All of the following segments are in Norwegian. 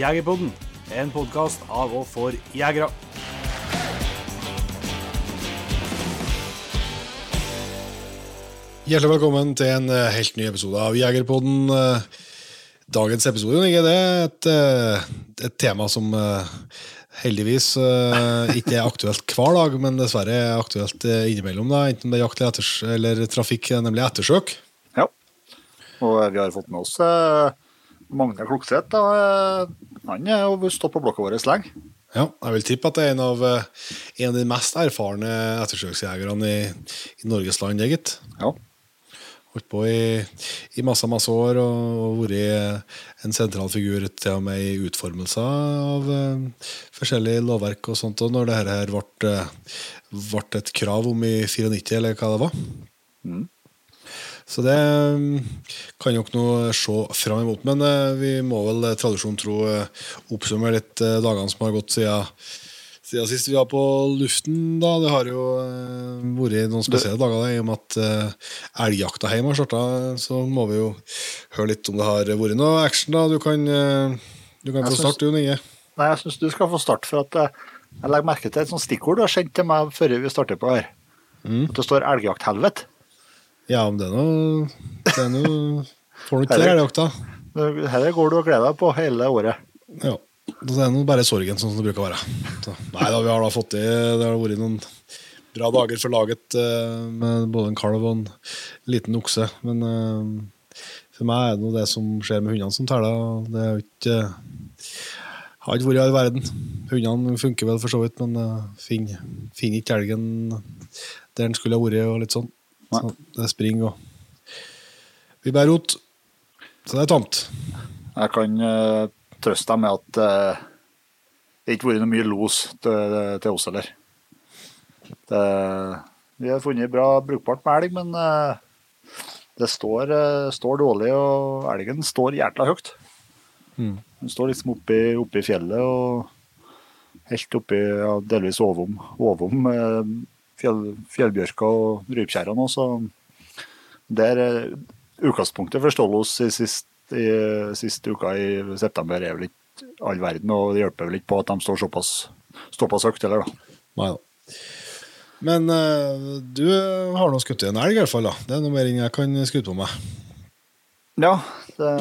Jegerpodden, en podkast av og for jegere. Hjertelig velkommen til en eh, helt ny episode av Jegerpodden. Eh, Dagens episode er et, eh, et tema som heldigvis ikke er aktuelt hver dag, men dessverre er aktuelt innimellom. da, Enten det er jakt eller, eller trafikk, nemlig ettersøk. Ja. Og vi har fått med oss Magne Klokseth. Han er jo stått på blokka vår lenge. Ja, jeg vil tippe at det er en av, eh, en av de mest erfarne ettersøksjegerne i, i Norges land, gitt. Ja. Holdt på i, i masse masse år og, og vært en sentral figur til og med i utformelser av uh, forskjellige lovverk og sånt. Og når det her her ble, eh, ble et krav om i 94, eller hva det var. Mm. Så det mm, kan ikke noe se fram imot. Men eh, vi må vel eh, tradisjon tro eh, oppsummere litt dagene som har gått siden, siden sist vi var på luften. da. Det har jo vært noen spesielle dager da, i og med at elgjakta hjemme har starta. Så må vi jo høre litt om det har vært noe action. da. Du kan, du kan få starte, Jon Inge. Nei, jeg syns du skal få starte, for at jeg legger merke til et sånt stikkord du har sendt til meg før vi starter på her. Mm. At det står 'elgjakthelvete'. Ja, men det er noe Det er noe Får du ikke til elgjakta? Dette går du og gleder deg på hele året. Ja. Det er nå bare sorgen, sånn som det bruker å være. Så, nei da, vi har da fått i Det har vært noen bra dager for laget eh, med både en kalv og en liten okse. Men eh, for meg er det noe det som skjer med hundene som teller. Det er jo ikke har ikke vært i all verden. Hundene funker vel for så vidt, men finner finner ikke elgen der den skulle ha vært, og litt sånn. Så det springer og Vi bærer rot. Så det er tomt. Jeg kan uh, trøste deg med at uh, det ikke har vært noe mye los til, til oss heller. Det, vi har funnet bra brukbart med elg, men uh, det står, står dårlig, og elgen står jækla høyt. Mm. Den står liksom oppi, oppi fjellet og helt oppi ja, delvis ovom, ovom fjell, fjellbjørka og rypkjerra nå, så det er utgangspunktet for Stålos i sist, i siste uka i september er vel ikke all verden, og det hjelper vel ikke på at de står såpass, såpass høyt heller, da. Nei da. Men uh, du har nå skutt en elg, i hvert fall. da. Det er noe mer enn jeg kan skryte på meg. Ja, det,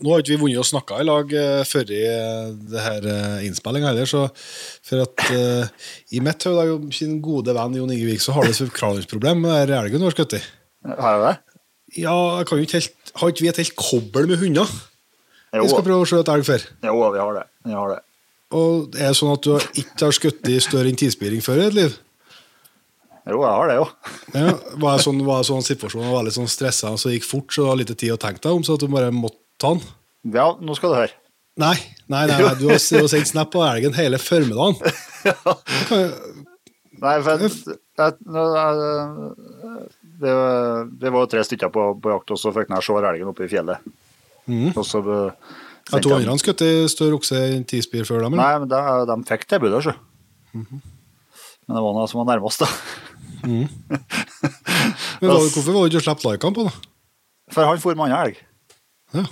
Nå har ikke vi vunnet og snakka i lag uh, før i uh, det her uh, innspillinga heller, så for at uh, i mitt hode, jo, sin gode venn Jon Inge Vik, så har du et forklaringsproblem med elgen du har skutt i. har jeg det? Ja, jeg kan jo ikke helt, har ikke vi et helt kobbel med hunder? Jo, Vi skal prøve å skjøte elg før. jo, vi har det. Vi har det. Og er det sånn at du ikke har skutt i større enn tispiring før i ditt liv? Jo, jeg har det, jo. Ja, var det sånn, var det sånn situasjon, var litt sånn stressa, så det gikk fort, så det var lite tid å tenke deg om, så at du bare måtte den? Ja, nå skal du høre. Nei, nei, nei, nei du har du har sendt snap på elgen hele formiddagen. Nei, for jeg, jeg, jeg, det, det var tre stykker på, på jakt, og så fikk jeg se elgen oppe i fjellet. Mm. Og så eh, Ja, to andre skjøt større okse enn tispir før dem? eller? Nei, men de, de fikk tilbudet, sjø. Mhm. Men det var noe som var nærmest, da. Men hva, hvorfor var du ikke sluppet likene på, da? For han for med annen elg. Ja.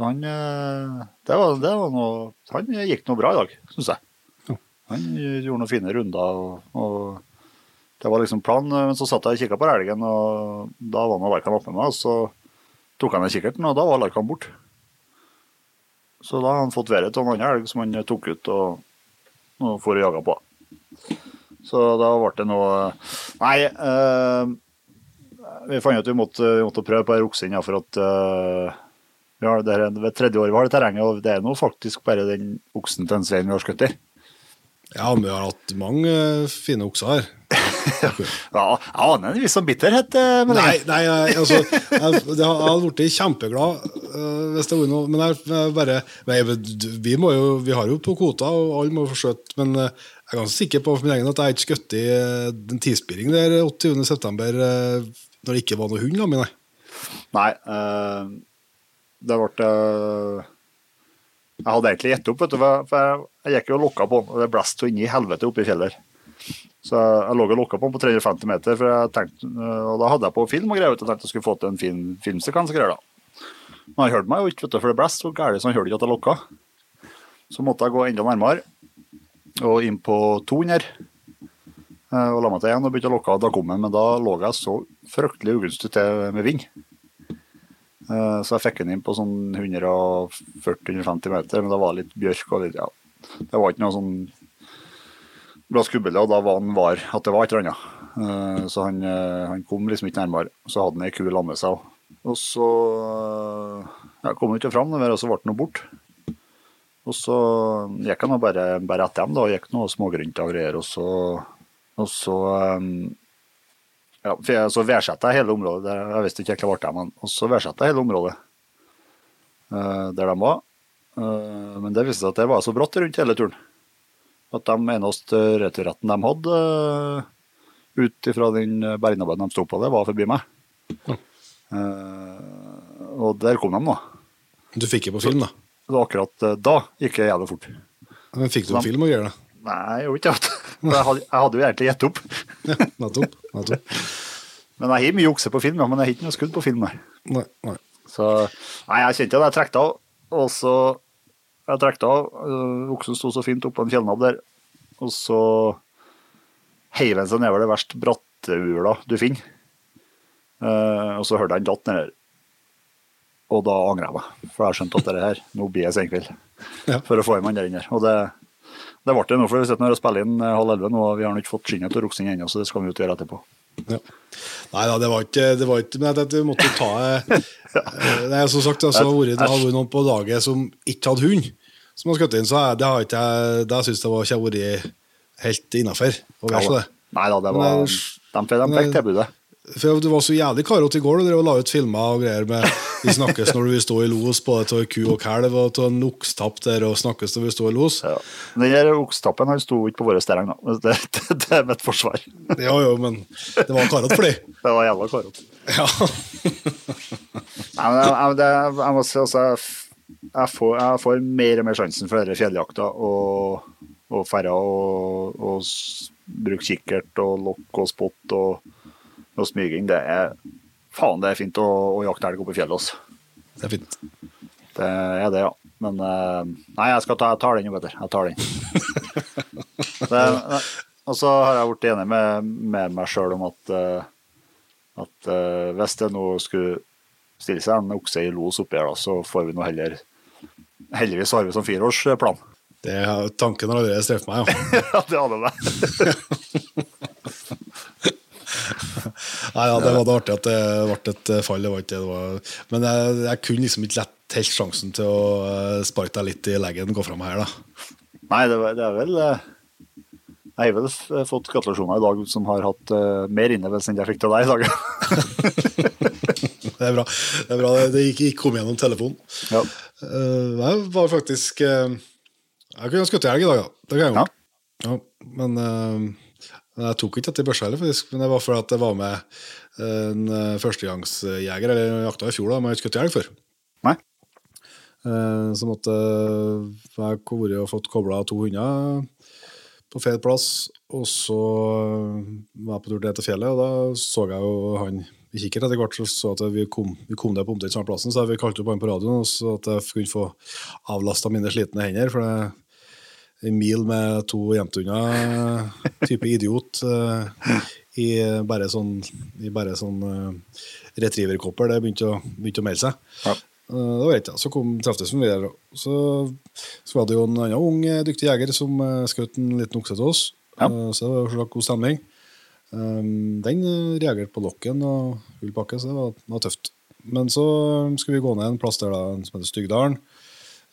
Så han eh, det var, det var noe Han gikk noe bra i dag, syns jeg. Han gjorde noen fine runder, og, og det var liksom planen. Men så satt jeg og kikka på elgen, og da var Larkan oppe med meg. Og så tok han ned kikkerten, og da var Larkan borte. Så da har han fått været til en annen elg som han tok ut og, og for å jaga på. Så da ble det noe Nei, eh, vi fant ut at vi måtte, vi måtte prøve på inn ja, for at eh, vi har det der, ved tredje året vi har det terrenget, og det er nå faktisk bare den oksen til en Svein vi har skutt i. Ja, men vi har hatt mange eh, fine okser her. Ja, jeg aner en viss sånn bitterhet. eh, med det. nei, nei, altså Jeg, jeg hadde blitt kjempeglad øh, hvis det var noe Men jeg, bare nei, vi, må jo, vi har jo på kvota, og alle må få skjøtt. Men øh, jeg er ganske sikker på for min egen at jeg ikke skutt i øh, en tispiring der 28.9. når det ikke var noe hund. Da, nei. Nei, eh, det ble Jeg hadde egentlig gitt opp, vet du, for jeg, jeg gikk jo og lokka på den, og det blåste i helvete oppe i fjellet. Så jeg lå og lokka på den på 350 meter, for jeg tenkte, og da hadde jeg på film og greier. Jeg tenkte jeg skulle få til en fin filmsekvens. Men han hørte meg jo ikke, vet du, for det blåste så gærent, så han hørte ikke at jeg lokka. Så måtte jeg gå enda nærmere, og inn på 200. eh, Og la meg til igjen og begynte å lokke. Da kom jeg, men da lå jeg så fryktelig ugunstig til med vind. Eh, Så jeg fikk den inn på sånn 140-150 meter, men det var litt bjørk og litt, ja. Det var ikke noe sånn bra skubbel, og da var han var at det var et eller annet. Eh, Så han, eh, han kom liksom ikke nærmere. Så hadde han ei ku lag seg òg. Og så ja, kom han ikke fram, og så ble han borte. Og så gikk han bare, bare etter dem, da. Gikk noe smågrynter og greier. Og så, og så um, ja, for jeg, så værsatte jeg hele området. Der, jeg visste ikke helt det ble, men så værsatte hele området eh, der de var. Eh, men det viste seg at det var så brått rundt hele turen. At de eneste returretten de hadde uh, ut ifra den bergnabben de sto på, det var forbi meg. Eh, og der kom de nå. Du fikk det på film, da. Så akkurat eh, da gikk jeg jævlig fort. Men fikk du på film å gjøre da? Nei, jeg gjorde ikke det. Jeg hadde, jeg hadde jo egentlig gitt opp. Ja, nettopp. nettopp. Men jeg har mye jukse på film, men jeg har ikke noe skudd på film. Nei. Nei. Så nei, jeg kjente det. Jeg trekte av, og så Jeg trekte av. øh, Oksen sto så fint oppå en fjellnabb der, og så heiv han seg nedover det verst brattehula du finner. Uh, og så hørte jeg han datt ned der. Og da angrer jeg meg, for jeg skjønte at det her, nå blir jeg senkveld. Ja. For å få en mann der inne. Og det, det ble det nå, for vi sitter her og spiller inn eh, halv elleve nå, og vi har ikke fått skinnet til Roksing ennå, så det skal vi jo gjøre etterpå. Ja. Nei da, det var ikke, det var ikke Men jeg, måtte ta eh, Nei, Som sagt, altså, det har vært- noen på laget som ikke hadde hund, som har skutt inn, så det har ikke jeg Det syns jeg var ikke har vært helt innafor. Nei da, det var, de, de fikk tilbudet. For Det var så jævlig karete i går, og la ut filmer og greier med Vi snakkes når vi står i los, både til ku og kalv, og til en okstapp der, og snakkes når vi står i los. Ja. Den der okstappen han sto ikke på våre terreng, da. Det, det, det er mitt forsvar. Ja, jo, men det var karete for dem. Det var jævla karot. Ja. Nei, men jeg, det, jeg må si altså, jeg, får, jeg får mer og mer sjansen for denne fjelljakta og, og færre og, og bruke kikkert og lokk og spott og, og smyging. Det er faen, det er fint å, å jakte elg oppe i fjellet. Også. Det er fint. Det er det, ja. Men eh, nei, jeg skal ta, jeg tar den, jo, Petter. Jeg tar den. det, og så har jeg blitt enig med, med meg sjøl om at, eh, at eh, hvis det nå skulle stille seg en okse i los oppi her, da, så får vi nå heller Heldigvis har vi som fireårsplan. Det har, tanken har allerede streft meg, ja. ja, det hadde det. Nei, ja, Det var det artig at det ble et eh, fall. det var ikke det var. Men jeg, jeg kunne liksom ikke lett helt sjansen til å eh, sparke deg litt i leggen gå fram her, da. Nei, det, var- det er vel eh, Jeg har vel fått gratulasjoner i dag som har hatt uh, mer innlevelse enn jeg fikk til deg i dag. Det er bra. Det, er bra. det, gikk, gikk kom gjennom telefonen. ja. Uh, det var faktisk uh, Jeg kunne skutt elg i dag, da. Det kan jeg Ja. Ja, men eh, jeg tok ikke dette i børsa heller, faktisk. Men det var fordi at jeg var med en eh, førstegangsjeger, eller jeg jakta i fjor, da, men jeg har ikke skutt elg før. Nei. Eh, Så måtte jeg vært og fått kobla to hunder på feil plass. Og så var jeg på tur ned til fjellet, og da så jeg jo han i kikkert etter hvert. Så så at vi kom, vi kom der på omtrent samme plassen, så vi kalte opp han på radioen, og så at jeg kunne få avlasta mine slitne hender. For det mil med to jentunger, type idiot, eh, i bare sånn, i bare sånn eh, retrieverkopper. Det begynte å, begynte å melde seg. Ja. Eh, Det var greit, ja. Så kom, treftes vi videre. Så, så var det jo en annen ung, eh, dyktig jeger som skjøt en liten okse til oss. Ja. Eh, så det var en god stemning. Den reagerte på lokken og full pakke, så det var, var tøft. Men så skulle vi gå ned en plass der da, som heter Stygdalen.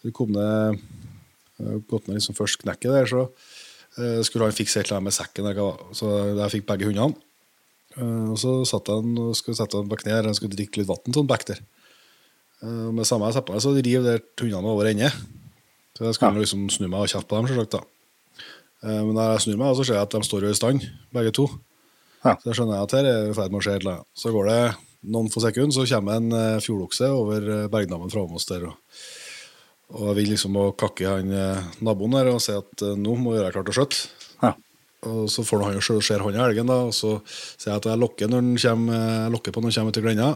Vi kom ned gått ned liksom først knekket der, så uh, skulle han fikse et eller annet med sekken. Der, så jeg fikk begge hundene. Uh, og så satt han og skulle sette han på kne, han skulle drikke litt vann en bekk der. Uh, med samme jeg setter meg, så river der hundene over ende. Så jeg skulle Ja. liksom snu meg og kjefte på dem, selvsagt. da. Uh, men når jeg snur meg, så ser jeg at de står jo i stand, begge to. Ja. Så jeg skjønner at her er i ferd med å skje et eller annet. Så går det noen få sekunder, så kommer en uh, fjordokse over bergdammen fra oss der. Og, og jeg vil liksom kakke han uh, naboen der og si at uh, nå må vi gjøre klart å skjøtte. Ja. Og så får han jo se- ser han i elgen, da, og så sier jeg at jeg lokker, når den kommer, lokker på når han kommer til glenda.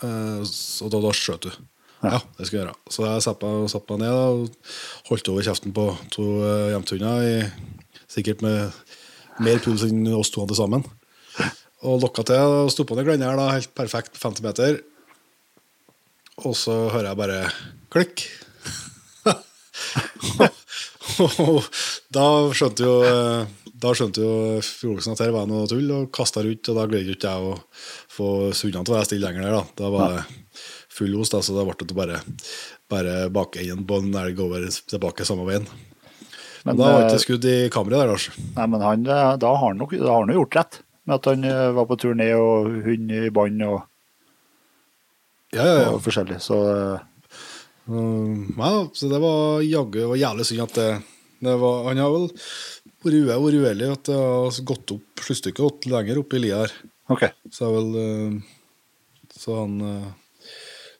Og så da, da skjøt du. Ja. det skal jeg gjøre. Så jeg satte meg, satt meg ned da, og holdt over kjeften på to uh, sikkert med mer puls enn oss to hadde sammen. Og lokka til og sto på ned her, da, helt perfekt 50 meter. Og så hører jeg bare klikk. Og da skjønte jo eh, Da skjønte jo Fjolsen at her var noe tull, og kasta rundt. Og da greide ikke jeg å få sundene til å være stille lenger der. Da Da var det full os, da, så da ble det bare, bare bakenden på en elg over tilbake samme veien. Men da var det eh, ikke skudd i kammeret der, Lars. Nei, men han, eh, da har han nok han jo gjort rett. Med at han var på turné og hund i bånd og, Ja, ja, ja. og forskjellig. Så Um, ja, så det var jaggu jævlig synd at det, det var, Han har vel vært uheldig at det har gått opp sluttstykket lenger opp i lia her. OK. Så vel uh, Så han uh,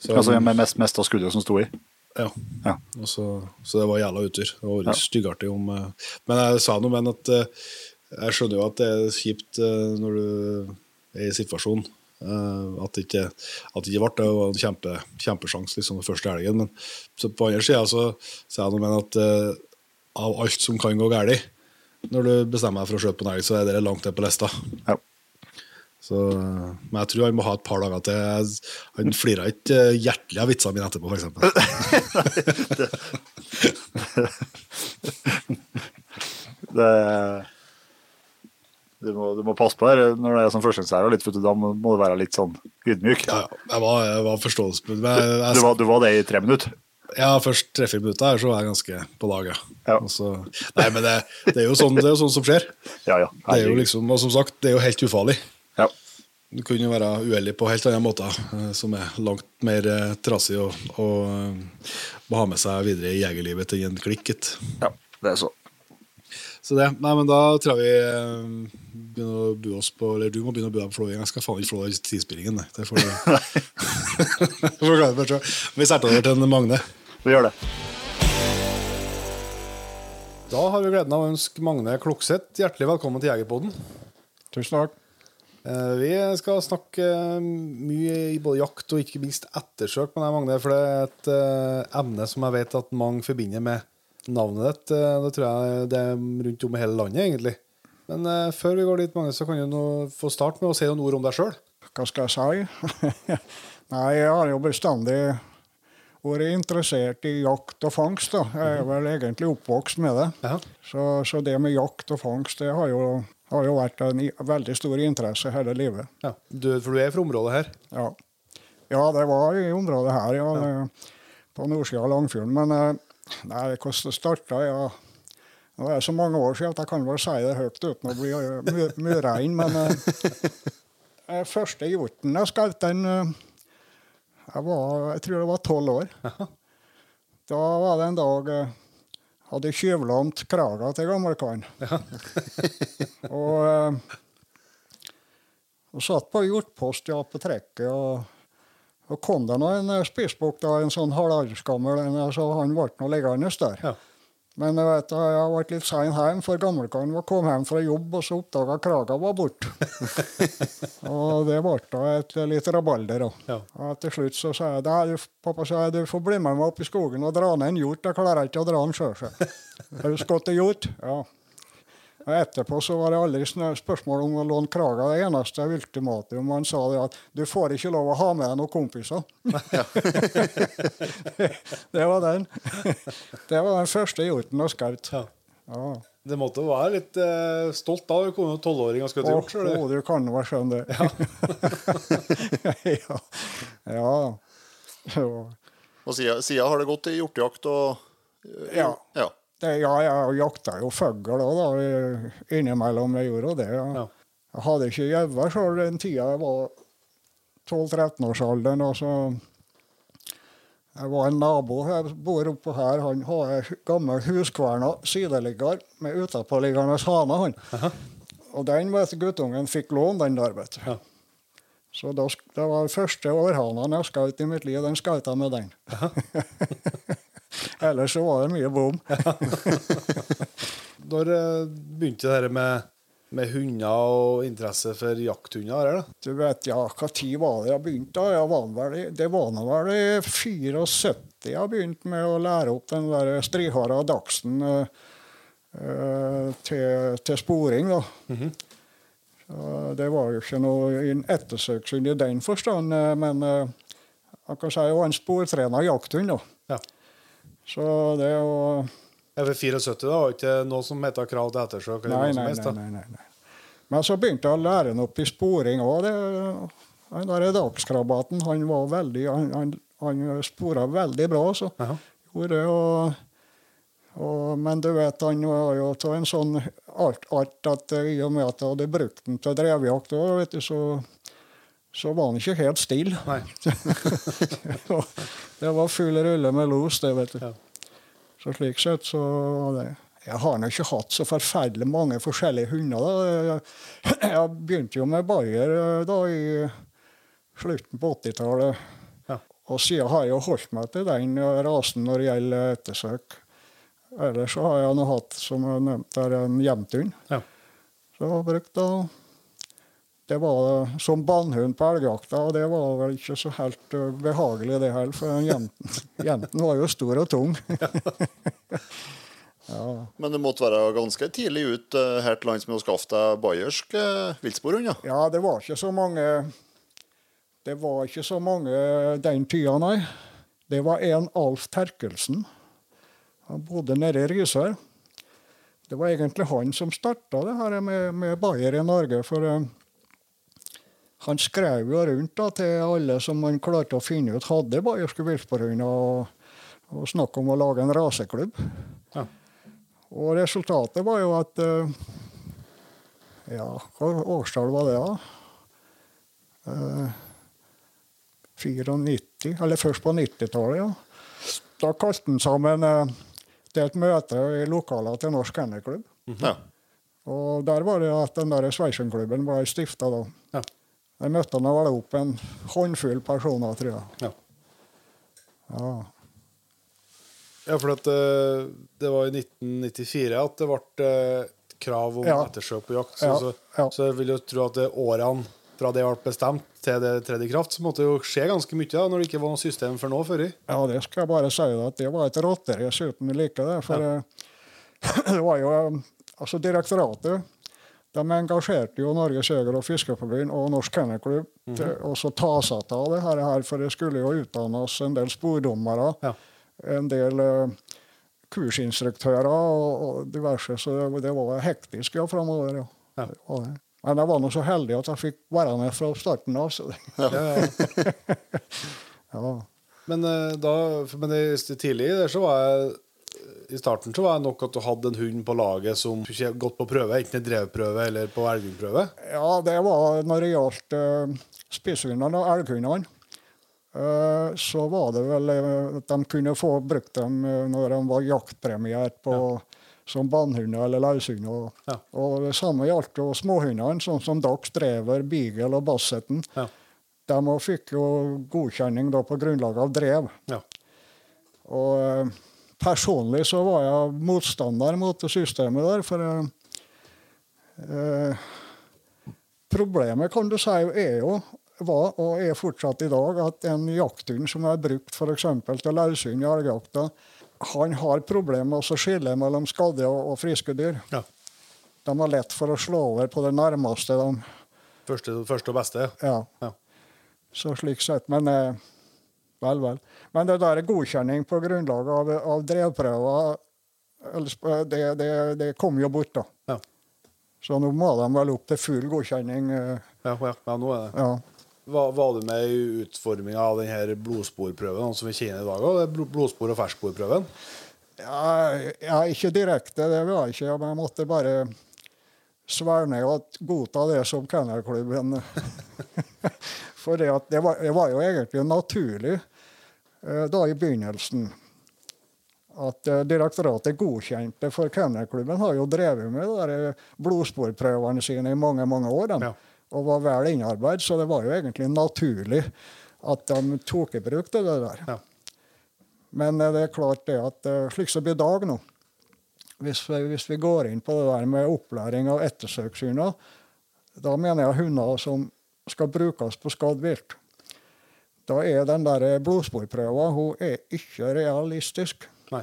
så Altså med mest, mest av skuddet som sto i. Ja. Ja. Og så, så det var jævla utur. Det var Ja. styggartig om eh, Men jeg sa noe, men at eh, jeg skjønner jo at det er kjipt eh, når du er i situasjonen. Eh, at det ikke, at det ikke ble det. var en kjempe, kjempesjanse liksom, den første helgen. Men så på andre sida så sa jeg noe, med at uh, av alt som kan gå galt når du bestemmer deg for å kjøpe en elg, så er det langt ned på lista. Ja. Så, men jeg tror han må ha et par dager til. Han flira ikke eh, hjertelig av vitsene mine etterpå, f.eks. Det, du, må, du må passe på her når det er sånn førstegangslærer. Da må du være litt sånn ydmyk. Ja, jeg var, jeg var forståelsesfull. Du, var, du var det i tre minutter? ja, først tre-fire minutter så var jeg ganske på lag, ja. Så, nei, men det, det, er jo sånn, det er jo sånn som skjer. Ja, ja. Det er jo liksom, og som sagt, det er jo helt ufarlig. Ja. Du kunne jo være uheldig på helt andre måter, eh, som er langt mer trassig trasig å, å eh, ha med seg videre i jegerlivet til en klikket. ja, det er så. Så det, nei, men da tror jeg vi eh, begynner å bo oss på Eller du må begynne å bo deg på flåing. Jeg skal faen ikke flå i tidsspillingen. Det får du klare for selv. Vi setter over til en Magne. Vi gjør det. Da har vi gleden av å ønske Magne Klokseth hjertelig velkommen til Jegerpodden. Tusen takk. Eh, Vi skal snakke eh, mye i både jakt og ikke minst ettersøk med deg, Magne, for det er et emne som jeg vet at mange forbinder med navnet ditt. Eh, Det tror jeg det er rundt om i hele landet, egentlig. Men uh, før vi går dit, Magnus, så kan du nå få starte med å si noen ord om deg sjøl. Hva skal jeg si? Nei, jeg har jo bestandig vært interessert i jakt og fangst. da. Jeg er vel egentlig oppvokst med det. Ja. Så, så det med jakt og fangst det har jo, har jo vært en veldig stor interesse hele livet. Ja. Du, for du er fra området her? Ja, ja det var i området her, ja. ja. På nordsida av Langfjorden. Men eh, nei, hvordan det starta ja. Nå er det så mange år siden at jeg kan vel si det høyt uten å bli mye mu- men uh, eh, første hjorten jeg skjøt, den eh, jeg, var, jeg tror jeg var tolv år. Da var det en dag jeg hadde tjuvlånt kraga til gammelkaren. og, eh, og satt på hjortpost ja, på trekket. og og kom det nå en eh, spissbukk, en sånn halvårsgammel en, så han ble nå liggende der. Ja. Men jeg vet, jeg ble litt sein hjem, for gamlekaren var kom hjem fra jobb, og så oppdaga kraga var borte. og det ble da et litt rabalder. Ja. Og til slutt så sa jeg at pappa sa du får bli med meg opp i skogen og dra ned en hjort. Jeg klarer ikke å dra den sjøl. Har du skutt hjort? Ja. Og etterpå så var det aldri spørsmål om å låne kraga. Det eneste ultimatum han sa det at du får ikke lov å ha med deg noen kompiser. det var den. Det var den første hjorten og skaut. Ja. Ja. Det måtte være litt eh, stolt da du kom jo tolvåring og skulle til hjort. å, du kan vel skjønne det. ja. ja. ja. Og siden, siden har det gått til hjortejakt og Ja. ja. Det, ja, jeg jakta jo fugl òg, da. Innimellom jeg gjorde det. Ja. Ja. Jeg hadde ikke gjøve sjøl den tida jeg var 12-13-årsalderen. og så Jeg var en nabo jeg bor oppå her. Han har ei gammel huskverna sideligger med utapåliggende hane. han. Og den vet guttungen fikk låne, den der, vet. Ja. Så da, det var første århanen jeg skjøt i mitt liv. Den skjøt jeg med den. Ellers så var det mye bom. Når eh, begynte det her med med hunder og interesse for jakthunder? Er det? Du vet, ja, hva tid var det jeg begynte? da? Var vel, det var nå vel i 74 jeg begynte med å lære opp den der strihara dagsen eh, eh, til, til sporing. da. Så det var jo ikke noe en ettersøkshund i den forstand, men jeg kan si jeg var en sportrena jakthund. da. Ja. Så det er jo Ja, for 74 da, var ikke noe som heter krav til ettersøk? Nei, nei, helst, nei, nei, nei. Men så begynte jeg å lære han opp i sporing òg. Den der dagskrabaten, han var veldig Han, han, han spora veldig bra, så. Aha. Gjorde det, og, og, men du vet, han var jo av en sånn art, art at i og med at jeg hadde brukt den til drevjakt òg, så, så var han ikke helt stille. Det var full rulle med los, det, vet du. Ja. Så slik sett så det Jeg har nå ikke hatt så forferdelig mange forskjellige hunder. da. Jeg, begynte jo med Bayer eh, da i slutten på 80-tallet. Ja. Og siden har jeg jo holdt meg til den eh, rasen når det gjelder ettersøk. Ellers så har jeg nå hatt, som jeg nevnte, en jevnthund. Ja. Så jeg har brukt da Det var som bannhund på elgjakta, og det var vel ikke så helt eh, behagelig, det heller. For jenten, jenten var jo stor og tung. ja. Men du måtte være ganske tidlig ut eh, her til lands med å skaffe deg bayersk uh, viltsporhund, ja. ja, det var ikke så mange Det var ikke så mange den tida, nei. Det var en Alf Terkelsen. Han bodde nede i Risør. Det var egentlig han som starta det her med, med Bayer i Norge. For eh, han skrev jo rundt da, til alle som han klarte å finne ut hadde bayerske viltforhunder, og, og snakk om å lage en raseklubb. Ja. Og resultatet var jo at eh, Ja, hva årstall var det, da? Eh, 94, eller først på 90-tallet, ja. Da kalte han sammen eh, til et møte i lokalene til Norsk Kennelklubb. ja. Og der var det at den der Sveitsenklubben var stifta da. Ja. Der møtte nå vel opp en håndfull personer, tror jeg. Ja. Ja. Ja, for at, eh, det var i 1994 at det ble eh, krav om Ja. ettersøk på jakt. Så, Ja, så, ja. så jeg vil jo tro at årene fra det ble bestemt til det tredde i kraft, så måtte det jo skje ganske mye da, når det ikke var noe system for nå før. Ja, det skal jeg bare si at det var et rotterace uten like det. For ja. det var jo eh, Altså, direktoratet de engasjerte jo Norges Jeger- og Fiskerforbund og Norsk Kennelklubb til å så ta seg av det her, for det skulle jo utdannes en del spordommere, Ja. en del uh, kursinstruktører og, og diverse, så det, det var hektisk ja, framover. Ja. Ja. Men jeg var nå så heldig at jeg fikk være med fra starten av. Så Ja, ja. Men, eh, da, men tidlig der så var jeg I starten så var det nok at du hadde en hund på laget som ikke gått på prøve, enten en drevprøve eller på elgprøve. Ja, det var når det gjaldt uh, spisehundene og elghundene. Uh, så var det vel uh, at de kunne få brukt dem eh, når de var jaktpremiert på, som bannhunder eller løshunder. Ja. og det samme gjaldt jo småhundene, sånn som Dax, Drever, Beagle og Bassetten. Ja. De fikk jo godkjenning da på grunnlag av drev. Ja. Og eh, personlig så var jeg motstander mot det systemet der, for eh, Problemet kan du si er jo, var og er fortsatt i dag, at en jakthund som er brukt f.eks. til løshund i elgjakta, han har problemer med å skille mellom skadde og, og friske dyr. Ja. De har lett for å slå over på det nærmeste. De, Første, første og beste. ja. Ja. Så slik sett. Men eh, vel, vel. Men det der godkjenning på grunnlag av, av drevprøver, det, det, det kom jo bort, da. Ja. Så nå må de vel opp til full godkjenning. eh, Ja, ja, ja, nå er det. ja. Var, var du med i utforminga av denne blodsporprøven sånn som vi kjenner i dag? er bl- Blodspor- og fersksporprøven? Ja, ja, ikke direkte, det var jeg ikke. Men jeg måtte bare svære ned og godta det som kennelklubben For det, at det, var, det var jo egentlig naturlig eh, da i begynnelsen at eh, direktoratet godkjente, for kennelklubben har jo drevet med de blodsporprøvene sine i mange mange år. Ja. Og var vel innarbeidet, så det var jo egentlig naturlig at de tok i bruk det der. Ja. Men eh, det er klart det at eh, slik som i dag nå, hvis, vi, hvis vi går inn på det der med opplæring av ettersøkshunder, da mener jeg hunder som skal brukes på skadd vilt. Da er den der blodsporprøva hun er ikke realistisk. Nei.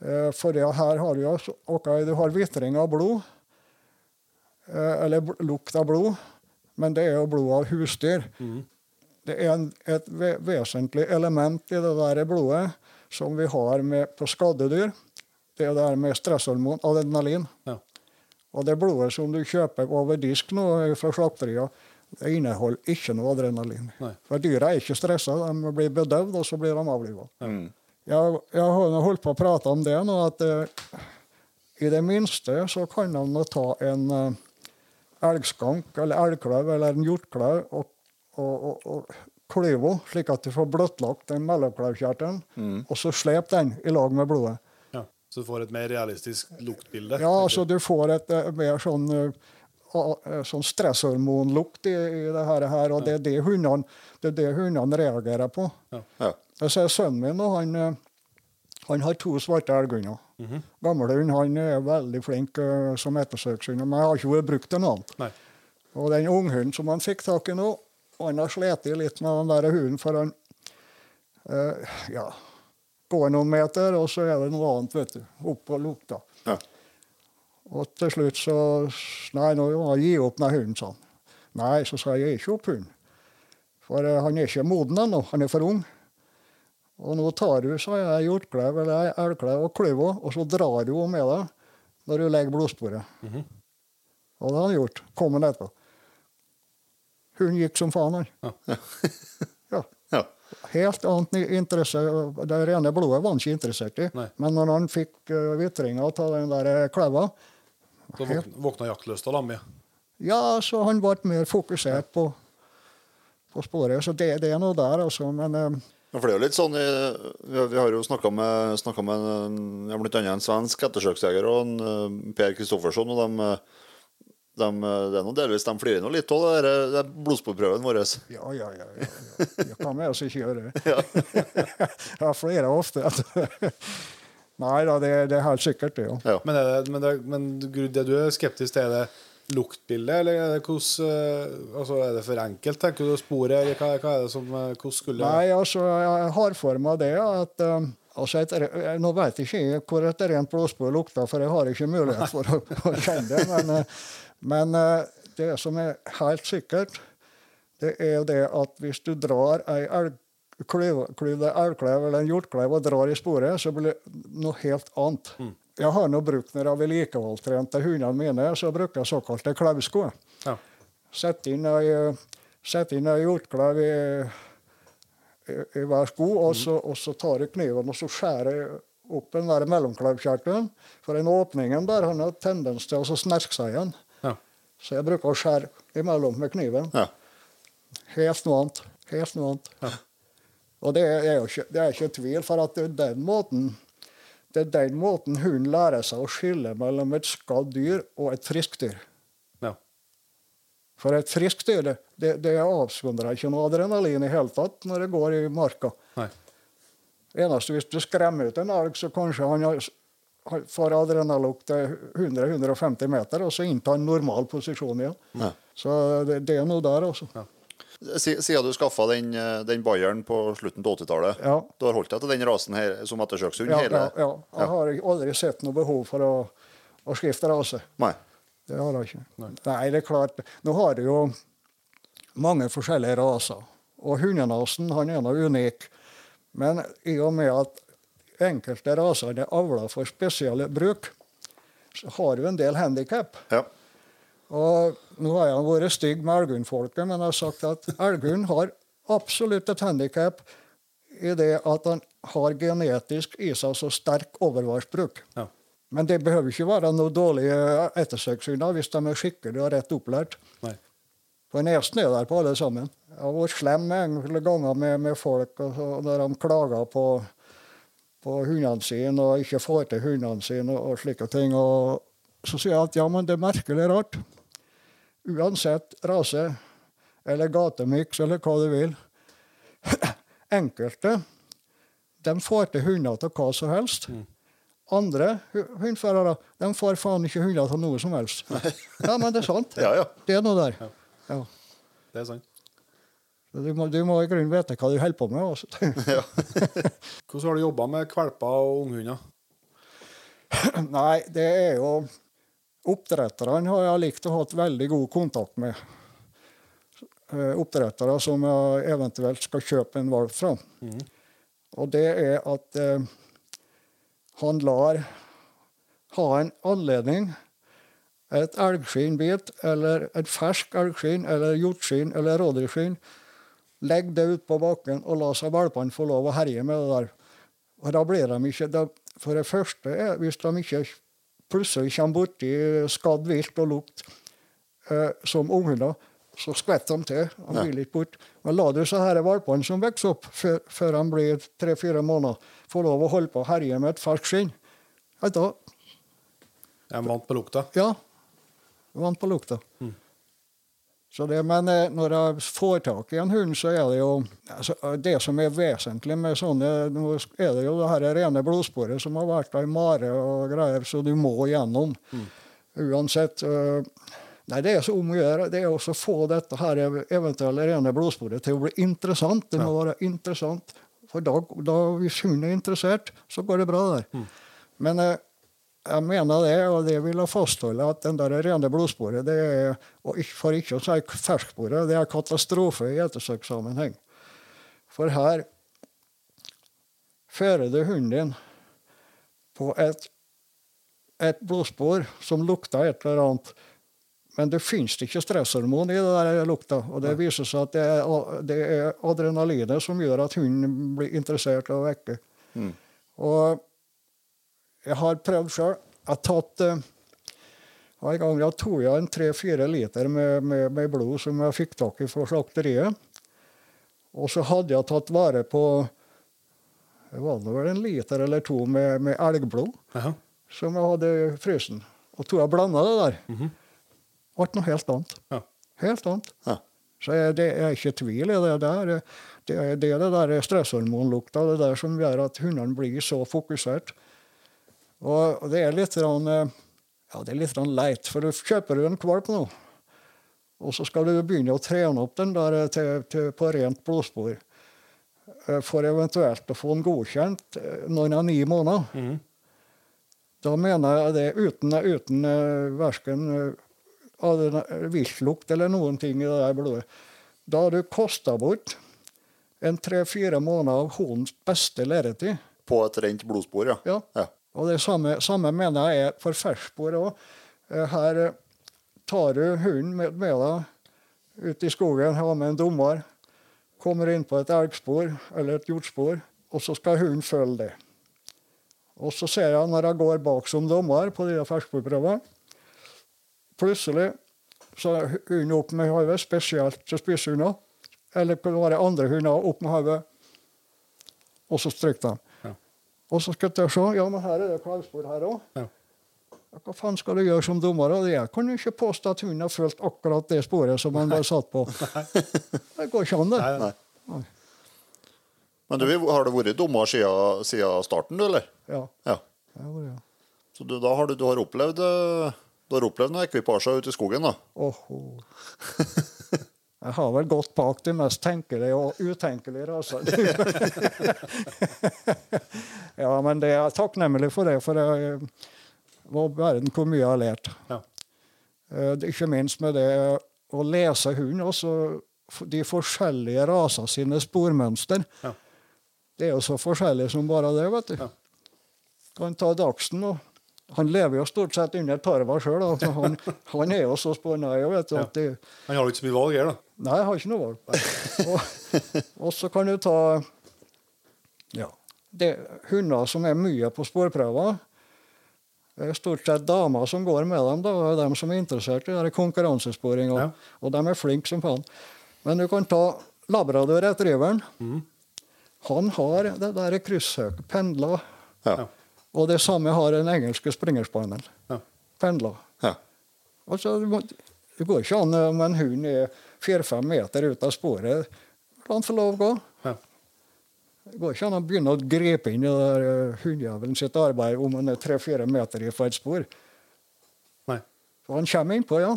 Eh, For det her har du jo så- du har vitring av blod, eh, eller lukt av blod, men det er jo blod av husdyr. Det er en, et vesentlig element i det der blodet som vi har med på skadedyr. Det er det med stresshormon, adrenalin. Ja. Og det blodet som du kjøper over disk nå fra slakteriet, inneholder ikke noe adrenalin. Nei. For dyra er ikke stressa, de blir bedøvd, og så blir de avliva. Mm. Jeg, jeg har nå holdt på å prate om det nå, at eh, i det minste så kan de nå ta en eh, elgskank eller elgkløv eller en hjortkløv og, og, og, og klyve slik at du får bløtlagt den mellomkløvkjertelen, og så slep den i lag med blodet. Ja. Så du får et mer realistisk luktbilde? Ja, så du får et eh, mer sånn, eh, sånn stresshormonlukt i, i det her, og det er det hundene, det er det hundene reagerer på. Ja. Jeg ser sønnen min, og han, eh, han har to svarte elghunder. Gamle hund han er veldig flink uh, som ettersøkshund, men jeg har ikke brukt til annen. Og den unghunden som han fikk tak i nå, han har slitt litt med den der hunden, for han uh, ja, går noen meter, og så er det noe annet, vet du. Opp og lukta. Ja. Og til slutt så Nei, nå må jeg gi opp den hunden, sa han. Nei, så sa jeg, jeg gir ikke opp hunden. For eh, han er ikke moden ennå, han er for ung. Og nå tar du, sa jeg, hjortklev eller elgklev og klyver henne, og så drar du henne med deg når du legger blodsporet. Og det har han gjort. Kom han etterpå. Hunden gikk som faen, han. Ja. Ja. Helt annet interesse. Det rene blodet var han ikke interessert i. Nei. Men når han fikk uh, vitringa av den der eh, kleva, Da våkna, våkna jaktlysta lammet. ja, så han ble mer fokusert på, på sporet. Så det, det er noe der, altså. Men eh, Ja, For det er jo litt sånn i, Vi har- vi har jo snakka med, snakket med en, ja, blant annet en svensk ettersøksjeger og en eh, Per Kristoffersson. og de, eh, de, eh, det er noe delvis, de flirer nå litt av det, det er blodsporprøven vår. ja, ja, ja. ja, ja. Jeg kan med oss ikke gjøre det. Jeg flere ofte. Nei da, det, det er helt sikkert det, ja. Ja. Men, er det, men, det, men det du er skeptisk til, er det luktbildet, eller er det hvordan eh, altså, Er det for enkelt, tenker du, sporet, eller hva, hva er det som eh, Hvordan skulle Nei, altså, jeg har for meg det at um, altså et, Nå vet jeg ikke hvor et rent blodspor lukter, for jeg har ikke mulighet for å, å kjenne det. Men, eh, men eh, det som er helt sikkert, det er det at hvis du drar ei elg klyv, klyv det elgklev eller en hjortklev og drar i sporet, så blir det noe helt annet. Jeg har nå brukt når jeg har vedlikeholdstrente hundene mine, så bruker jeg såkalte klauvsko. Ja. Sett inn ei, hjortklev i, i, i hver sko, og så, og så tar jeg kniven og så skjærer jeg opp den der mellomklevkjertelen. For den åpningen der han har tendens til å så snerke seg igjen. Ja. Så jeg bruker å skjære imellom med kniven. Ja. Helt noe annet. Helt noe annet. Og det er jo ikke, det er ikke tvil, for at det er den måten det er den måten hunden lærer seg å skille mellom et skadd dyr og et friskt dyr. Ja. For et friskt dyr det, det, det avsondrer ikke noe adrenalin i hele tatt når det går i marka. Nei. Eneste hvis du skremmer ut en elg, så kanskje han får adrenalok til 100-150 meter, og så inntar han normal posisjon igjen. Ja. Så det, det er noe der, altså. Siden du skaffa den, eh, den Bayern på slutten av 80-tallet, Ja. du har holdt deg til den rasen her som ettersøkshund? Ja, hele? ja, ja. Jeg har aldri sett noe behov for å, å skifte rase. Nei. Det har jeg ikke. Nei. det er klart. Nå har du jo mange forskjellige raser. Og hundenasen han er nå unik. Men i og med at enkelte raser er avla for spesielle bruk, så har du en del handikap. Ja. Og nå har jeg vært stygg med elghundfolket, men jeg har sagt at Elgunn har absolutt et handikap i det at han har genetisk i seg så sterk overvarsbruk. Ja. Men det behøver ikke være noe dårlige ettersøkshunder hvis de er skikkelig og rett opplært. Nei. For nesen er der på alle sammen. Jeg har vært slem enkelte ganger med, med folk og så, når de klager på, på hundene sine og ikke får til hundene sine og, og slike ting. Og så sier jeg at ja, men det er merkelig rart. Uansett rase eller gatemiks eller hva du vil. Enkelte de får til hunder til hva som helst. andre hu- hundførere de får faen ikke hunder til noe som helst. Ja, men det er sant. Ja, ja. Det er noe der. Ja. Det er sant. Du må, du må i grunnen vite hva du holder på med. altså. Også. Hvordan har du jobba med valper og unghunder? Nei, det er jo Oppdretterne har jeg likt å ha veldig god kontakt med. Eh, Oppdrettere som jeg eventuelt skal kjøpe en valp fra. Og det er at eh, han lar ha en anledning et elgskinnbit eller et fersk elgskinn eller hjortskinn eller rådyrskinn. Legg det ut på bakken og la seg valpene få lov å herje med det der. Og da blir de ikke da, For det første er hvis de ikke plutselig kommer borti skadd vilt og lukt eh, som unghunder, så skvetter de til. De Ja. vil ikke bort. Men la du så her valpene som vokser opp før, før de blir tre-fire måneder, få lov å holde på å herje med et ferskt skinn, ja, da er vant på lukta. ja. Vant på lukta. Så det, men eh, når jeg får tak i en hund, så er det jo altså, Det som er vesentlig med sånne Nå er det jo det her rene blodsporet som har vært i mare og greier, så du må gjennom. Uansett. eh, Nei, det er så om å gjøre. Det er også å få dette her eventuelle rene blodsporet til å bli interessant. Det må være interessant. For da, da, hvis hunden er interessert, så går det bra der. Men eh, jeg mener det, og det vil jeg fastholde, at den der rene blodsporet, det er, og for ikke å si fersksporet, det er katastrofe i ettersøkssammenheng. For her fører du hunden din på et, et blodspor som lukter et eller annet, men det finnes ikke stresshormon i det der lukta. Og det viser seg at det er, det er adrenalinet som gjør at hunden blir interessert og vekker. Og jeg har prøvd sjøl. Jeg har tatt eh, En gang jeg tok jeg en tre-fire liter med, med, med blod som jeg fikk tak i fra slakteriet. Og så hadde jeg tatt vare på det var vel en liter eller to med, med elgblod Aha. som jeg hadde i frysen. Og tok jeg blanda det der. Ble noe helt annet. Ja. Helt annet. Ja. Så jeg, det er ikke tvil i det der. Det det, er det der stresshormonlukta det der som gjør at hundene blir så fokusert. Og det er litt eh, ja, det er litt leit, for du kjøper du en valp nå, og så skal du begynne å trene opp den der eh, til, til, på rent blodspor. eh, For eventuelt å få den godkjent noen når den er ni måneder. Da mener jeg det uten, uten uh, verken viltlukt eller noen ting i det der blodet. Da har du kosta bort en tre-fire måneder av hundens beste læretid. På et rent blodspor, ja. Ja. ja. Og det samme, samme mener jeg er for ferskspor òg. Her eh, tar du hunden med, med deg ut i skogen, har med en dommer, kommer inn på et elgspor eller et hjortspor, og så skal hunden følge det. Og så ser jeg når jeg går bak som dommer på de ferskbordprøvene, plutselig så er hunden opp med hodet, spesielt til spisshunder. Eller det være andre hunder opp med hodet, og så stryker de. Ja. Og så skal jeg se, ja, men her er det kalvspor her òg. Ja. Hva faen skal du gjøre som dommer? Jeg kan jo ikke påstå at hun har fulgt akkurat det sporet som han ble satt på. Det går ikke an, det. Nei, Nei. Men du, har du vært dommer siden, siden starten, du, eller? Ja, Ja. det. Så du, da har du, du har opplevd eh, du har opplevd noen ekvipasjer ute i skogen, da? Åhå. Jeg har vel gått bak de mest tenkelige og utenkelige rasene. ja, men det er takknemlig for det, for jeg var verden hvor mye jeg har lært. Ja. Eh, Ikke minst med det å lese hund, også de forskjellige raser sine spormønster. Ja. Det er jo så forskjellig som bare det, vet du. Ja. Kan ta Dagsen og Han lever jo stort sett under tarva sjøl. Altså, han, han er jo så spånøye. Ja. Han har jo ikke så mye valg her, da. Nei, jeg har ikke noe valp. og, og så kan du ta ja, det, hunder som er mye på sporprøver. Det er stort sett damer som går med dem. da, og dem som er interessert i det konkurransesporing. Og, Ja. og de er flinke som faen. Men du kan ta labrador retrieveren. Han har det der kryssøket pendler. Ja. Og det samme har en engelske springerspaniel. Ja. Pendler. ja. Altså, det går ikke an om en hund er fire-fem meter ut av sporet. La han få lov å gå. Ja. Det går ikke an å begynne å gripe inn i eh, hundejævelen sitt arbeid om han er tre-fire meter fra et spor. Nei. For han kommer innpå, ja.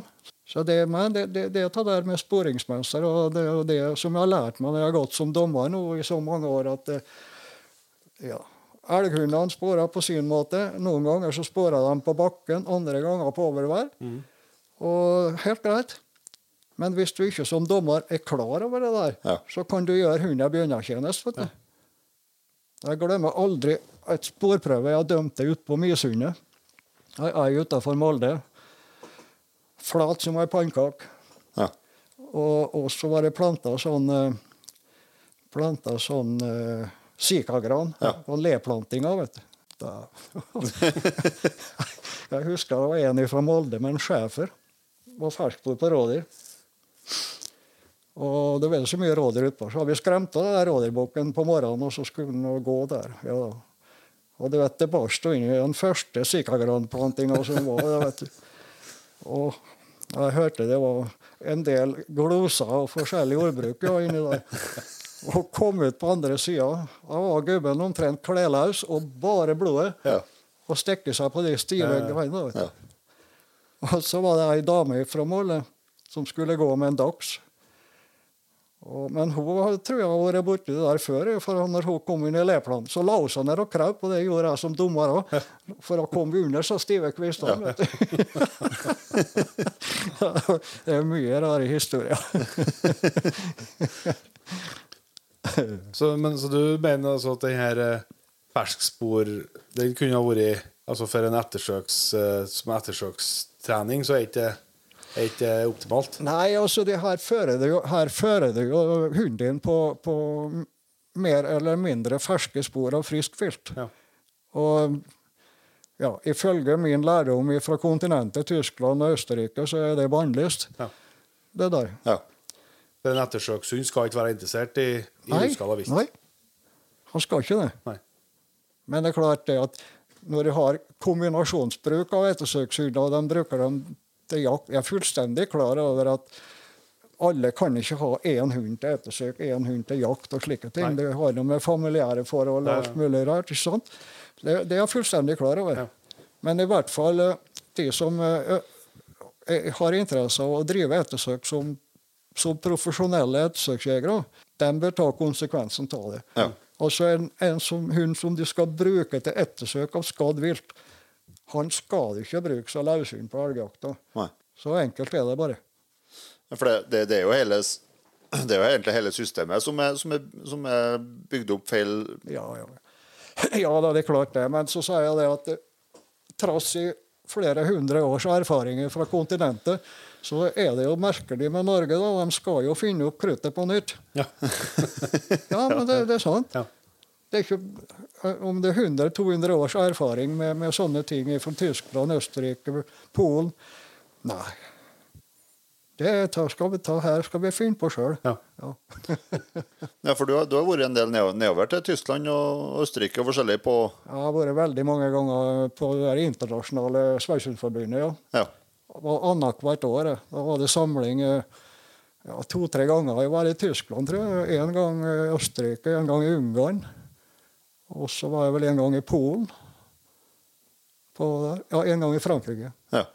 Så det, men det, det, det det der med sporingsmønster og det, og det som jeg har lært meg når jeg har gått som dommer nå i så mange år, at eh, ja, elghundene sporer på sin måte. Noen ganger så sporer de på bakken, andre ganger på overvær. Og helt greit. Men hvis du ikke som dommer er klar over det der, Ja. så kan du gjøre hunden bjørnetjeneste. Ja. Jeg glemmer aldri et sporprøve jeg dømte ute på Mysundet. Jeg er utafor Molde. Flat som ei pannekake. Ja. Og, og så var det planta sånn eh, Planta sånn uh, sikagran. Ja. Og leplantinga, vet du. Jeg husker det var en fra Molde med en schæfer. Var ferskbord på rådyr. Og det var så mye rådyr utpå, så vi skremte den der rådyrbukken på morgenen, og så skulle den gå der. Ja. Og du vet, det barst inn i den første sikagranplantinga som var der, vet du. Og jeg hørte det var en del gloser og forskjellig ordbruk ja, inni der. Og kom ut på andre sida. Da var gubben omtrent kleløs og bare blodet. Ja. Og stekte seg på de stive ja, vet. Ja. Og så var det ei dame fra Molde som skulle gå med en dags. Og, men hun tror jeg har vært borti det der før. For når hun kom inn i lepland, så la hun seg ned og krøp, og det gjorde jeg som dommer òg. For da kom under så stive kvistene. Ja. det er mye rare historier. Så, men, så du mener altså at den her eh, ferskspor Den kunne ha vært altså For en ettersøks, eh, som ettersøkstrening, så er ikke er ikke optimalt? Nei, altså det her fører det jo, her fører det jo hunden din på, på mer eller mindre ferske spor av frisk vilt. Ja. Og ja, ifølge min lærdom fra kontinentet, Tyskland og Østerrike, så er det bannlyst. Ja. Det der. Ja. Den En ettersøkshund skal ikke være interessert i, i Nei, vilt. nei. Han skal ikke det. Nei. Men det er klart det at når de har kombinasjonsbruk av ettersøkshunder, og de bruker dem jakt Jeg er fullstendig klar over at alle kan ikke ha én hund til ettersøk, én hund til jakt og slike ting. Nei. Det har noe med familiære forhold og alt mulig rart. ikke sant? Det, det er jeg fullstendig klar over. Ja. Men i hvert fall eh, de som eh, eh, har interesse av å drive ettersøk som, som profesjonelle ettersøksjegere, de bør ta konsekvensen av det. Ja. Altså en, en som, hund som de skal bruke til ettersøk av skadd vilt, han skal du ikke bruke som løshund på elgjakta. Så enkelt er det bare. For det, det, det er jo hele det er jo egentlig hele systemet som er, som er, som er bygd opp feil Ja, ja. ja da, det er klart det. Men så sier jeg det at eh, trass i flere hundre års erfaringer fra kontinentet, så er det jo merkelig med Norge. da, De skal jo finne opp kruttet på nytt. Ja. Ja, men det, det er sant. Ja. Det er ikke, om det er 100-200 års erfaring med, med sånne ting fra Tyskland, Østerrike, Polen Nei. Det tar, skal vi ta her skal vi finne på sjøl. Ja. Ja. Ja, for du har, du har vært en del nedover, til Tyskland og Østerrike og forskjellig på Jeg har vært veldig mange ganger på det internasjonale Sveitserforbundet. Ja. Ja. Annethvert år. Da var det samling eh, ja, to-tre ganger. Jeg var i Tyskland, tror jeg. En gang i Østerrike, en gang i Ungarn. Og så var jeg vel en gang i Polen. På. Ja, en gang i Frankrike. Ja.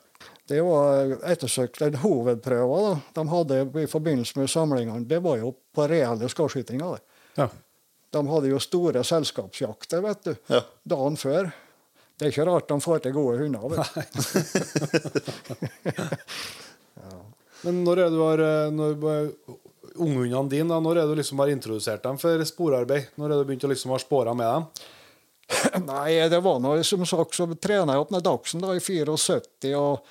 Det var ettersøkt en hovedprøve da, de hadde i forbindelse med samlingene. Det var jo på reelle skårskytinger. Ja. De hadde jo store selskapsjakter vet du, Ja. dagen før. Det er ikke rart de får til gode hunder. vet du. Men når er du har eh, når, eh, Unghundene dine, da, når er du liksom har introdusert dem for sporarbeid? Når er du begynt å liksom ha spora med dem? Nei, det var noe, som sagt, så trena jeg opp med Dagsen da, i 74, og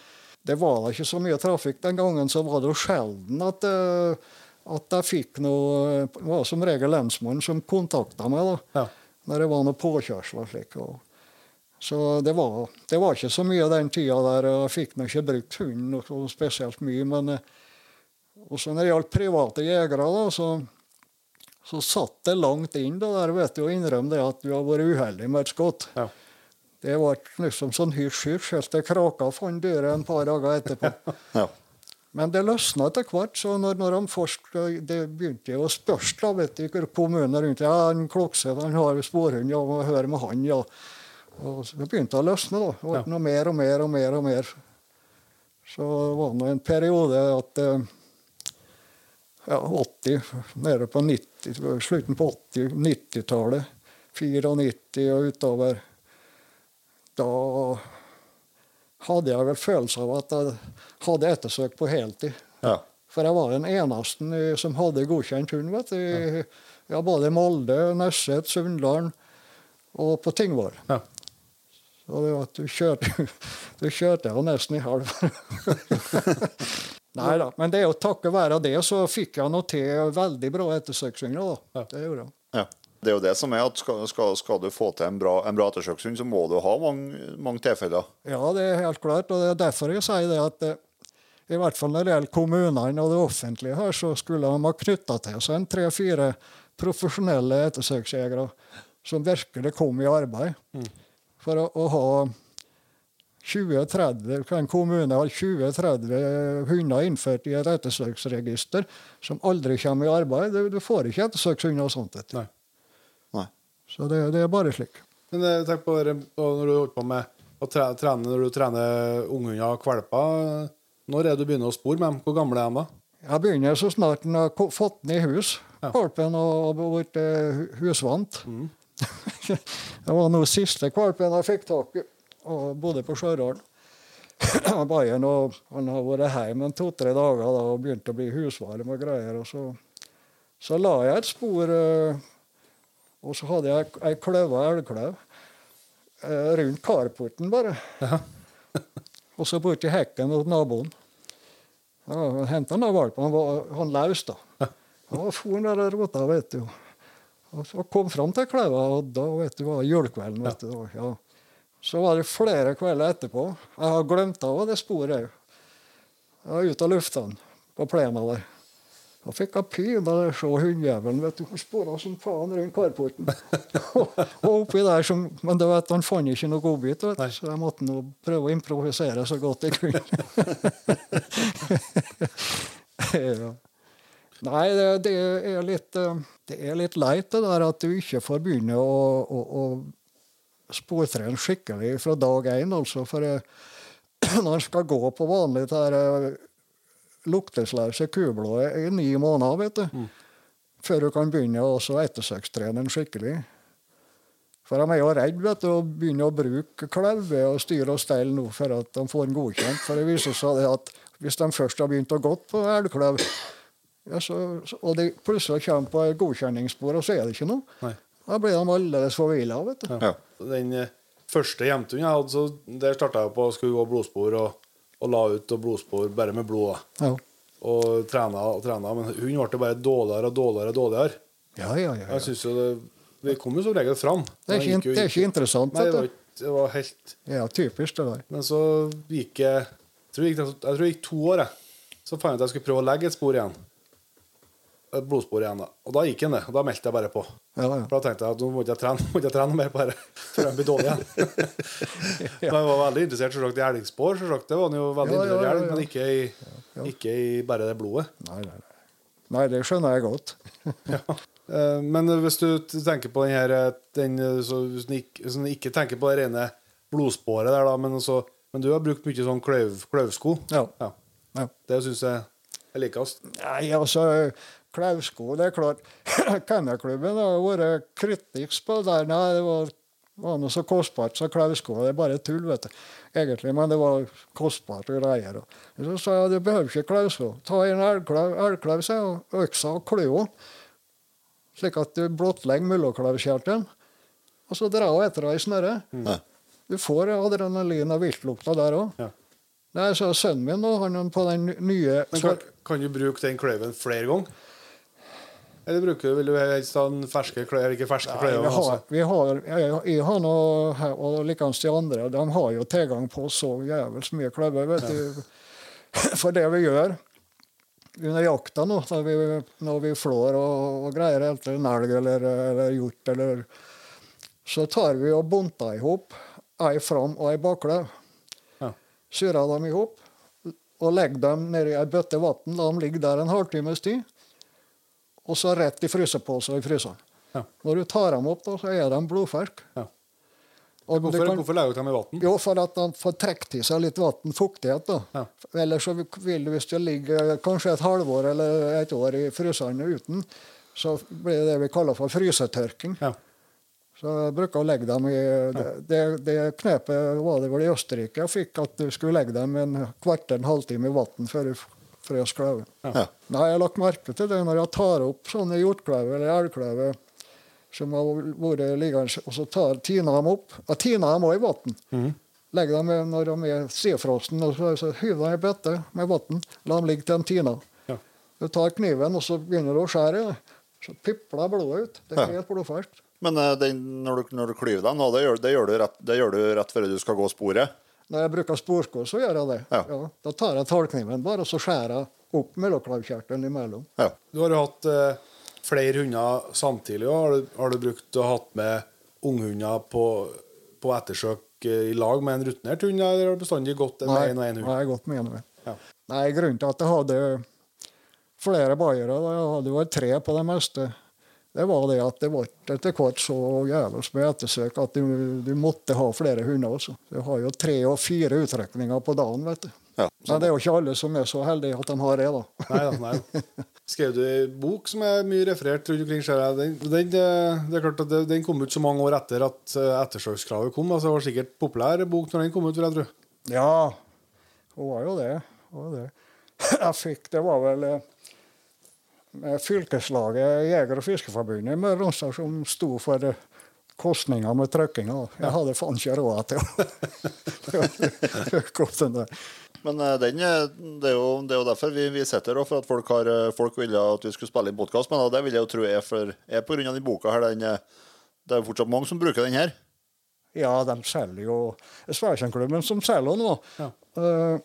det var da ikke så mye trafikk den gangen, så var det jo sjelden at, eh, at jeg fikk noe Det var som regel lensmannen som kontakta meg da, Ja. når det var noe påkjørsel og slik. Og, så det var, det var ikke så mye den tida der. Jeg fikk nå ikke brukt hunden spesielt mye, men eh, også når det gjaldt private jegere, da, så så satt det langt inn det der, vet du, å innrømme det at du har vært uheldig med et skudd. Ja. Det var liksom sånn hysj-hysj helt til kraka fant dyret en par dager etterpå. ja. Men det løsna etter hvert. så når, når de først det begynte å spørs da, vet du, kommunen rundt ja, en klokse, han har sporhund, ja, må høre med han, ja. Og så det begynte å løsne. da. Det ble Ja. noe mer og mer og mer. og mer. Så det var nå en periode at eh, ja, 80, nede på 90, slutten på 80, 90-tallet, 94 og utover, da hadde jeg vel følelse av at jeg hadde ettersøk på heltid. Ja. For jeg var den eneste som hadde godkjent hund. vet du. i- Ja, både Molde, Nesset, Sunndalen og på Tingvoll. Ja. Så det var at du kjørte, du kjørte jo nesten i halv. Nei da. Men det er jo takket være det så fikk jeg nå til veldig bra ettersøkshunder. da. Ja. Det gjorde jeg. Ja. Det er jo det som er at skal, skal, skal du få til en bra, en bra ettersøkshund, så må du ha mange, mange tilfeller. Ja, det er helt klart. Og det er derfor jeg sier det at eh, i hvert fall når det gjelder kommunene og det offentlige her, så skulle de ha knytta til seg en tre-fire profesjonelle ettersøksjegere som virkelig kom i arbeid. For å, å ha 20-30, En kommune har 20-30 hunder innført i et ettersøksregister som aldri kommer i arbeid. Du, får ikke ettersøkshunder og sånt. Etter. Nei. Nei. Så det, det er bare slik. Men eh, tenk på det når du holder på med å trene når du trener unghunder og valper. Når er det du begynner å spore med dem? Hvor gamle er de da? Jeg begynner så snart en har fått den i hus. Ja. Valpen og blitt husvant. Mm. det var nå siste valpen jeg fikk tak i, og bodde på Stjørdal. Bayern, og han har vært hjemme en to-tre dager da, og begynt å bli husvarm og greier. og Så, så la jeg et spor, eh, og så hadde jeg ei kløva elgkløv eh, rundt carporten bare. og så borti hekken hos naboen. Ja, han henta den valpen. Han var han løs, da. Og for der og rota, vet du. Og så kom fram til kløva, og da vet du, var julekvelden. vet du. Ja. Så var det flere kvelder etterpå. Jeg har glemt av det sporet òg. Jeg var ute av luftene på plena der. Da fikk jeg pinadø se hundejævelen. vet du, Han spora som faen rundt karporten. og, oppi der som, Men du vet, han fant ikke noe godbit, vet så jeg måtte nå prøve å improvisere så godt jeg kunne. ja. Nei, det, det, er litt, eh, det er litt leit det der at du ikke får begynne å, å, å sportrene skikkelig fra dag én. Altså, for eh, når en skal gå på vanlig eh, luktesløse kublåer i ni måneder, vet du, før du kan begynne å ettersøkstrene den skikkelig. For de er jo redd vet du, å begynne å bruke klauve og styre og stelle nå for at de får den godkjent. For det viser seg at hvis de først har begynt å gå på elgklauv, ja, og de plutselig kommer på godkjenningsspor, og så er det ikke noe, Nei. Da ble de aldeles forvila. vet du. Ja. Den eh, første jevntunden jeg hadde, så der starta jeg på å skulle gå blodspor og, og la ut og blodspor bare med blod. Ja. Og trena og trena. Men hun ble bare dårligere og dårligere. og dårligere. Ja, ja, ja, ja. Jeg synes jo det, Vi kom jo som regel fram. Det er ikke, gikk jo det er ikke interessant. Nei, det var, det var helt Ja, typisk det der. Men så gikk jeg Jeg tror det gikk, jeg tror det gikk to år, jeg. Så fant jeg at jeg skulle prøve å legge et spor igjen. Blodspor igjen. da. Og da gikk den det. Og da meldte jeg bare på. Ja, ja. For da tenkte jeg at nå må jeg trene, må jeg trene mer på dette før jeg blir dårlig igjen. Men jeg var veldig interessert selvsagt, i elgspor. selvsagt. Det var han jo veldig Ja, ja, interessert i elg, men ikke i, ikke i bare det blodet. Nei, nei, nei. Nei, det skjønner jeg godt. Ja Men hvis du tenker på den her eh, den, eh, så Hvis du ikke, hvis du ikke tenker på det rene blodsporet der, da, men, så, men du har brukt mye sånn kløv, kløvsko. Ja. Ja. Ja. Det syns jeg er likest. Nei, altså Klausko, det er klart. Kennelklubben har vært kritisk på der. Nei, det var, var noe så kostbart så klausko. Det er bare tull, vet du. Egentlig, men det var kostbart og greier. Så sa jeg du behøver ikke klausko. Ta en elgklav sa jeg, og øksa og kløa. Slik at du blottlegger mellomklavskjertelen. Og så dra henne etter deg i snørre. Mm. Du får adrenalin og viltlukta der òg. Ja. Nei, så Sønnen min nå, han på den nye Men kan, kan du bruke den kløyven flere ganger? Eller bruker du, vil du helst ha en ferske klær, ikke ferske Nei, kløyver? vi har, altså? vi har, jeg, jeg har nå, og likeens de andre, de har jo tilgang på så jævels mye klær. vet du. For det vi gjør under jakta nå, når vi, når vi flår og, og greier etter en elg eller, eller hjort, eller, så tar vi og bunter i hop ei fram og ei bakløv. Ja. Syrer dem i hop, og legger dem nedi ei bøtte vann. De ligger ligge der en halvtimes tid. Og så rett i fryseposer i fryseren. Ja. Når du tar dem opp, da, så er de blodferske. Ja. Hvorfor, kan- hvorfor legger du dem i vann? Jo, for at de får trukket til seg litt vann, fuktighet. da. Ja. Ellers så vil du, hvis du ligger kanskje et halvår eller et år i fryseren uten, så blir det det vi kaller for frysetørking. Ja. Så jeg bruker å legge dem i Det, det, det knepet var det vel i Østerrike jeg fikk, at du skulle legge dem en kvarter, en halvtime i vann før du frøs kløver. Ja. Nei, jeg har lagt merke til det når jeg tar opp sånne hjortkløver eller elgkløver som har vært liggende, og så tar, tiner dem opp. Jeg tiner dem òg i vann. Legger dem når de er sidefrosten, og så, så hyver dem i bøtte med vann. La dem ligge til de tiner. Ja. Du tar kniven, og så begynner du å skjære. Så pipler blodet ut. Det er helt blodferskt. Men det, når, du, når du klyver dem, nå, det, gjør, det, gjør du rett, det gjør du rett før du skal gå sporet? Når jeg bruker sporsko, så gjør jeg det. Ja. da tar jeg tallkniven bare, og så skjærer jeg opp mellomklavkjertelen imellom. Ja. Du har jo hatt eh, flere hunder samtidig. Har du, har du brukt og hatt med unghunder på, på ettersøk eh, i lag med en rutinert hund, eller har du bestandig gått med én en og en hund? nei, gått med en. Ja. Nei, grunnen til at jeg hadde flere bayere, da jeg hadde jo tre på det meste, det var det at det ble etter hvert så jævlig med ettersøk at du, du måtte ha flere hunder også. Du har jo tre og fire utrykninger på dagen, vet du. Ja. Men det er jo ikke alle som er så heldige at de har det, da. Nei da. nei. Skrev du ei bok som er mye referert rundt omkring? ser jeg. Den, den, det er klart at den kom ut så mange år etter at eh, ettersøkskravet kom. altså Det var sikkert populær bok når den kom ut, vil jeg tro. Ja, hun var jo det. Hun var det. Jeg fikk Det var vel eh, fylkeslaget Jeger- og Fiskerforbundet i Møre og Romsdal som sto for eh, kostninga med trykkinga. Jeg hadde faen ikke råd til å trykke den der. Men eh, den, eh, det, er jo, det er jo derfor vi, vi sitter her, for at folk, har, eh, folk ville at vi skulle spille inn podkast. Men det vil jeg jo tro er, for, er på grunn av den boka her. Den, eh, det er jo fortsatt mange som bruker den her. Ja, de selger jo Sverkjenklubben som selger nå, Ja. eh,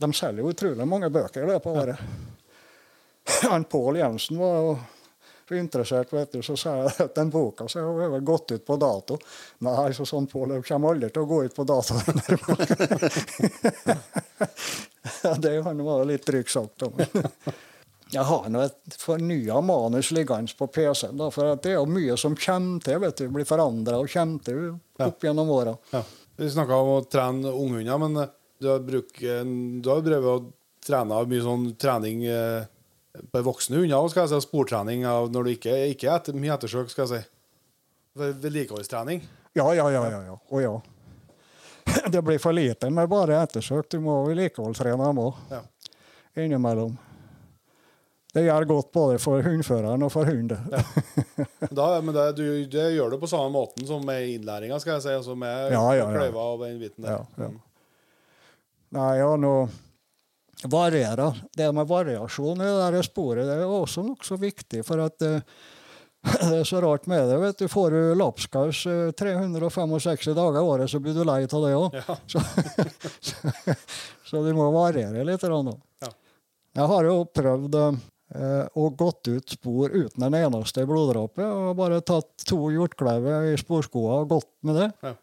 de selger jo utrolig mange bøker i løpet av året. Han Pål Jensen var jo interessert, vet du, så sa jeg at den boka så har gått ut på dato. Nei, så sånn Pål, det kommer aldri til å gå ut på dato. den ja, det han var litt drygt sagt. om. Jeg har nå et fornya manus liggende på PC-en, for det er jo mye som kommer til. vet du, Blir forandra og kommer til opp gjennom åra. Ja. Vi snakka om å trene unghunder, men eh, du har, brukt, du har drevet og trena mye sånn trening eh, på voksne hunder, skal jeg si, sportrening av når du ikke, ikke er etter, mye ettersøk, skal jeg si. Vedlikeholdstrening. Ja, ja, ja. ja, ja. Og ja. Det blir for lite med bare ettersøk. Du må vedlikeholdstrene dem òg, Ja. innimellom. Det gjør godt både for hundføreren og for hunden. Ja. men det, du, det gjør du på samme måten som med innlæringa, skal jeg si. Altså med Ja, ja, ja. kløyva og den biten der. Ja, ja. Nei, ja, nå variere. Det med variasjon i det der sporet det er også nokså viktig. For at eh, det er så rart med det. vet du. Får du lapskaus eh, 365 dager i året, så blir du lei av det òg. Ja. Så, så, så du må variere litt. Ja. Jeg har jo prøvd eh, og gått ut spor uten en eneste bloddråpe. Og bare tatt to hjortklauver i sporskoa og gått med det. Ja.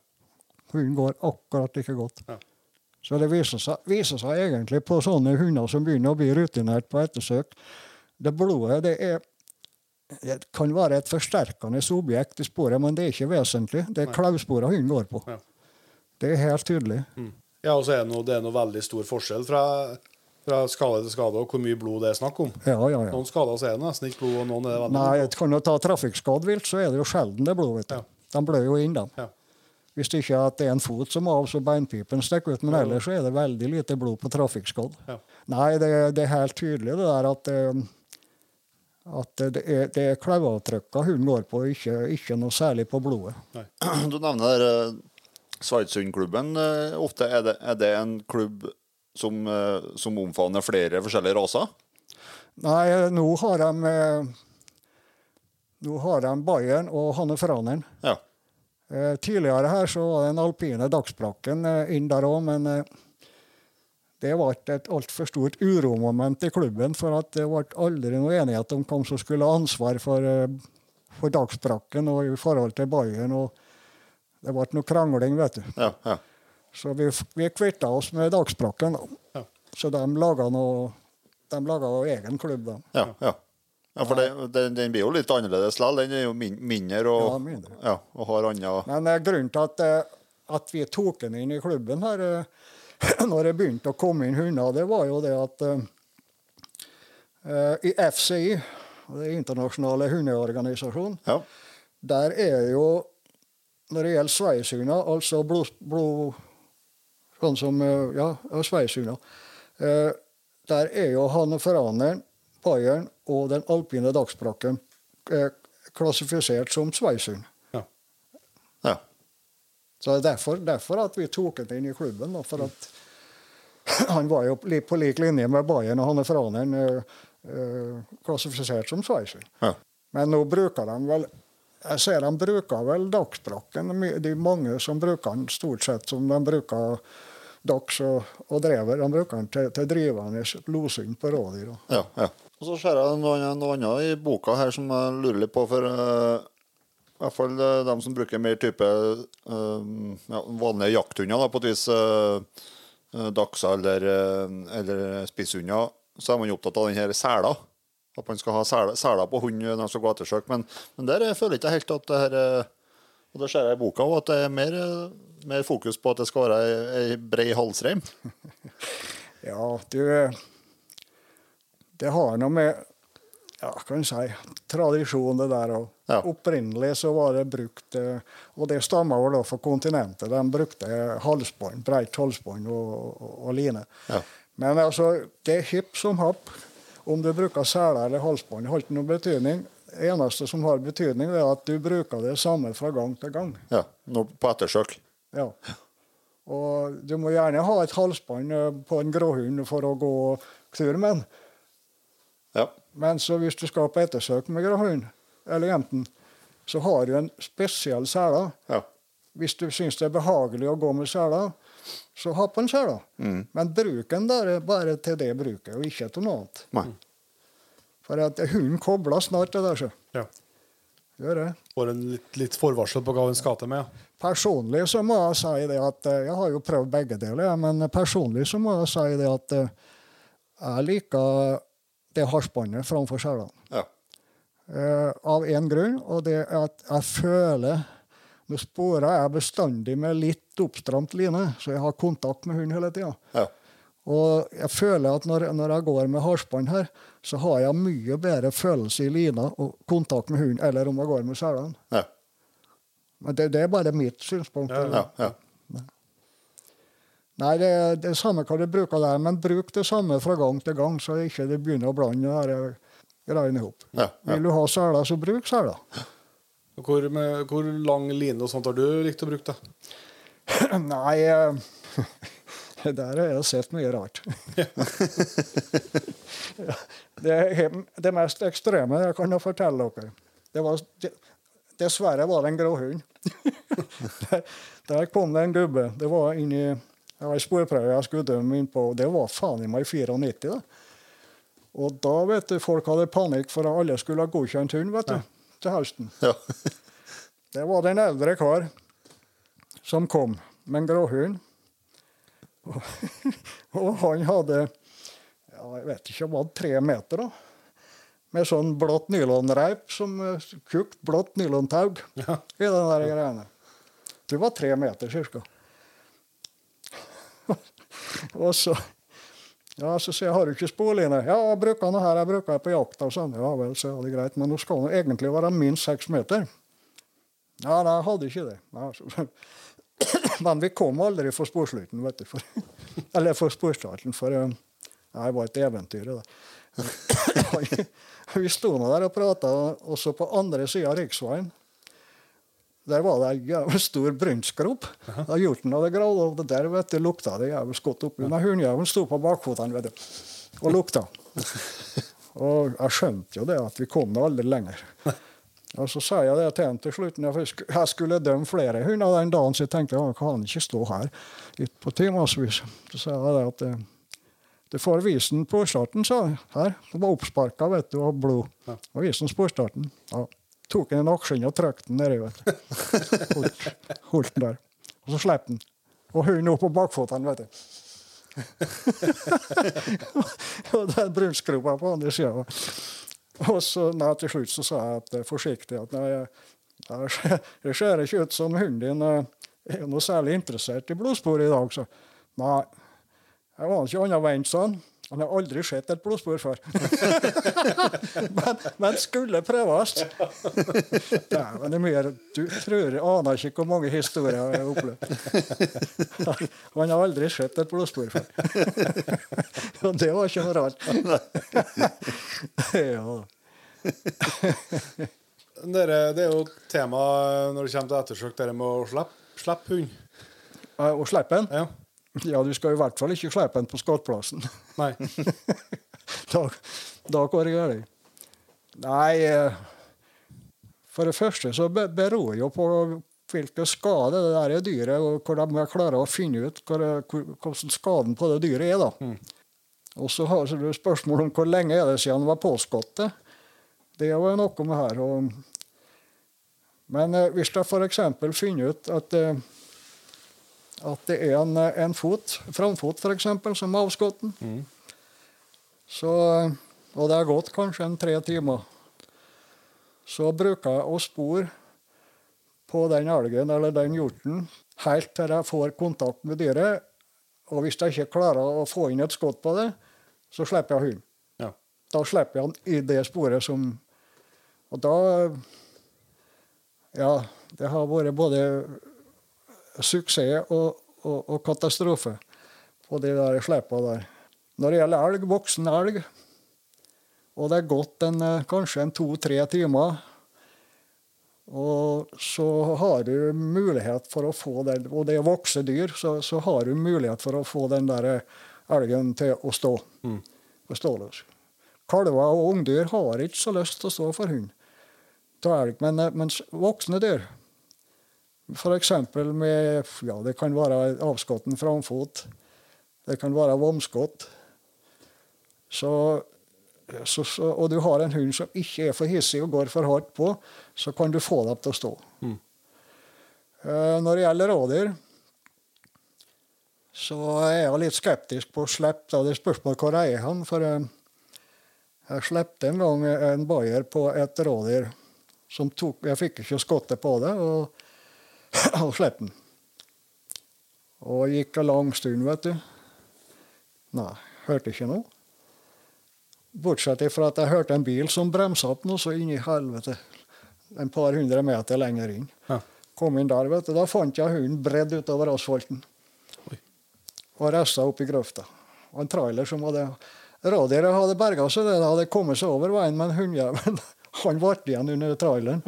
Hunden går akkurat like godt. Ja. Så det viser seg, viser seg egentlig på sånne hunder som begynner å bli rutinert på ettersøk. Det blodet det er det kan være et forsterkende objekt i sporet, men det er ikke vesentlig. Det er klausporene hunden går på. Ja. Det er helt tydelig. Ja, og så er det noe, det er noe veldig stor forskjell fra, fra skade til skade og hvor mye blod det er snakk om. Ja, ja, ja. Noen skader så er det nesten ikke blod, og noen er det veldig Nei, Nei, kan du ta trafikkskadd vilt, så er det jo sjelden det blod. vet du. De blør jo inn, dem. Hvis det ikke er at det er en fot som av, så beinpipen stikker ut. Men ellers er det veldig lite blod på trafikkskodd. Ja. Nei, det, det er helt tydelig det der at, eh, at det er, det er klauavtrykka hunden går på, ikke, ikke noe særlig på blodet. Du nevner Sveitsundklubben. uh, Sveidsundklubben. eh, ofte er det, er det en klubb som, eh, som omfavner flere forskjellige raser? Nei, nå har de eh, Nå har de Bayern og Hanne Franen. Ja. Eh, tidligere her så var den alpine dagsbrakken eh, inn der òg, men eh, det ble et altfor stort uromoment i klubben. For at det ble aldri noe enighet om hvem som skulle ha ansvar for, for dagsbrakken og i forhold til Bayern. og Det ble noe krangling, vet du. ja, ja. Så vi, vi kvitta oss med dagsbrakken. da. Ja. Så de laga noe De laga egen klubb, da. Ja, ja. Ja for det, den, den blir jo litt annerledes likevel. Den er jo min, mindre og, Ja, mindre. Ja, og har andre Men eh, grunnen til at, eh, at vi tok den inn i klubben her, eh, når det begynte å komme inn hunder, det var jo det at eh, eh, i FCI, det internasjonale hundeorganisasjonen, Ja. der er jo Når det gjelder sveisehunder, altså blod, blod Sånn som Ja, sveisehunder. Eh, der er jo hanneforaneren, paieren og den alpine dagsbrakken eh, klassifisert som Sveisund. Ja. ja. Så det er derfor, derfor at vi tok ham inn i klubben. For at han var jo på lik linje med Bayern og hanneforaneren eh, eh, klassifisert som Sveisund. ja. Men nå bruker de vel jeg ser de bruker vel dagsbrakken. De mange som bruker den stort sett som de bruker dags og, og drever. De bruker den til, til drivende losing på rådyr. Ja, ja. Og så ser jeg noe, noe annet i boka her som jeg lurer litt på. For uh, i hvert fall eh, dem som bruker mer type uh, ja, vanlige jakthunder, da, på et vis uh, dachser eller, eller spisshunder, så er man opptatt av den her sela. At man skal ha sele- seler på hund når man skal gå ettersøk. Men, men der føler jeg ikke helt at det her Og det ser jeg i boka òg, at det er mer, mer fokus på at det skal være ei brei halsreim. Ja, du Det har noe med ja, kan si, tradisjon, det der. Og Ja. Opprinnelig så var det brukt eh, Og det stammer vel da fra kontinentet. De brukte halsbånd, breit halsbånd og, og, og line. Ja. Men altså, det er hipp som happ. Om du bruker seler eller halsbånd, har ikke noe betydning. Det eneste som har betydning, er at du bruker det samme fra gang til gang. Ja, Nå på ettersøk. Ja. Og du må gjerne ha et halsbånd eh, på en gråhund for å gå tur med den. Men så hvis du skal på ettersøk med hund eller jenten, så har du en spesiell sele. ja. Hvis du syns det er behagelig å gå med sele, så ha på en sele. Men bruk den bare, bare til det bruket, og ikke til noe annet. Nei. For at hunden kobler snart det der, så. ja. Gjør det. Får en litt, litt forvarsel på hva hun skal til med. Ja. Personlig så må jeg si det at eh, Jeg har jo prøvd begge deler, men personlig så må jeg si det at eh, jeg liker det halsbåndet framfor selene. Ja. Uh, av én grunn, og det er at jeg føler Nå sporer jeg bestandig med litt oppstramt line, så jeg har kontakt med hunden hele tida. Ja. Og jeg føler at når, når jeg går med halsbånd her, så har jeg mye bedre følelse i lina og kontakt med hunden, eller om jeg går med selene. Ja. Men det, det er bare mitt synspunkt. Ja. ja. Nei, det er det samme hva du bruker der, men bruk det samme fra gang til gang, så ikke det begynner å blande eh, greiene i hop. Ja, ja. Vil du ha seler, så bruk seler. Hvor, med, hvor lang line og sånt har du likt å bruke? da? Nei eh, Der har jeg sett mye rart. det, det mest ekstreme jeg kan fortelle dere det var, det, Dessverre var det en grå hund. der, der kom det en gubbe. Det var inni det var i sporprøve jeg skulle dømme inn på. og Det var faen i meg 94. da. Og da vet du, folk hadde panikk for at alle skulle ha godkjent hund vet du, til høsten. ja. Det var den en eldre kar som kom med en gråhund. Og, og han hadde ja, jeg vet ikke, var det tre meter, da. Med sånn blått nylonreip, som eh, tjukt blått nylontaug Ja. i den der greiene. Det var tre meter cirka. og så ja, så sier jeg, har du ikke sporline? Ja, jeg bruker den her, jeg bruker den på jakta. og Sånn. Ja vel, så er det greit, men nå skal den egentlig være minst seks meter. Ja, nei, jeg hadde ikke det. Nei, så, men vi kom aldri for sporslutten, vet du. For, eller for sporstarten, for eh, nei, det var et eventyr. det vi sto nå der og prata, og så på andre sida av riksveien der var det ei jævlig stor brunnsgrop. Da Hjorten hadde gravd, og det der vet du, lukta det jævlig godt oppi. Men hundejævelen sto på bakfotene vet du, og lukta. Og jeg skjønte jo det, at vi kom da aldri lenger. Og så sa jeg det til han til slutt, når jeg skulle dømme flere hunder den dagen, så jeg tenkte jeg kan ikke stå her litt på timevis. Så sa jeg det at eh, du får visen på starten, sa jeg. Her. Det var oppsparka, vet du, og blod. Og visen på starten. Ja. Tok den i nakken og trykte den nedi. Holdt, holdt den der. Og så slapp den. Og hunden opp på bakføttene, vet du. og den brunskrubba på andre sida. Og så nei, til slutt så sa jeg at, eh, forsiktig at nei, jeg- jeg det ser ikke ut som hunden din eh, er noe særlig interessert i blodspor i dag. Så nei, jeg var ikke annerledes sånn. Han har aldri sett et blodspor før. men, men skulle prøves. Dæven, Du tror aner ikke hvor mange historier jeg har opplevd. Han har aldri sett et blodspor før. Og det var ikke noe rart. ja. Dere, det er jo tema når det kommer til ettersøk, det med å slippe, slippe hund. Å slippe den? Ja. Ja, du skal i hvert fall ikke slippe den på skattplassen. Nei. da, da går det galt. Nei eh, For det første så be- beror jo på hvilke skader det der er dyret, og hvor de klarer å finne ut hvor, hvor, hvordan skaden på det dyret er. da. Og så har du spørsmål om hvor lenge er det siden det var påskutt. det. Var jo noe med her. Og, men eh, hvis jeg f.eks. finner ut at eh, at det er en, eh, en fot, framfot f.eks., som er avskutt, så, og det har gått kanskje en tre timer, så bruker jeg å spore på den elgen eller den hjorten helt til jeg får kontakt med dyret. Og hvis jeg ikke klarer å få inn et skudd på det, så slipper jeg hunden. Ja. Da slipper jeg han i det sporet som Og da Ja, det har vært både suksess og, og, og katastrofe på de der sleipa der. Når det gjelder elg, voksen elg, og det er gått en, eh, kanskje en to-tre timer, og så har du mulighet for å få den, og det er vokse dyr, så, så har du mulighet for å få den der eh, elgen til å stå. Mm. ståløs. Kalver og ungdyr har ikke så lyst til å stå for hund av elg, men, eh, mens voksne dyr F.eks. med ja, Det kan være avskotten framfot. Det kan være vomskott. Så, så, så, og du har en hund som ikke er for hissig og går for hardt på, så kan du få dem til å stå. Eh, når det gjelder rådyr, så er jeg litt skeptisk på å slippe. Det spørsmålet på hvor jeg er han, For eh, jeg slepte en gang en bayer på et rådyr som tok Jeg fikk ikke skottet på det. og og slapp den. Og gikk en lang stund, vet du. Nei, hørte ikke noe. Bortsett fra at jeg hørte en bil som bremsa opp noe så inn i helvete. En par hundre meter lenger inn. Ja. Kom inn der, vet du. Da fant jeg hunden bredd utover asfalten. Oi. Og resta opp i grøfta. Og en trailer som hadde Radieret hadde berga seg, det hadde kommet seg over veien, men hundejævelen han ble igjen under traileren.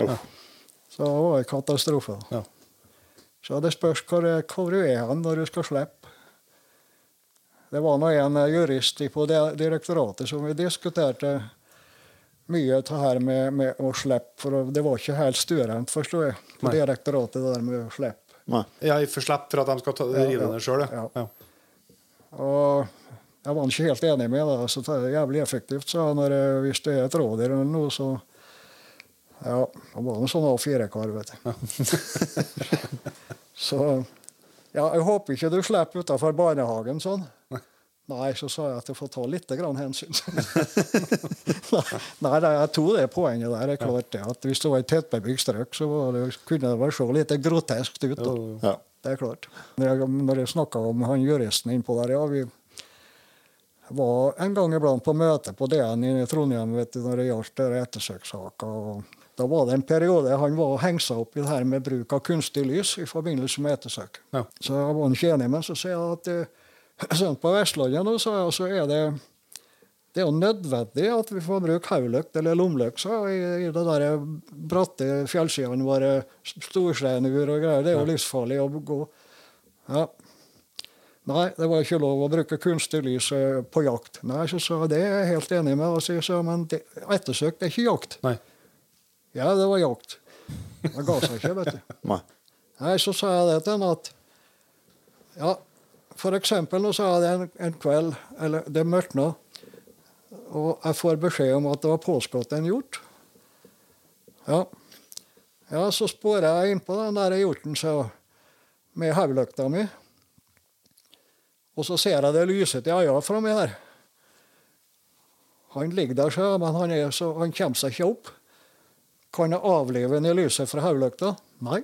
Så det var en katastrofe. Ja. Så det spørs hvor, hvor du er hen når du skal slippe. Det var nå en eh, jurist på direktoratet som vi diskuterte mye av det her med, med å slippe. For det var ikke helt stuerent, forstår jeg, på Nei. direktoratet det der med å slippe. Nei. Ja, for slipp for at de skal ta, Ja, rive ja. ned sjøl, ja. Ja. ja. Og jeg var ikke helt enig med det. så det er jævlig effektivt. sa han. hvis det er et rådyr eller noe, så Ja, det var noe sånn A4-kar, vet du. så Ja, jeg håper ikke du slipper utafor barnehagen sånn. Nei, så sa jeg at jeg får ta litt grann hensyn. nei, nei, jeg tror det poenget der. Det er klart det, at Hvis det var et tettbebygd strøk, så var det, kunne det vel se litt groteskt ut. Da. Ja. Det er klart. Når jeg, når jeg snakka om han juristen innpå der, ja, vi var en gang iblant på møte på DN i Trondheim vet du, når det gjaldt det ettersøkssaker. og Da var det en periode han var hengsa opp i det her med bruk av kunstig lys i forbindelse med ettersøk. Ja. Så jeg var ikke enig, men så sier jeg at eh, sånn på Vestlandet nå, så er det det er jo nødvendig at vi får bruke hauløkt eller lommelykt så, i, i det der bratte fjellsidene våre. Storsteinur og greier. Det er jo livsfarlig å gå. Ja. Nei, det var ikke lov å bruke kunstig lys eh, på jakt. Nei, så sa jeg det er jeg helt enig med. Og så men det, ettersøk det er ikke jakt. Nei. Ja, det var jakt. Det ga seg ikke, vet du. Nei. Nei, så sa jeg det til henne at Ja, for eksempel nå sa jeg det en, en kveld, eller det mørkna, og jeg får beskjed om at det var påskutt en hjort. Ja. ja, så spora jeg innpå den der hjorten så, med hodelykta mi. Og så ser jeg det lyset i øynene framme her. Han ligger der, så, men han, så, han kommer seg ikke opp. Kan jeg avlive en i lyset fra hodelykta? Nei.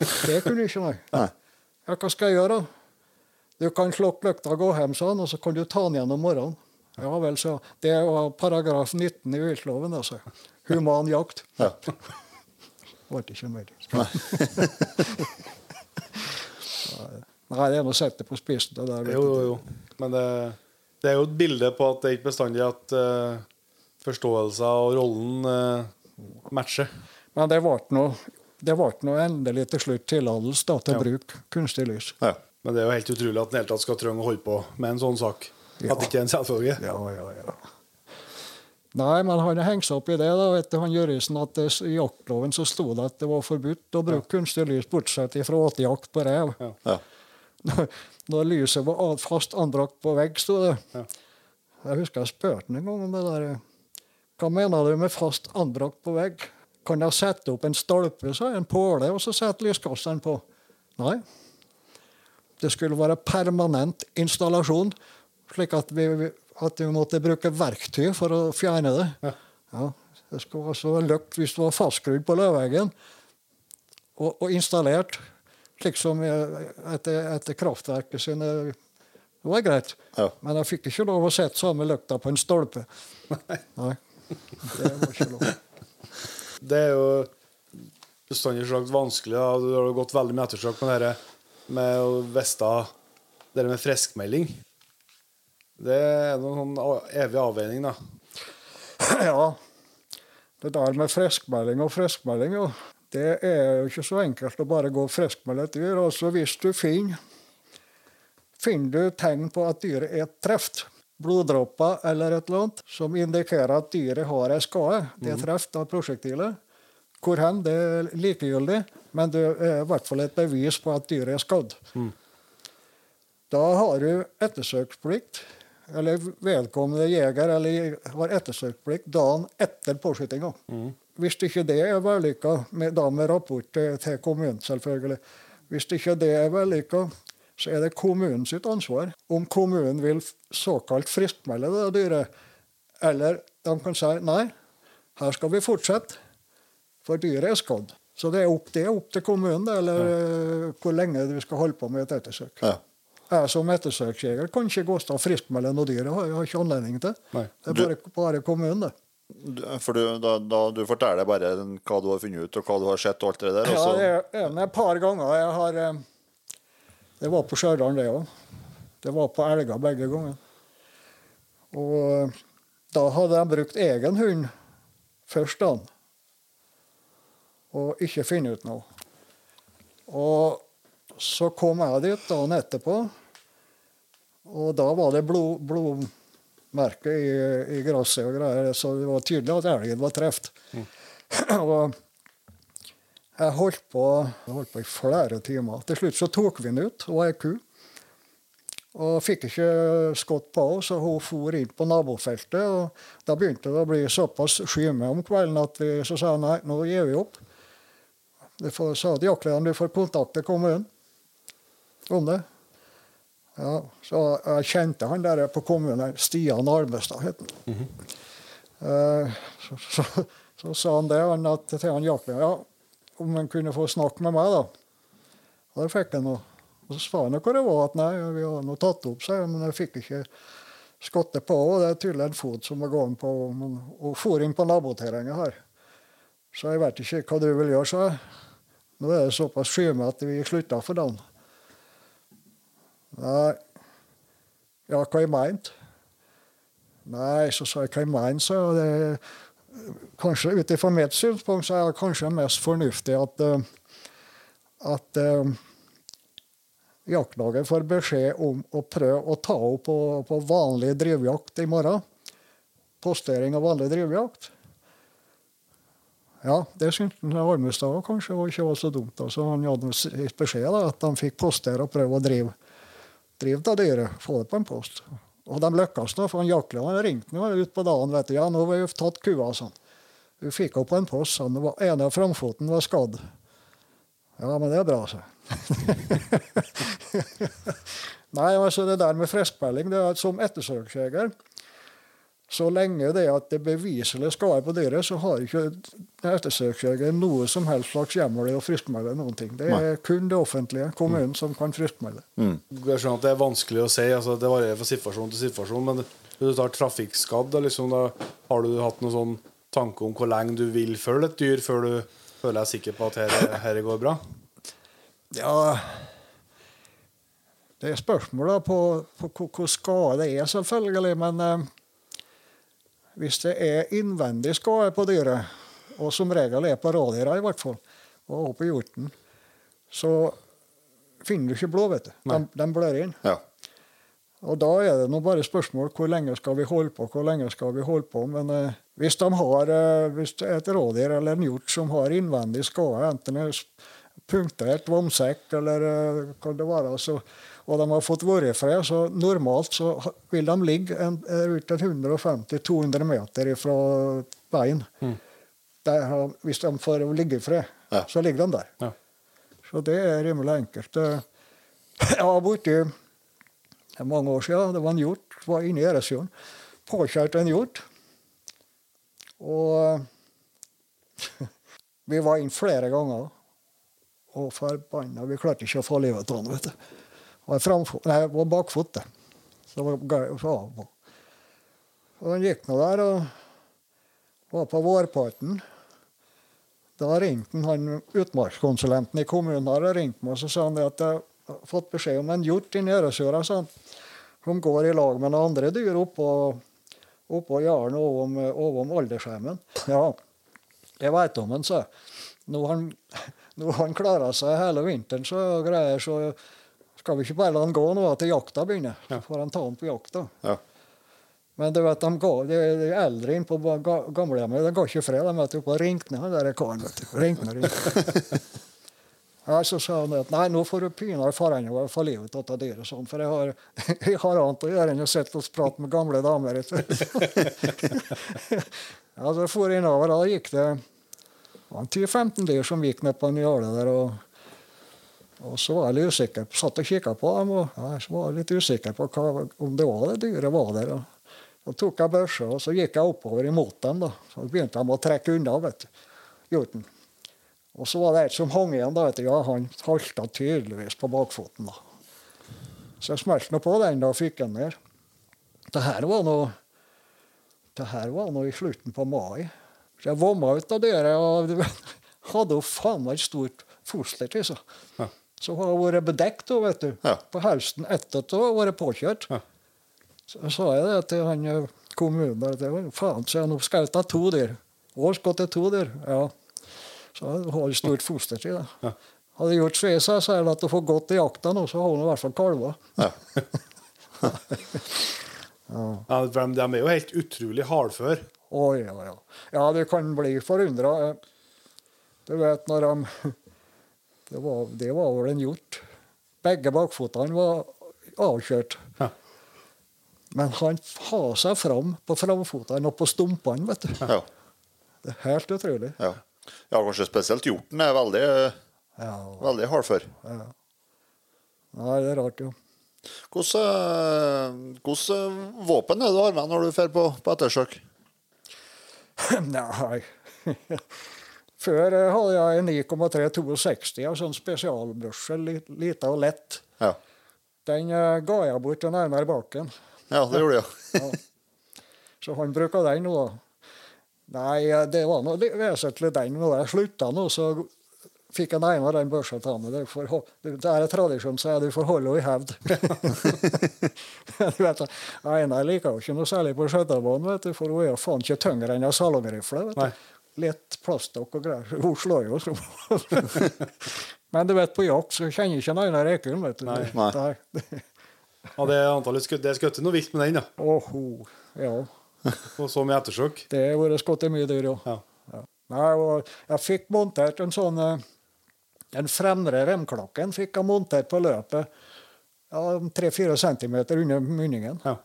Det kunne jeg ikke, nei. Nei. Ja, hva skal jeg gjøre? Du kan slukke lykta og gå hjem, sa han, og så kan du ta den igjen om morgenen. Ja vel, så Det var paragraf 19 i viltloven, altså. Human jakt. Ja. Ble ikke mer. Nei, det er nå å sette på spissen. Det der, Jo, jo, jo. Men det, det er jo et bilde på at det er ikke bestandig at uh, forståelsen og rollen eh, matcher. Men det ble nå endelig til slutt tillatelse til Ja. å bruke kunstig lys. Ja. Men det er jo helt utrolig at en hele tatt skal trenge å holde på med en sånn sak. Ja. At det ikke er en selvfølge. Ja, ja, ja. Nei, men han har hengt seg opp i det. da, vet du, han Jørgensen, at det, I jaktloven så sto det at det var forbudt å bruke kunstig lys, bortsett fra åtejakt på rev. Ja. Ja. Når, når lyset var fast anbrakt på vegg, sto det. Ja. Jeg husker jeg spurte ham en gang om det der. Hva mener du med fast anbrakt på vegg? Kan jeg sette opp en stolpe, sa en påle, og så sette lyskasteren på? Nei. Det skulle være permanent installasjon, slik at vi, at vi måtte bruke verktøy for å fjerne det. Ja. Ja, det skulle altså være løkt hvis det var fastskrudd på løvveggen og, og installert, slik som eh, etter, etter kraftverket sine Det var greit. Ja. Men jeg fikk ikke lov å sette samme løkta på en stolpe. Nei. Det var ikke lov. Det er jo bestandig slags vanskelig. Da. Du har gått veldig med ettersøk på det med å vite det med friskmelding. Det er noen sånn evig avveining, da. Ja. Det der med friskmelding og friskmelding, jo. Det er jo ikke så enkelt å bare gå og friskmelde et dyr. Altså hvis du finner Finner du tegn på at dyret er treft, bloddråper eller et eller annet, som indikerer at dyret har en skade, det er truffet av prosjektilet, hvor hen, det er likegyldig, men det er i hvert fall et bevis på at dyret er skadd. Da har du ettersøksplikt, eller vedkommende jeger eller har ettersøksplikt dagen etter påskytinga. Hvis ikke det er vellykka, med, da med rapport til kommunen, selvfølgelig. Hvis ikke det er vellykka, så er det kommunen sitt ansvar om kommunen vil såkalt friskmelde det dyret. Eller de kan si nei, her skal vi fortsette, for dyret er skadd. Så det er opp, det er opp til kommunen, eller ja. hvor lenge du skal holde på med et ettersøk. Ja. Jeg som ettersøksjeger kan ikke gå og friskmelde noe dyr. Har jeg har ikke anledning til. Nei. Det er bare, bare kommunen, det. For du, da, da du forteller bare hva du har funnet ut, og hva du har sett, og alt det der. Ja, og så- det er et par ganger jeg har eh, Det var på Stjørdal, det òg. Det var på elger begge ganger. Og eh, da hadde de brukt egen hund først da. Og ikke funnet ut noe. Og så kom jeg dit dagen etterpå, og da var det blod, blodmerke i, i gresset og greier, så det var tydelig at elgen var truffet. og jeg holdt på, jeg holdt på i flere timer. Til slutt så tok vi den ut, hun ei ku. Og fikk ikke skutt på henne, så hun for inn på nabofeltet. og Da begynte det å bli såpass skyme om kvelden at vi så sa nei, nå gir vi opp. Du får, sa til jaktlederen du får kontakte kommunen om det. Ja, så jeg kjente han der på kommunen, Stian Almestad het han. Eh, så, så, så sa han det han at, til han jaktlederen ja, om han kunne få snakke med meg, da. Og det fikk han. Og og så sa han hva det var. at Nei, vi har nå tatt opp, seg, men jeg fikk ikke skottet på. Og det er tydelig en fot som var gående på men, og inn på naboterrenget her. Så jeg vet ikke hva du vil gjøre, sa jeg. Nå er det såpass skyme at vi slutta for dagen. Nei. Ja, hva jeg mente? Nei, så sa jeg hva jeg mente, sa jeg. Kanskje ut ifra mitt synspunkt så er det kanskje mest fornuftig at, eh, at eh, jaktlaget får beskjed om å prøve å ta opp på, på vanlig drivjakt i morgen. Postering av vanlig drivjakt. Ja, det syntes Almestad også kanskje var ikke var så dumt. Altså, han hadde gitt beskjed da, at han fikk postere og prøve å drive, drive av dyret. Få det på en post. Og de lykkes nå, for han jaktlederen ringte nå ut på dagen. vet du, ja, nå har vi tatt kua, sånn. Vi fikk henne på en post. sånn, var ene framfoten var skadd. Ja, men det er bra, sa Nei, altså det der med friskmelding, det er som ettersøksjeger så lenge det er at det beviselig skade på dyret, så har ikke ettersøksjeger noe som helst slags hjemmel i å friskmelde noen ting. Det er kun det offentlige, kommunen, som kan friskmelde. Jeg skjønner at det er vanskelig å si. altså Det varierer fra situasjon til situasjon. Men hvis du tar trafikkskadd, liksom, da har du hatt noen sånn tanke om hvor lenge du vil følge et dyr før du føler deg sikker på at her går bra? Ja Det er spørsmål da på, på hvor skade det er, selvfølgelig. Men eh, hvis det er innvendig skade på dyret, og som regel er på rådyra i hvert fall, og oppe på hjorten, så finner du ikke blod, vet du. De, de blør inn. Ja. Og da er det nå bare spørsmål hvor lenge skal vi holde på, hvor lenge skal vi holde på. Men eh, hvis de har eh, hvis det er et rådyr eller en hjort som har innvendig skade, enten det er punktert vomsekk eller eh, hva det være, så, og de har fått vært fred, så normalt så vil de ligge en, eh, rundt 150-200 meter fra veien. Der, har- hvis de får ligge i fred, Ja. så ligger de der. Ja. Så det er rimelig enkelt. Eh, Jeg var borti mange år siden. Det var en hjort var inne i Eresfjorden. Påkjørte en hjort. Og eh, vi var inn flere ganger. Og forbanna, vi klarte ikke å få livet av den, vet du. Var, framfot, nei, var bakfot. Så det var gøy å få av på. Og han gikk nå der og var på vårparten. Da ringte han, utmarkskonsulenten i kommunen her, og ringte meg og så sa han at jeg har fått beskjed om en hjort inni Øresjøra sa som går i lag med noen andre dyr oppå, oppå jarden ovom, ovom aldersheimen. Ja, jeg veit om han, sa jeg. Nå har han, han klara seg hele vinteren, så greier, så skal vi ikke bare la han gå nå til jakta begynner. Så får han ta han på jakta. Ja. Men du vet, de, går, de, de eldre inne på gamlehjemmet de ga ikke fred. De vet, oppe og ringte han der karen. Ringte ringte. Ja, så sa han at nei, nå får du pinadø fare inn og få livet av dyret, sånn, for jeg har, jeg har annet å gjøre enn å sitte og prate med gamle damer. ja, så for innover, da gikk det det var en 10-15 dyr som gikk ned på en jåle der. og og så var jeg litt usikker. Satt og kikka på dem, og så var jeg litt usikker på hva, om det var det dyret var der. Og, så tok jeg børsa, og så gikk jeg oppover imot dem. da. Så begynte de å trekke unna, vet du. Hjorten. Og så var det et som hang igjen. da, vet du. Ja, Han halta tydeligvis på bakfoten. da. Så jeg smelte nå på den da, og fikk den ned. Det her var noe det her var nå i slutten på mai. Så jeg vomma ut av døra og hadde jo faen meg et stort foster til seg. Så har hun vært bedekt vet du, Ja. på høsten etter at hun har vært påkjørt. Ja. Så sa jeg det til han eh, kommunen. at Faen, så jeg nå skal jeg ta to dyr. Hvor skal til to dyr? Ja. Så hun har et stort foster til det. Ja. Hadde gjort så jeg sa, så er det at hun får gått i jakta nå, så har hun i hvert fall kalver. Ja. Ja, de, de er jo helt utrolig hardføre. Å, ja, ja. ja, du kan bli forundra. Du vet når de det var, det var vel en hjort. Begge bakfotene var avkjørt. Ja. Men han har seg fram på framføttene og på stumpene, vet du. Ja. Det er helt utrolig. ja. Ja, kanskje spesielt hjorten er veldig, Ja, veldig hardfør. ja. Nei, det er rart, jo. Hvordan våpen er det du har med når du drar på, på ettersøk? Nei. Før eh, hadde jeg en 9,362 av sånn spesialbørse, li- lita og lett. Ja. Den eh, ga jeg bort til Einar Baken. ja, det gjorde jeg. Ja. Så han bruker den nå. Nei, eh, det var litt vesentlig den. Når jeg slutta nå, så fikk en Einar den børsa til meg. Det, for, det er tradisjon, så jeg. Du får holde henne i hevd. du vet, Einar liker jo ikke noe særlig på skøytebanen, for hun er jo faen ikke tyngre enn ei salongrifle. Litt plastdokk og greier. Hun slår jo som Men du vet, på jakt så kjenner ikke en annen Ekun, vet du. Nei. Nei. Ja, det er antallet skutt, Det er skutt noe vilt med den, da. Åhå, ja. Og så med ettersøk. Det har vært skutt mye dyr, ja. Ja. Ja. Nei, og jeg fikk montert en sånn eh, Den fremre remklokken fikk jeg montert på løpet ja, Tre-fire centimeter under munningen. Ja.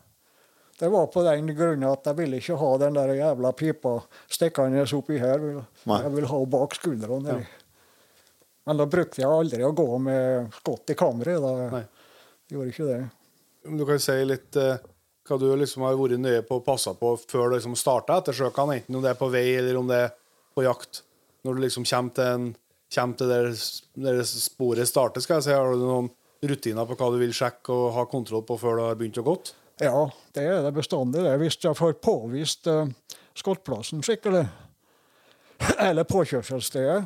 Det var på den grunn at jeg ville ikke ha den der jævla pipa stikkende oppi her. Jeg ville ha bak skuldrene. Ja. Men da brukte jeg aldri å gå med skott i kammeret. Da Nei. gjorde ikke det. Du kan si litt eh, hva du liksom har vært nøye på og passa på før du liksom starta ettersøkene, enten om det er på vei eller om det er på jakt. Når du liksom kommer til, en, kommer til der, der sporet starter, skal jeg si, har du noen rutiner på hva du vil sjekke og ha kontroll på før du har begynt å gått? Ja, det er det bestandig. det. Hvis jeg får påvist uh, skottplassen skikkelig, eller påkjørselsstedet,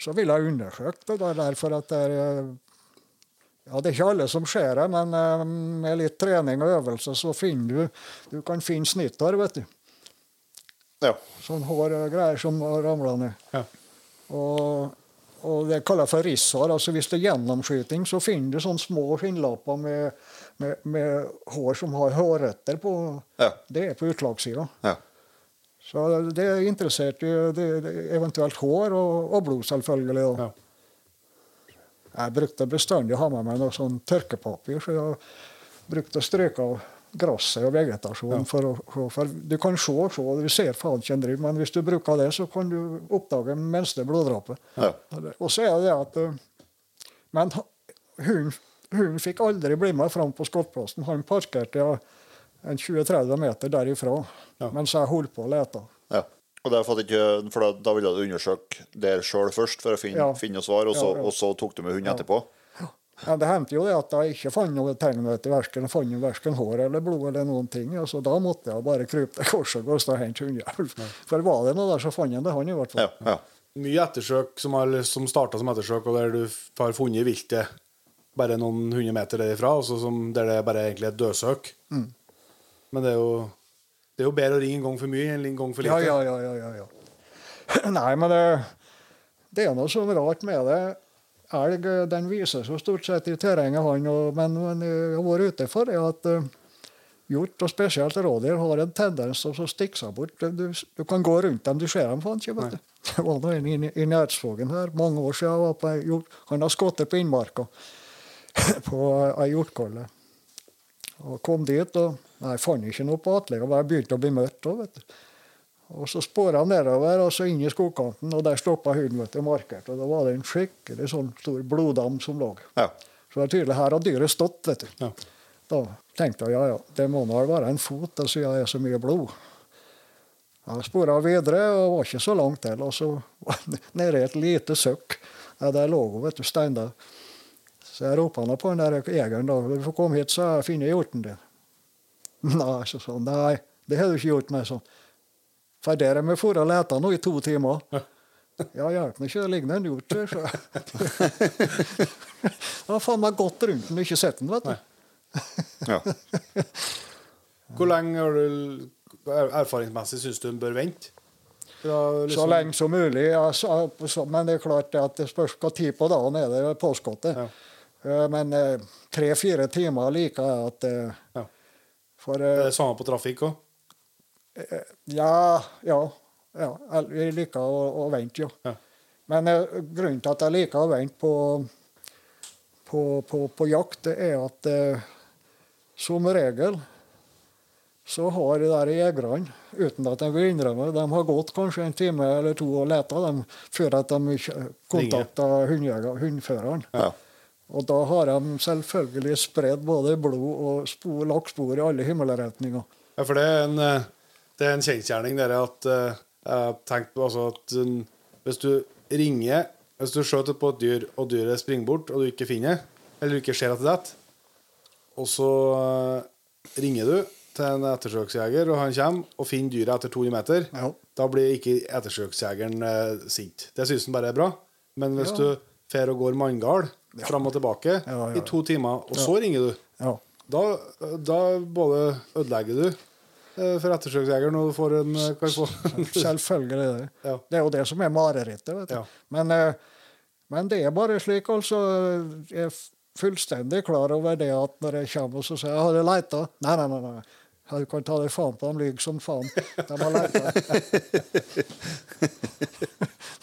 så vil jeg undersøke det. der, Derfor at det er eh, ja, Det er ikke alle som ser det, men uh, med litt trening og øvelse så finner du Du kan finne snittar, vet du. Ja. Sånn hår og greier som ramler ned. Ja. Og, og det kaller jeg for rissar. Altså hvis det er gjennomskyting, så finner du sånne små skinnlapper med, med, med hår som har hårrøtter på. Ja. Det er på utslagssida. Ja. Så det er interessert i det, det, eventuelt hår og, og blod, selvfølgelig. Ja. Jeg brukte bestandig å ha med meg noe sånn tørkepapir, så jeg brukte å strøke av gresset og vegetasjonen. For, å- for du kan se, se, du ser faen ikke en dritt, men hvis du bruker det, så kan du oppdage minste bloddråpe. Ja. Og så er det det at eh, Men hunden hunden fikk aldri bli med fram på skottplassen. Han parkerte ja, en 20-30 meter derifra Ja. mens jeg holdt på å lete. ja. Og det er ikke, for da, da ville du undersøke der sjøl først for å finne, Ja. finne svar, og så, Ja, ja. og så tok du med hund etterpå? Ja, det hendte jo det at jeg ikke fant noe tegn etter verken, verken hår eller blod. eller noen ting. så da måtte jeg bare krype til korset og gå og hente hundehjelp. For var det noe der, så fant jeg det han i hvert fall. Ja. ja. Mye ettersøk som, har, som starta som ettersøk, og der du har funnet viltet bare noen hundre meter derifra, altså som, der det bare egentlig er et dødsøk. Mm. Men det er, jo, det er jo bedre å ringe en gang for mye enn en gang for lite. ja, ja. ja, ja, ja. Nei, men det, det er noe sånn rart med det. Elg den viser seg stort sett i terrenget, han. Og, men, men jeg har vært ute for det at uh, hjort, og spesielt rådyr, har en tendens til å stikke seg bort. Du, du kan gå rundt dem, du ser dem faen ikke. vet du. Det var nå en i, Nærskogen her mange år siden. jeg Var på, han har skutt på innmarka på ei hjortkolle. Og kom dit, og jeg fant ikke noe på Atle. Det begynte begynt å bli mørkt. da, vet du. Og så spora han nedover og så inn i skogkanten, og der stoppa hunden vet du, markert. Og da var det en skikkelig sånn stor bloddam som lå. ja. Så det er tydelig her har dyret stått, vet du. Ja. Da tenkte jeg ja, ja, det må nå være en fot, siden det er så mye blod. Jeg spora videre og var ikke så langt til. Og så nede i et lite søkk. Ja, der lå hun, vet du, steindau. Så jeg roper nå på den der jegeren da. Du får komme hit, så jeg finner hjorten din. Nei, så han. Nei, det har du ikke gjort, meg sånn. For der har vi vært og lett nå i to timer. Ja, hjelp meg ikke, det ligger en hjort der, så har faen meg gått rundt den og ikke sett den, vet du. ja. Hvor lenge har du er- erfaringsmessig syns du en bør vente? Liksom... Så lenge som mulig. Ja, så, men det er klart at det spørs hva tid på dagen er det påskuddet. Ja. Eh, Men eh, tre-fire timer liker jeg at eh, Ja. For Er det samme på trafikk òg? Ja, ja. ja jeg liker å, å vente, jo. Ja. Men grunnen til at jeg liker å vente på, på, på, på jakt, det er at eh, som regel så har de der jegerne, uten at de vil innrømme de har gått kanskje en time eller to og leta dem før at de kontakta hundføreren. ja. Og da har de selvfølgelig spredd både blod og spor, lagt spor i alle himmelretninger. Ja, for det er en, eh, det er en kjensgjerning dere at eh, jeg har tenkt på altså at um, hvis du ringer Hvis du skjøter på et dyr, og dyret springer bort, og du ikke finner eller du ikke ser at det detter, og så eh, ringer du til en ettersøksjeger, og han kommer og finner dyret etter 200 meter, Ja. da blir ikke ettersøksjegeren eh, sint. Det syns han bare er bra. Men hvis Ja. du fer og går manngal fram og tilbake Ja, ja, ja. i to timer, og så ringer du Ja. da, da både ødelegger du eh, for ettersøksjegeren, og du får en eh, få Selvfølgelig det. Ja. Det er jo det som er marerittet. vet du. Ja. Men, eh, men det er bare slik, altså. Jeg er fullstendig klar over det at når jeg kommer og sier jeg, har leita? Nei, nei, nei. nei. Ja, Du kan ta deg faen på, de lyver som faen. De har leita.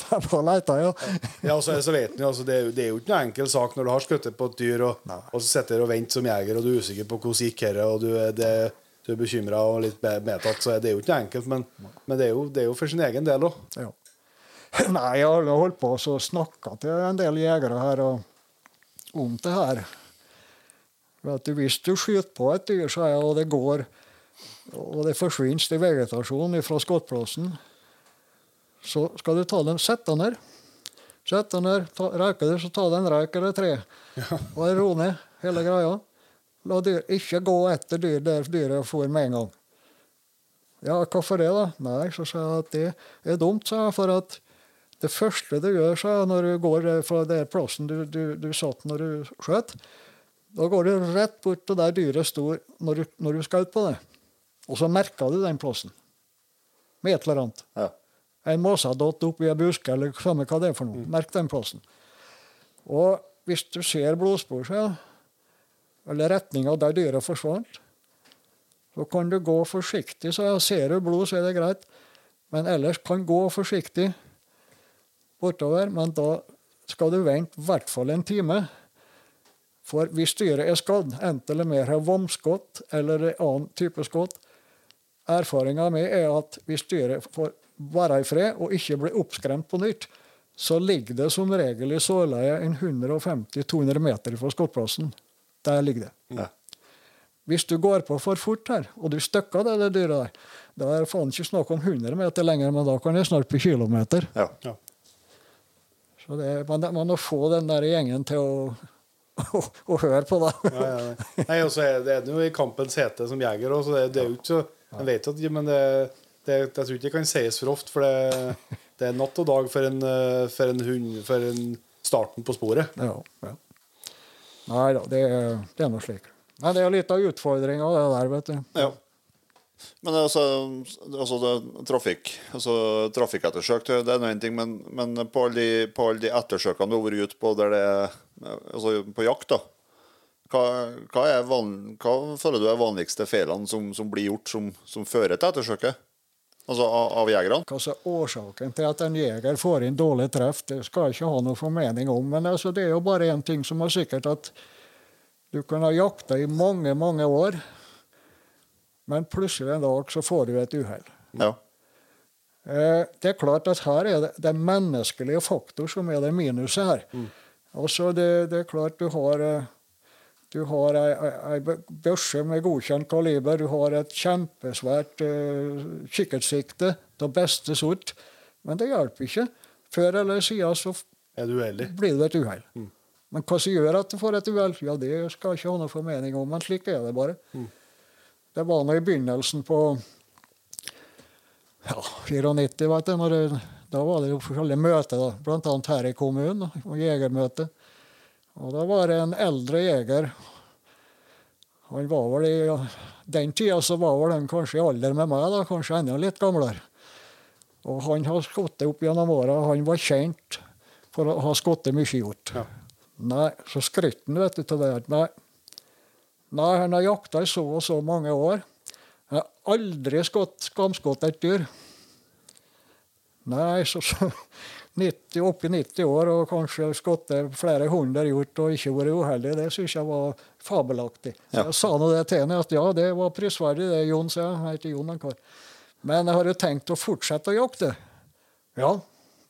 de har leita, ja. Ja, så, så vet du, altså, det, er jo, det er jo ikke noe enkel sak når du har skutt på et dyr, og, og så sitter du og venter som jeger, og du er usikker på hvordan gikk dette, og du er, det, du er bekymra og litt medtatt, så det er jo ikke noe enkelt. Men, men det, er jo, det er jo for sin egen del òg. ja. Nei, jeg har holdt på å snakke til en del jegere her og, om det her. Vet du, hvis du skyter på et dyr, så er det, og det går og det forsvinner i vegetasjon fra skottplassen, så skal du ta den, sette den her Sett den her, ta, røyker du, så ta den røyk eller tre. Og ro ned hele greia. La dyr ikke gå etter dyr der dyret får med en gang. Ja, hvorfor det, da? Nei, så sa jeg at det er dumt, sa jeg, for at det første du gjør sa jeg, når du går fra den plassen du, du, du satt når du skjøt, da går du rett bort til der dyret sto når du, når du skjøt på det. Og så merka du den plassen med et eller annet. Ja. En måsadott oppi en buske, eller samme hva det er for noe. Merk den plassen. Og hvis du ser blodspor, så, eller retninga der dyret forsvant, så kan du gå forsiktig. Så ser du blod, så er det greit. Men ellers kan gå forsiktig bortover. Men da skal du vente i hvert fall en time. For hvis dyret er skadd, enten eller mer har vomskott eller en annen type skott, erfaringa mi er at hvis dyret får være i fred og ikke blir oppskremt på nytt, så ligger det som regel i sårleiet en 150-200 meter fra skottplassen. Der ligger det. Ja. Hvis du går på for fort her, og du støkker det, det dyret der, da er det faen ikke snakk om 100 meter lenger, men da kan det snart bli kilometer. Ja. Ja. Så det, man, man må få den der gjengen til å, å, å høre på, da. Ja, ja, ja. Nei, også er det er jo i kampens hete som jeger òg, så det, det er jo ikke så Jeg vet at men det, det, jeg tror ikke det kan sies for ofte, for det, det er natt og dag for en, eh, for en hund for en starten på sporet. Ja, ja. Nei da, det, er- det er noe slik. Nei, det er litt av utfordringa, det der, vet du. Ja. Men altså, altså det, trafikk, altså trafikkettersøk det er nå en ting, men, men på alle de, på alle de ettersøkene du har vært ute på der det er altså på jakt, da, hva, hva, er van, hva føler du er vanligste feilene som, som blir gjort som, som fører til ettersøket? Altså av, av jegerne? Er årsaken til at en jeger får inn dårlig treff, det skal jeg ikke ha noe formening om. Men altså, det er jo bare én ting som er sikkert, at du kan ha jakta i mange, mange år, men plutselig en dag så får du et uhell. Ja. Eh, Det er klart at her er det den menneskelige faktor som er det minuset her. Altså det, det er klart du har eh, du har ei, børse med godkjent kaliber, du har et kjempesvært uh, kikkertsikte av beste sort. Men det hjelper ikke. Før eller siden så du blir det et uhell. Men hva som gjør at du får et uhell, ja, det skal jeg ikke ha noe formening om. Men slik er det bare. Det var nå i begynnelsen på ja, 94, vet du. Det, da var det jo forskjellige møter, da, bl.a. her i kommunen, og jegermøte. Og da var det en eldre jeger. Han var vel i Den tida så var vel han kanskje i alder med meg, da, kanskje enda litt gamlere. Og han har skutt opp gjennom åra. Han var kjent for å ha skutt mye hjort. Ja. Nei, så han vet du, til det. Nei. Nei, han har jakta i så og så mange år. Han har aldri skutt skamskutt et dyr. Nei, så, så 90, oppi 90 år og kanskje skutt flere hundre hjort og ikke vært uheldig, det syns jeg var fabelaktig. Ja. Jeg sa nå det til henne, at ja, det var prisverdig det, Jon, sa jeg. Heter Jon, en kar. Men jeg har jo tenkt å fortsette å jakte. Ja,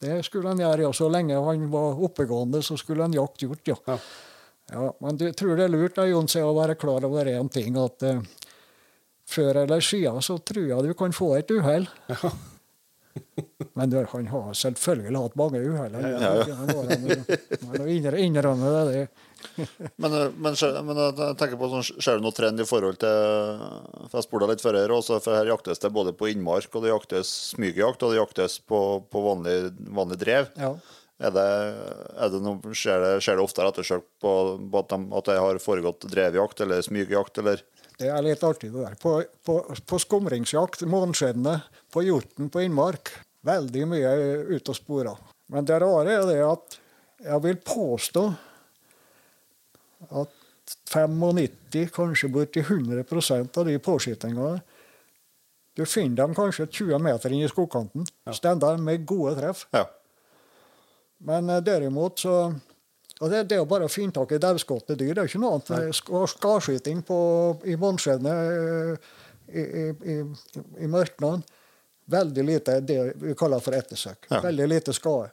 det skulle han gjøre. Ja. Så lenge han var oppegående, så skulle han jakte hjort, ja. Ja. Ja, men du tror det er lurt da, Jon, å være klar over en ting. At eh, før eller siden så tror jeg du kan få et uhell. Men du, han har selvfølgelig hatt mange uhell. Ja, ja. Innrømme det. det. Men, eh, men, men jeg tenker på sånn, Ser du noe trend i forhold til For jeg spurte litt før her også, for her jaktes det både på innmark og det jaktes smygjakt, og det jaktes på, på vanlig, vanlig drev. Ja. Er det, er det noe, skjer, det, skjer det oftere ettersøk på, på at, de, at det har foregått drevjakt eller smygjakt, eller? Det er litt artig, det der. På, på, på skumringsjakt, måneskinnet, på hjorten på innmark, veldig mye ute og spora. Men det rare er det at jeg vil påstå at 95, kanskje borti 100% av de påskytingene Du finner dem kanskje 20 meter inn i skogkanten. Stender med gode treff. Ja. Men eh, derimot så og det, det er jo bare å finne tak i dauskåtte dyr. Det er jo ikke noe annet. Skarskyting på- i måneskjedene eh, i, i, i, i mørkene. Veldig lite det vi kaller for ettersøk. Ja. Veldig lite skade.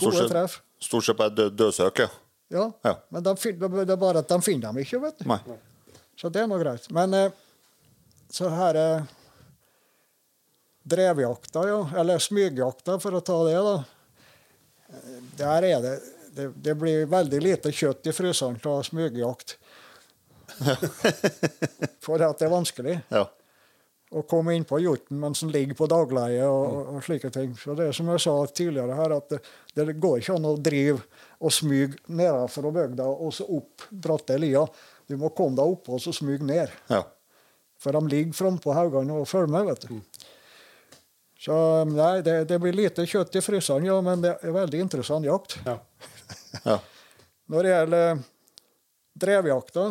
Gode treff. stort sett bare død, dødsøk, ja. Ja. Ja. Men de, det er bare at de finner dem ikke, vet du. Nei. Så det er nå greit. Men eh, så her er drevjakta, ja. Eller smygjakta, for å ta det, da. Eh, Der er det det, det blir veldig lite kjøtt i fryseren av smygjakt. For at det er vanskelig Ja. å komme inn på hjorten mens den ligger på dagleie og, og, slike ting. Så det er som jeg sa tidligere her, at det, det går ikke an å drive og smyge nedenfor bygda og så opp bratte lia. Du må komme deg opp og så smyge ned. ja. For de ligger frampå haugene og følger med, vet du. Så nei, det, det blir lite kjøtt i fryseren, ja, men det er veldig interessant jakt. Ja. ja. Når det gjelder drevjakta,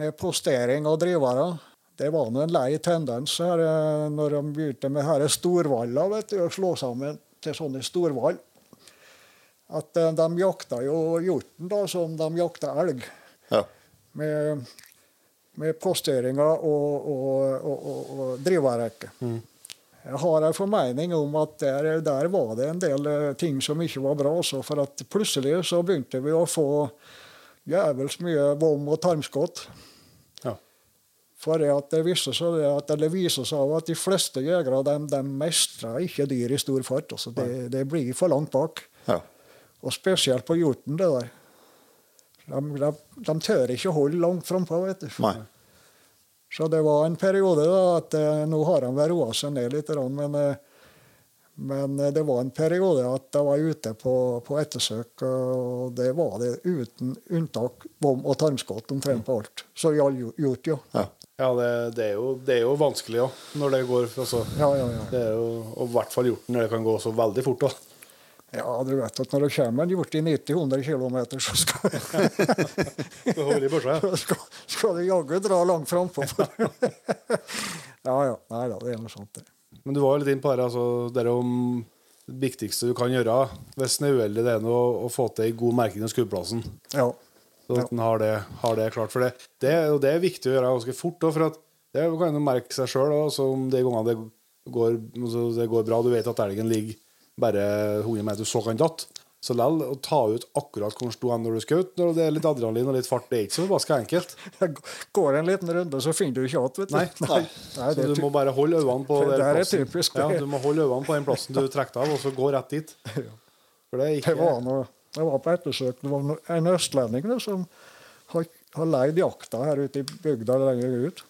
med postering av drivere Det var nå en lei tendens her eh, når de begynte med herre storvalla, vet du, å slå sammen til sånne storvall. At eh, de jakta jo hjorten da, som de jakta elg. ja. Med, med posteringer og, og, og, og, og driverrekke. Jeg har en formening om at der, der var det en del eh, ting som ikke var bra. Også, for at plutselig så begynte vi å få jævels mye vom og tarmskudd. Ja. For det at det viste seg at, eller viser seg at de fleste jegere de, de mestrer ikke dyr i stor fart. Altså det, det blir for langt bak. ja. Og spesielt på hjorten. det der. De, de, de tør ikke holde langt frampå. vet du. Nei. Så det var en periode da, at eh, nå har han vel roa seg ned litt, men, eh, men eh, det var en periode at jeg var ute på, på ettersøk, og det var det uten unntak bom og tarmskudd omtrent på alt. Så gjaldt hjort, ja. Ja. Ja, det, det, er jo, det er jo vanskelig òg, når det går altså, Ja, ja, ja. Det er jo, Og i hvert fall hjorten, når det kan gå så veldig fort. da. Ja, du vet at når det kommer en hjort i 90-100 km, så skal, Så skal, skal du jaggu dra langt frampå. ja, ja. Nei da, det er noe sånt, det. Men du var jo litt inn på det, altså, det om det viktigste du kan gjøre hvis en er uheldig, det er å, å få til ei god merking av skuddplassen. Ja. Så at en har det, har det klart. For det, det, det er viktig å gjøre ganske fort. da, for at det kan en merke seg sjøl om de gangene det går, altså, det går bra. Du vet at elgen ligger bare 100 meter så kan datt. Så likevel, å ta ut akkurat hvor den sto når du skjøt, når det er litt adrenalin og litt fart, det er ikke så forbaska enkelt. Går en liten runde, så finner du ikke igjen. Nei. Nei, Nei, Så du må bare holde øynene på den den Det er plassen. typisk. Ja, du må holde øynene på den plassen du trekker av, og så gå rett dit. For det er Det var, noe, det var på ettersøk. Det var en østlending da, som har, har leid jakta her ute i bygda lenger ut.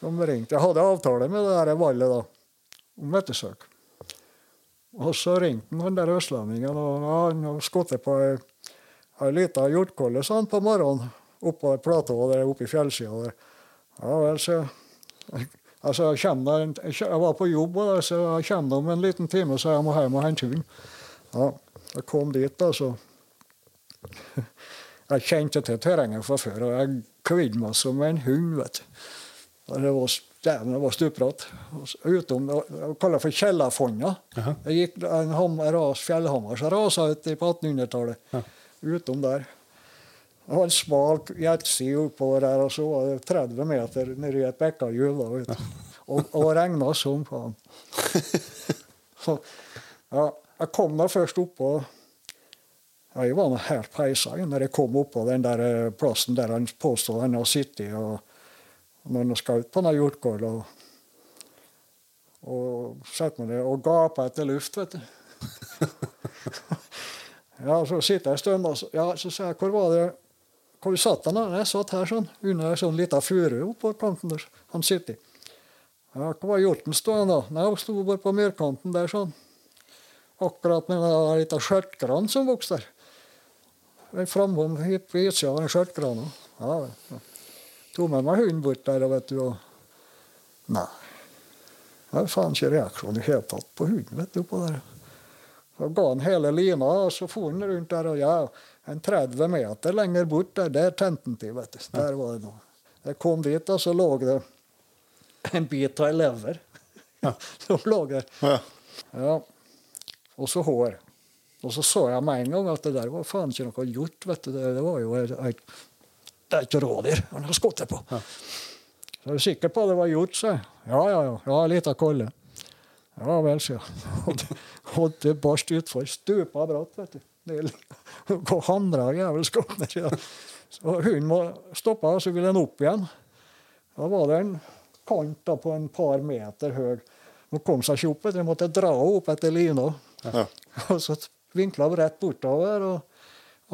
De ringte. Jeg hadde avtale med det der vallet da, om ettersøk. Og så ringte han der østlendingen, og han har skutt på ei, ei lita hjortkolle sånn på morgenen oppå et platå der oppe i fjellsida der. Ja vel, så Altså, jeg, kommer, jeg var på jobb, og så jeg kommer om en liten time, så jeg må hjem og hente hunden. Ja, jeg kom dit, da, så Jeg kjente til terrenget fra før, og jeg kvidde meg som en hund, vet du. Det var, dæven, det var stupbratt. Utom det det for Kjellerfonna. Det gikk en ham, ras, fjellhammer som rasa ut på 1800-tallet. Utom der. Det var en smal gjettside oppover der, og så var det 30 meter nedi et bekkahjul. Ja. Og, og regna som faen. Så, ja, jeg kom da først oppå ja, Jeg var helt peisa når jeg kom oppå den der eh, plassen der han påstod han hadde sittet og når skal ut på den hjortkåla. Og, og setter meg ned og gaper etter luft, vet du. ja, så sitter jeg en stund, og så, ja, så sier jeg hvor var det hvor satt han da? Jeg satt her sånn, under ei sånn lita furu på kanten der han sitter. Ja, hvor var hjorten stående da? Nei, Hun sto bare på myrkanten der sånn. Akkurat med en lita skjørtgran som vokste der. Framom hit på utsida av den skjørtgrana. Ja, ja. Tok med meg hunden bort der, vet du, og Nei. Det er faen ikke reaksjon i det hele tatt på hunden, vet du, på der. Så ga han hele lina, og så for han rundt der, og ja, en 30 meter lenger bort, der, der tente han til, vet du. Der var det noe. Jeg kom dit, og så lå det en bit av ei lever. som lå der. Ja. Ja. Og så hår. Og så så jeg med en gang at det der var faen ikke noe gjort. vet du. Det, det var jo et, det er ikke rådyr han har skutt på. Så jeg er du sikker på at det var hjort, sa jeg. Ja, ja, ja. ja en liten kolle. Ja vel, sier jeg. Og- det barst utfor. Stupa bratt, vet du. Det går hamra jævelskap nedi der. Så hunden må stoppe, og så vil den opp igjen. Da var det en kant da på en par meter høy. Hun kom seg ikke opp, jeg måtte dra henne opp etter lina. Ja. Og så vinkla vi rett bortover og,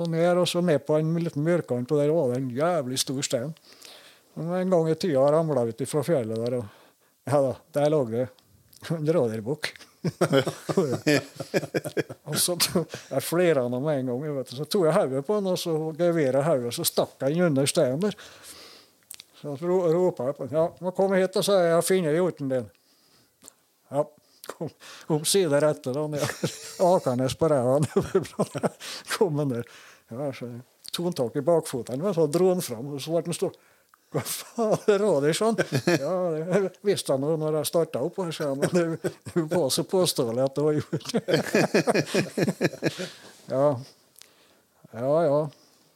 og ned, og så ned på en liten myrkant, og der var det en jævlig stor stein. Og en gang i tida ramla ut fra fjellet der, og ja da, der lå det en rådyrbukk. og så jeg flira han med en gang. Vet. Så tok jeg hodet på han, og så gevira hodet, så stakk jeg under steinen der. Så ro- ropa jeg på han. Ja, må komme hit og sa jeg har funnet hjorten din. Ja. Kom, omsider etter han, ja. Akende på ræva. Kom han der. Ja, så tok tak i bakfoten, og så dro han fram, og så ble han stående. Hva faen, det sånn? Ja, det visste han jo når jeg starta opp, her, sa han, men det, var så påståelig at det var gjort. ja. Ja, ja.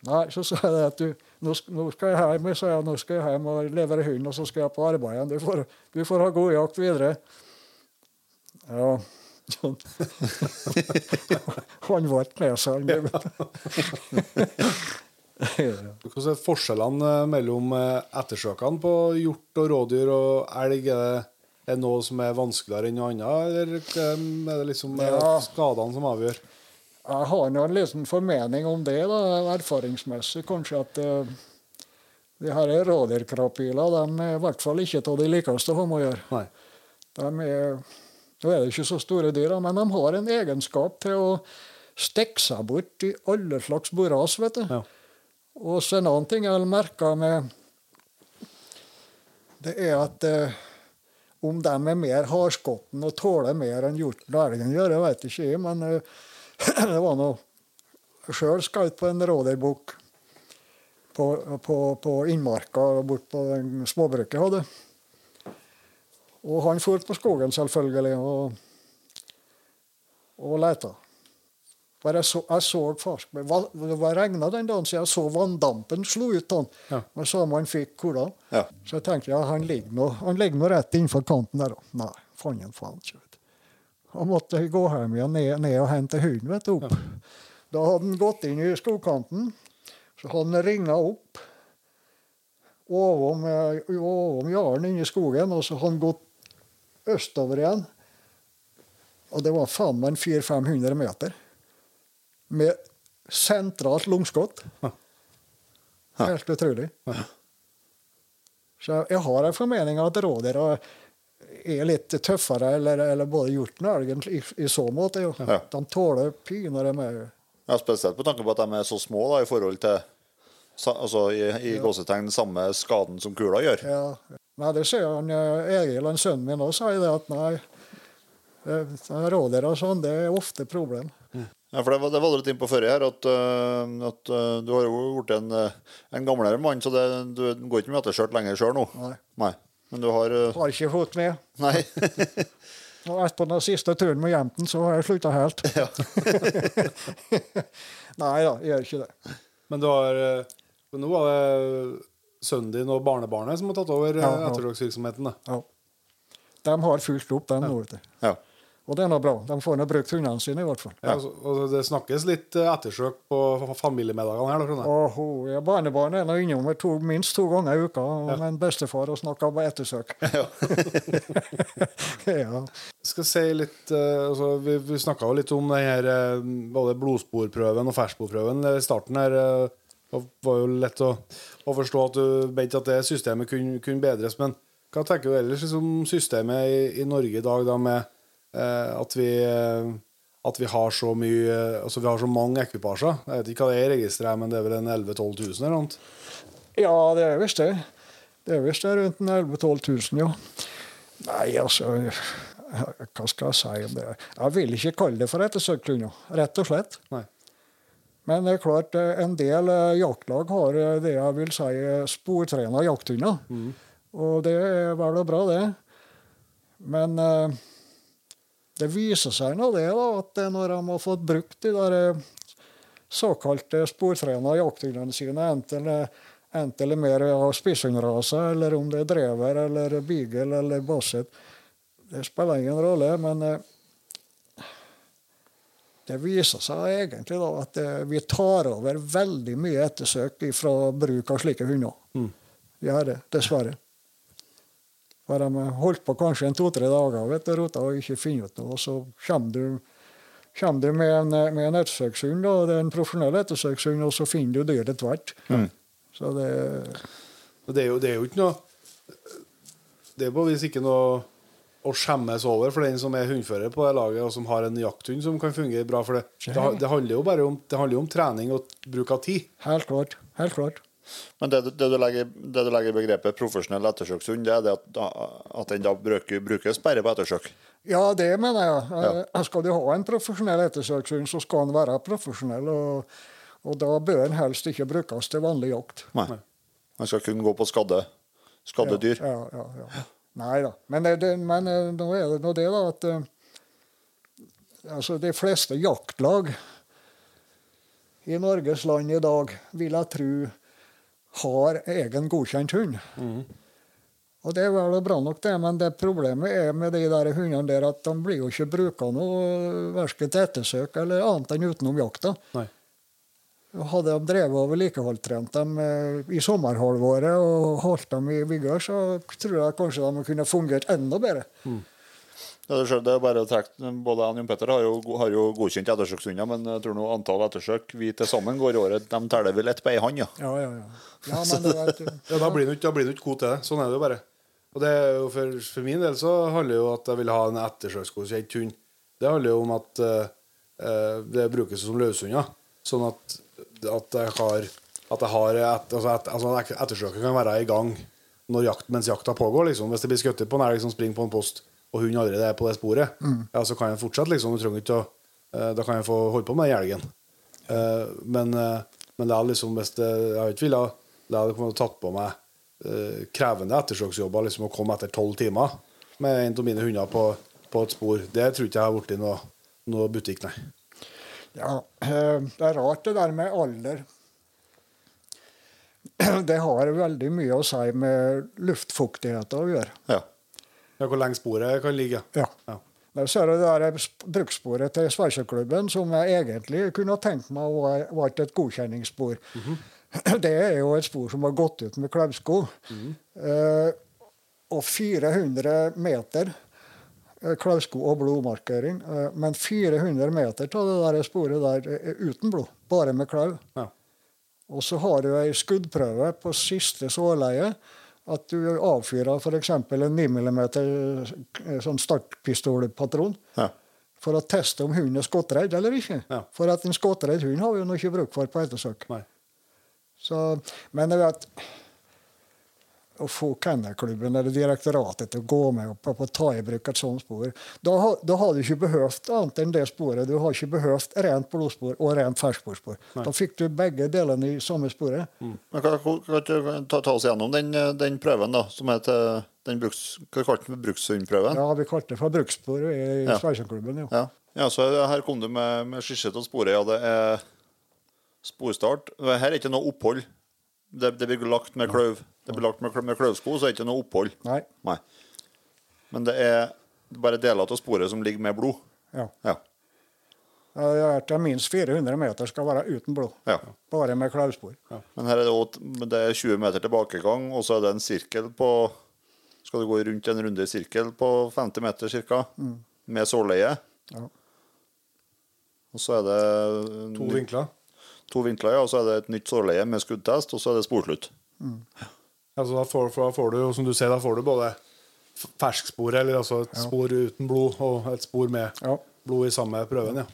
Nei, så sa jeg at du, nå skal jeg hjem, sa jeg, nå skal jeg hjem og levere hund, og så skal jeg på arbeid igjen. Du får, du får ha god jakt videre. Ja. Sånn. Han ble med seg. Hvordan er forskjellene eh, mellom eh, ettersøkene på hjort og rådyr og elg? Er det, noe som er vanskeligere enn noe annet, eller eh, er det liksom Ja. skadene som avgjør? Jeg har nå en liten formening om det, da, erfaringsmessig. Kanskje at uh, de her rådyrkrapila de er i hvert fall ikke av de likeste å ha med å gjøre. Nei. De er, nå er det ikke så store dyr, men de har en egenskap til å stikke seg bort i alle slags boras. vet du. Ja. Og så en annen ting jeg har merka med Det er at eh, om de er mer hardskotten og tåler mer enn hjorten og elgen gjør, jeg vet ikke jeg, men eh, det var noe Sjøl ut på en rådyrbukk på, på, på innmarka bort på småbruket jeg hadde. Og han for på skogen, selvfølgelig, og, og lette. Jeg så, jeg så faktisk, Det var regna den dagen, så jeg så vanndampen slo ut han. Ja. Men samme han fikk hvordan. Ja. Så jeg tenkte ja, han ligger nå, han ligger nå rett innenfor kanten der. Nei, fanden faen ikke. Han måtte gå hjem igjen, ned, ned og hente hunden vet du, opp. Da hadde han gått inn i skogkanten. Så hadde han ringa opp ovom, om ovom jarden inni i skogen, og så hadde han gått østover igjen. Og det var faen meg en 400-500 meter. Med sentralt lungskudd. Helt utrolig. Så jeg har en formening at rådyra er litt tøffere, eller, eller både hjorten og elgen, i, i så måte. Jo. Ja. De tåler pinadø mer. Ja, spesielt på tanke på at de er så små da, i forhold til altså, i, i gåsetegn samme skaden som kula gjør. Ja. Nei, det sier han, eh, Egil, han sønnen min òg, sier det at nei, eh, rådyr og sånn, det er ofte problem. Ja, for det var, det var litt inn på før her, at, øh, at øh, du har jo blitt en, en gamlere mann, så det, du går ikke med etterskjørt lenger sjøl nå. Nei. Men du har Har ikke fått med. Nei. Og etter den siste turen med jenten, så har jeg slutta helt. nei da, jeg gjør ikke det. Men du har eh, men Nå var det sønnen din og barnebarnet som har tatt over Ja, ja, ja. etterlagsvirksomheten. Ja. De har fulgt opp den nå, vet du. Ja. Og det er nå bra. De får nå brukt hundene sine, i hvert fall. Ja. altså, og det snakkes litt eh, ettersøk på familiemiddagene her. da, jeg. Ja, Barnebarnet er nå innom to, minst to ganger i uka med en bestefar og snakker om ettersøk. ja. skal si litt eh, altså, Vi, vi snakka jo litt om her, eh, både blodsporprøven og fersksporprøven i starten. her eh, Det var jo lett å, å forstå at du mente at det systemet kunne, kunne bedres. Men hva tenker du ellers om systemet i, i Norge i dag, da, med eh, at vi eh, at vi har så mye Altså vi har så mange ekvipasjer. Jeg vet ikke hva det er i registeret, men det er vel en 11 000-12 000 eller noe? ja, det er visst det. Det er visst det, rundt en 11 000-12 000, ja. Nei, altså Hva skal jeg si om det? Jeg vil ikke kalle det for ettersøkshunder, rett og slett. Nei. Men det er klart, eh, en del eh, jaktlag har eh, det jeg vil si sportrena jakthunder. Og det er vel og bra, det. Men det viser seg nå det, da, at når de har fått brukt de der såkalte sportrena jakthundene sine, enten det enten mer av spisshundrase, eller om det er drever eller beagle eller basset det spiller ingen rolle, men det viser seg egentlig da at eh, vi tar over veldig mye ettersøk fra bruk av slike hunder. Mm. Vi gjør det, dessverre. For de har holdt på kanskje en to-tre dager vet du, rota og ikke finner ut noe. Og så kommer du, kommer du med en, med en ettersøkshund, og det er en profesjonell ettersøkshund, og så finner du dyret tvert. Mm. Så det Det er jo, det er jo ikke noe Det er på vis ikke noe å skjemmes over for den som er hundfører på det laget, og som har en jakthund som kan fungere bra. For det, det, det handler jo bare om, det handler jo om trening og bruk av tid. Helt klart. Helt klart. Men det, det, du legger, det du legger i begrepet profesjonell ettersøkshund, det er det at, at den da bruker, brukes bare på ettersøk? Ja, det mener jeg. Ja. Skal du ha en profesjonell ettersøkshund, så skal den være profesjonell. Og, og da bør den helst ikke brukes til vanlig jakt. Nei. Han skal kun gå på skadde, skadde dyr. Ja, ja, ja, ja. Nei da. Men, det, det- men eh, nå er det nå det, da, at eh, altså, de fleste jaktlag i Norges land i dag, vil jeg tro, har egen godkjent hund. Og det er vel bra nok, det, men det problemet er med de der hundene der at de blir jo ikke bruka noe verken til ettersøk eller annet enn utenom jakta. Nei. Hadde de drevet og vedlikeholdt dem eh, i sommerhalvåret og holdt dem i vigør, så tror jeg kanskje de kunne fungert enda bedre. Ja, det, er, det er bare å trekke, Både han og Jon Petter har jo, har jo godkjent ettersøkshunder, men jeg tror nå antall ettersøk vi til sammen går i året, de teller vel ett på ei hånd, ja. Ja, ja, ja. ja men det vet du. Ja, Da blir du ikke god til det. Sånn er det jo bare. Og det er jo for, for min del så handler jo at jeg vil ha en ettersøksgodkjent hund. Det handler jo om at eh, eh, det brukes som løshunder. Sånn at, at jeg har at jeg har et, altså et, altså kan være i gang når jakt, mens jakta pågår. liksom. Hvis det blir skutt på en elg som springer på en post, og hunden allerede er på det sporet, ja, så kan jeg fortsette. liksom. Å, eh, Da kan jeg få holde på med den elgen. Eh, men, eh, men det er liksom hvis det, jeg har ikke villet Det hadde kommet tatt på meg krevende ettersøksjobber liksom å komme etter tolv timer med en av mine hunder på, på et spor. Det tror ikke jeg har blitt noe, noe butikk, nei. Ja, eh, det er rart det der med alder. Det har veldig mye å si med luftfuktighet å gjøre. ja. Ja, hvor lenge sporet kan ligge. Ja. Ja. Der ser du det der sp- brukssporet til Sveiseklubben, som jeg egentlig kunne tenkt meg var, var et godkjenningsspor. Det er jo et spor som har gått ut med klausko. eh, og 400 meter klausko og blodmarkering. Eh, men 400 meter av det der sporet der er uten blod, bare med klau. Ja. Og så har du ei skuddprøve på siste såleie. At du avfyrer f.eks. en 9 mm sånn startpistolpatron ja. for å teste om hunden er skottredd eller ikke. Ja. For at en skottredd hund har vi jo ikke bruk for på ettersøk. Så, men jeg vet å få Kennelklubben eller direktoratet til å gå med på, på å ta i bruk et sånt spor Da, har- da har du ikke behøvd annet enn det sporet. Du har ikke behøvd rent blodspor og rent fersksporspor. Da fikk du begge delene i samme sporet. Men kan, kan, ta, ta oss gjennom den, den prøven, da, som heter den bruks, hva kalte den brukshundprøven? Ja, vi kalte det for bruksspor i Ja. Sveitserklubben. Ja. Ja. ja, så her kom du med, med skisse av sporet. Ja, det er sporstart. Her er ikke noe opphold. Det, det blir lagt med kløv. Det blir lagt med, med kløvsko, så er det ikke noe opphold. Nei. Nei. Men det er bare deler av sporet som ligger med blod. Ja. Ja. Ja, det er at minst 400 meter skal være uten blod. ja. Bare med klauspor. Men her er det, også, det er 20 meter tilbakegang, og så er det en sirkel på Skal du gå rundt en runde sirkel på 50 meter ca. Med sårleie. Ja. Og så er det To vinkler. To vinkler, ja, og så er det et nytt sårleie med skuddtest, og så er det sporslutt. Altså, da, får, da får du, som du ser, da får du både f- ferskspor, eller altså et spor uten blod, og et spor med Ja. blod i samme prøven. ja.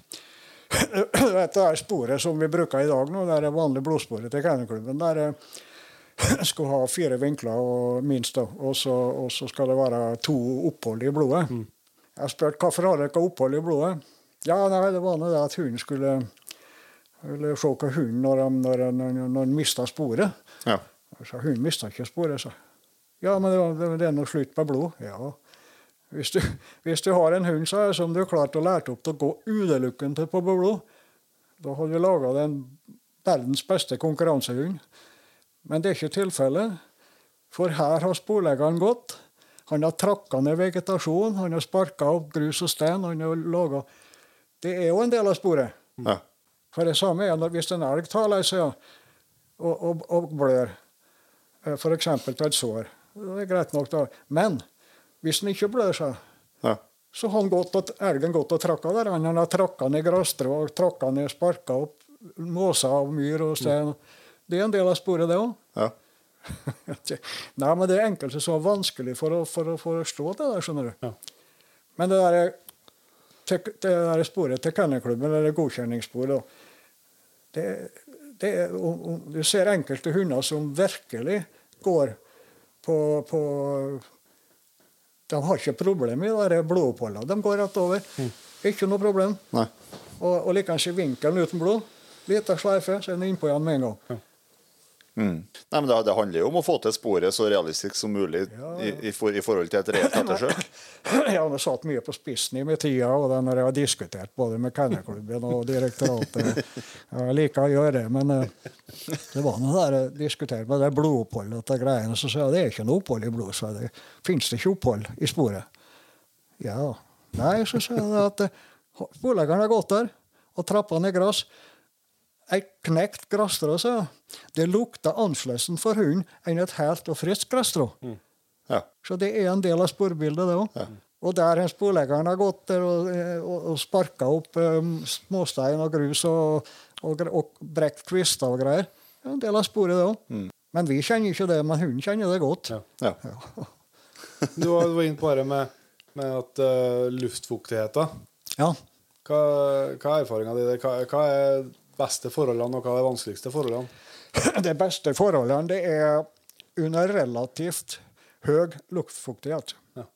Dette er sporet som vi bruker i dag nå. Det er det vanlige blodsporet til kennelklubben. Der eh, skal ha fire vinkler og minst, da. Og så, og så skal det være to opphold i blodet. Jeg har spurt hvorfor har dere opphold i blodet. Ja, nei, det var nå det at hunden skulle, se på hunden når han, når han, når han mista sporet. Ja. Sa, Hunden mista ikke sporet, sa. Ja, men det, det er noe slutt på blod. Ja. Hvis du, hvis du har en hund sa jeg, som du har klart å lære opp til å gå utelukkende på blod, da har du laga den verdens beste konkurransehund. Men det er ikke tilfellet. For her har sporleggeren gått. Han har trakka ned vegetasjon, han har sparka opp grus og stein. han har laget... Det er jo en del av sporet. Ja. For det samme er når hvis en elg tar lei seg og, og, og blør, f.eks. til et sår, det er greit nok, da. Men hvis den ikke blør seg, Ja. så har han gått og, elgen gått og tråkka der. Han har tråkka ned grasstrå, tråkka ned, sparka opp måser og myr og stein. Det er en del av sporet, det òg. Ja. Nei, men det er enkelte som er vanskelig for å, for å forstå det der, skjønner du. Ja. Men det der, til- det der sporet til kennelklubben, eller godkjenningssporet. det, det Du ser enkelte hunder som virkelig går på, på De har ikke problem med det. De går rett over. Ikke noe problem. Nei. Og, og likeens i vinkelen uten blod. Lita sleife, så er den innpå igjen med en gang. Mm. Nei, men det, det handler jo om å få til sporet så realistisk som mulig Ja, I, i, for, i forhold til et reelt ettersøk. Jeg har satt mye på spissen i min tid, og det når jeg har diskutert både med kennelklubben og direktoratet. Jeg liker å gjøre det, men eh, det var noe der jeg diskuterte med det blodoppholdet og greiene. Så sa jeg det er ikke noe opphold i blodet. Så det fins det ikke opphold i sporet. Ja. Nei, så sa jeg at eh, sporleggeren har gått der og trappene er gress. Ei knekt grasstrå, sa. Det lukta annerledes for hunden enn et helt og friskt grasstrå. Ja. Så det er en del av sporbildet, det òg. Og der har sporleggeren har gått der og, og, og sparka opp um, småstein og grus og, og, og brekt kvister og greier. Det er en del av sporet, det òg. Men vi kjenner ikke det, men hunden kjenner det godt. Ja. Ja. Ja. Du var du var inne på det med, med at uh, luftfuktigheten ja. Hva, hva er erfaringa di der? Hva, hva er beste forholdene, og hva er de vanskeligste forholdene? De beste forholdene det er under relativt høy luftfuktighet. Ja.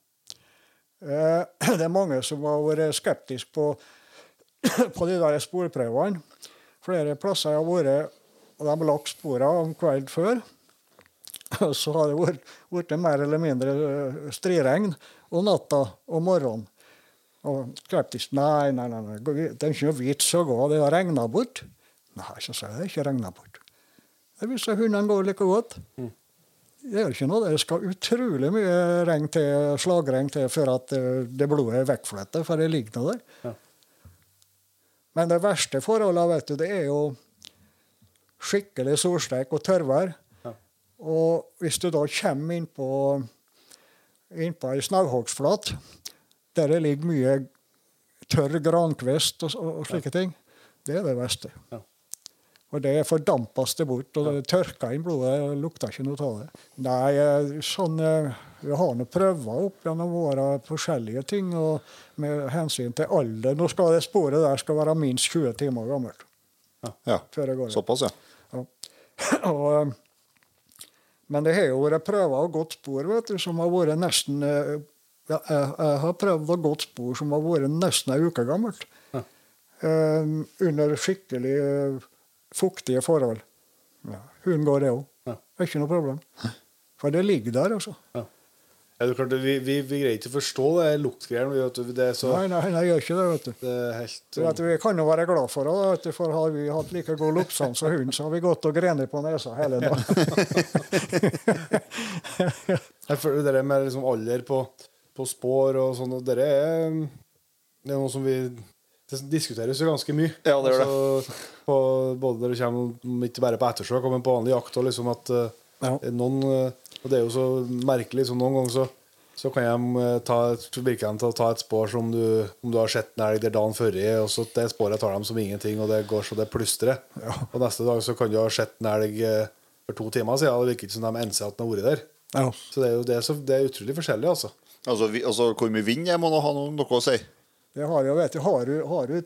Eh, Det er mange som har vært skeptiske på, på de der sporprøvene. Flere plasser jeg har vært, og de har lagt sporene om kvelden før. Så har det vært, vært mer eller mindre eh, striregn om natta og morgenen. Og skeptisk nei, nei, nei, nei, det er ikke noe vits å gå, det har regna bort. Nei, så sa jeg det er ikke regna bort. Det viser hundene går like godt. Det gjør ikke noe. Det skal utrolig mye regn til, slagregn til før at eh, det blodet er vekkflyttet, for det ligger nå der. Ja. Men det verste forholdet vet du, det er jo skikkelig solsteik og tørrvær. Ja. Og hvis du da kommer inn på, inn på ei snauhogstflat, der det ligger mye tørr grankvist og, og, slike ting, det er det verste. Ja. Og det fordampes det bort, og det tørker inn blodet. og lukter ikke noe av det. Nei, eh, sånn eh, Vi har nå prøver opp gjennom åra forskjellige ting og med hensyn til alder. Nå skal det sporet der skal være minst 20 timer gammelt. ja. før det går. Såpass, ja. Ja. og, eh, men det har jo vært prøver og godt spor vet du, som har vært nesten jeg, jeg har prøvd å gå et spor som har vært nesten ei uke gammelt. Ja. Um, under skikkelig eh, fuktige forhold. Ja. Hunden går, det òg. Ja. Ikke noe problem. For det ligger der, altså. Ja. Ja, det er klart, vi, vi, vi greier ikke å forstå det luktgreiene. så Nei, nei, nei, jeg gjør ikke det, vet du. det helt vet du, Vi kan jo være glad for det, for har vi hatt like god luktsans som hunden, så har vi gått og grenet på nesa hele dagen. Jeg føler det med liksom alder på, på spår og sånn, og dere er, det er noe som vi det diskuteres jo ganske mye. Ja, det gjør det. Altså, på, både det kommer ikke bare på ettersøk, men på vanlig jakt. Og liksom at eh, Ja. noen, eh, og det er jo så merkelig, så noen ganger så, så kan de eh, ta, et- så virker de til å ta et spår som du, om du har sett en elg der dagen før, og så det spåret tar dem som ingenting, og det går så det plystrer. Og neste dag så kan du ha sett en elg for to timer siden, og det virker ikke som de enser at den har vært der. Ja. Så det er jo det, er så, det er utrolig forskjellig, altså. Altså, vi, altså hvor mye vind jeg må nå ha noe, noe å si. Det har jo, vet du, har du, har du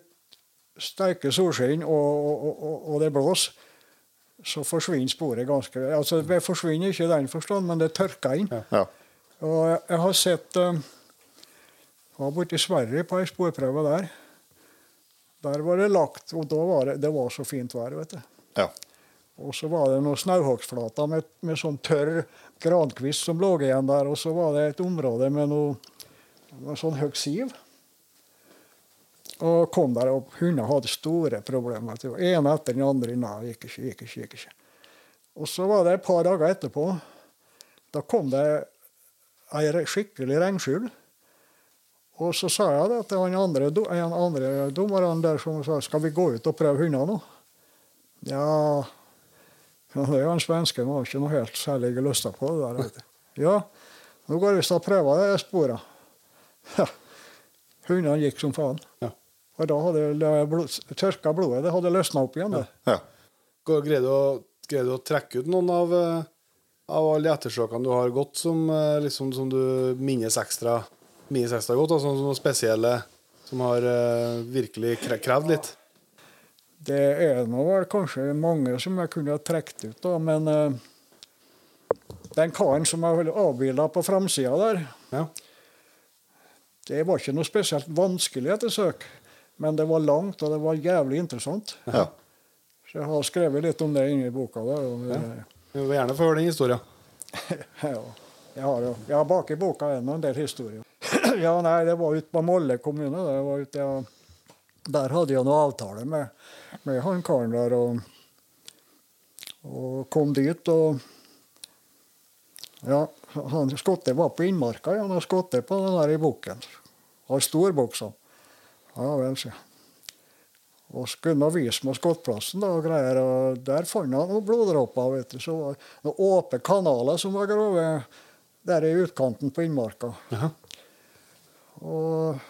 sterke solskinn og, og, og, og det blåser, så forsvinner sporet ganske Altså, det forsvinner ikke i den forstand, men det tørker inn. Ja. Ja. Og jeg, jeg har sett jeg var borte i Sverige på ei sporprøve der. Der var det lagt, og da var det, det var så fint vær, vet du. Ja. Og så var det noen snauhogstflater med, med sånn tørr grankvist som lå igjen der. Og så var det et område med noe, noe sånn høyt siv. Og kom der, og hundene hadde store problemer. Det var En etter den andre. Nei, gikk ikke, gikk ikke. gikk ikke. Og så var det et par dager etterpå. Da kom det ei skikkelig regnskyll. Og så sa jeg det til han andre, en andre dommeren der som sa skal vi gå ut og prøve hundene nå. Ja, ja det er jo han svensken har ikke noe helt særlig lyst på det der. Ja, nå går vi og prøver det sporet. Ja. Hundene gikk som faen. Ja. Og da hadde det blod, tørka blodet det hadde løsna opp igjen. det. Ja. ja. Greier du å, greier du å trekke ut noen av, eh, av alle ettersøkene du har gått, som, eh, liksom, som du minnes ekstra, minnes ekstra godt? Altså noen spesielle som har uh, virkelig krevd litt? Det er nå vel kanskje mange som jeg kunne ha trukket ut, da, men uh, den karen som er avbilda på framsida der, Ja. det var ikke noe spesielt vanskelig ettersøk. Men det var langt, og det var jævlig interessant. Ja. Så jeg har skrevet litt om det inni boka. der. Og, ja. Vi vil gjerne få høre den historien. ja, jeg har jo ja, bak i boka ennå en del historier. ja, nei, det var ute på Molle kommune. Det var ute, ja. Der hadde jeg noe avtale med, med han karen der, og, og kom dit. og ja, han Skotte var på innmarka. Ja, han har skottet på den der i bukken. Har stor buksa. Ja vel, sier jeg. Og skulle vise meg skottplassen, da, og greier, og der fant han noen bloddråper. vet du, så var Noen åpne kanaler som var grove der i utkanten på innmarka. Jaha. Og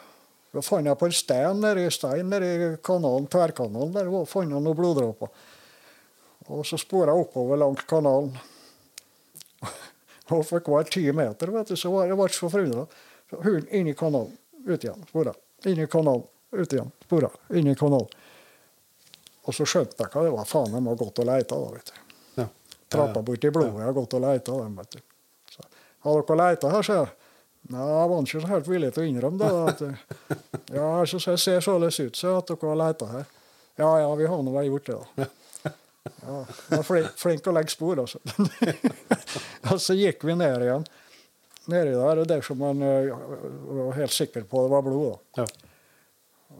da fant på en stein nede i stein nede i kanalen, tverrkanalen. Der og fant noen bloddråper. Og så spora jeg oppover langs kanalen. Og for hver ti meter vet du, så var jeg ble så forundra. Hunden inn i kanalen, ut igjen, spora. Inn i kanalen, ut igjen, spora. Inn i kanalen. Og så skjønte jeg hva det var. Faen, de har gått og leita, da, vet du. Ja. Trappa borti blodet. Har gått og leita dem, vet du. Så, har dere leita her, sier jeg. Nei, jeg var ikke helt villig til å innrømme det. At, ja, så ser ser således ut så at dere har leita her. Ja, ja, vi har nå vel gjort det, da. Ja, jeg er flink, flink til å legge spor, altså. og så gikk vi ned igjen. Nedi der, og der som man eh, var helt sikker på det var blod. da. Ja.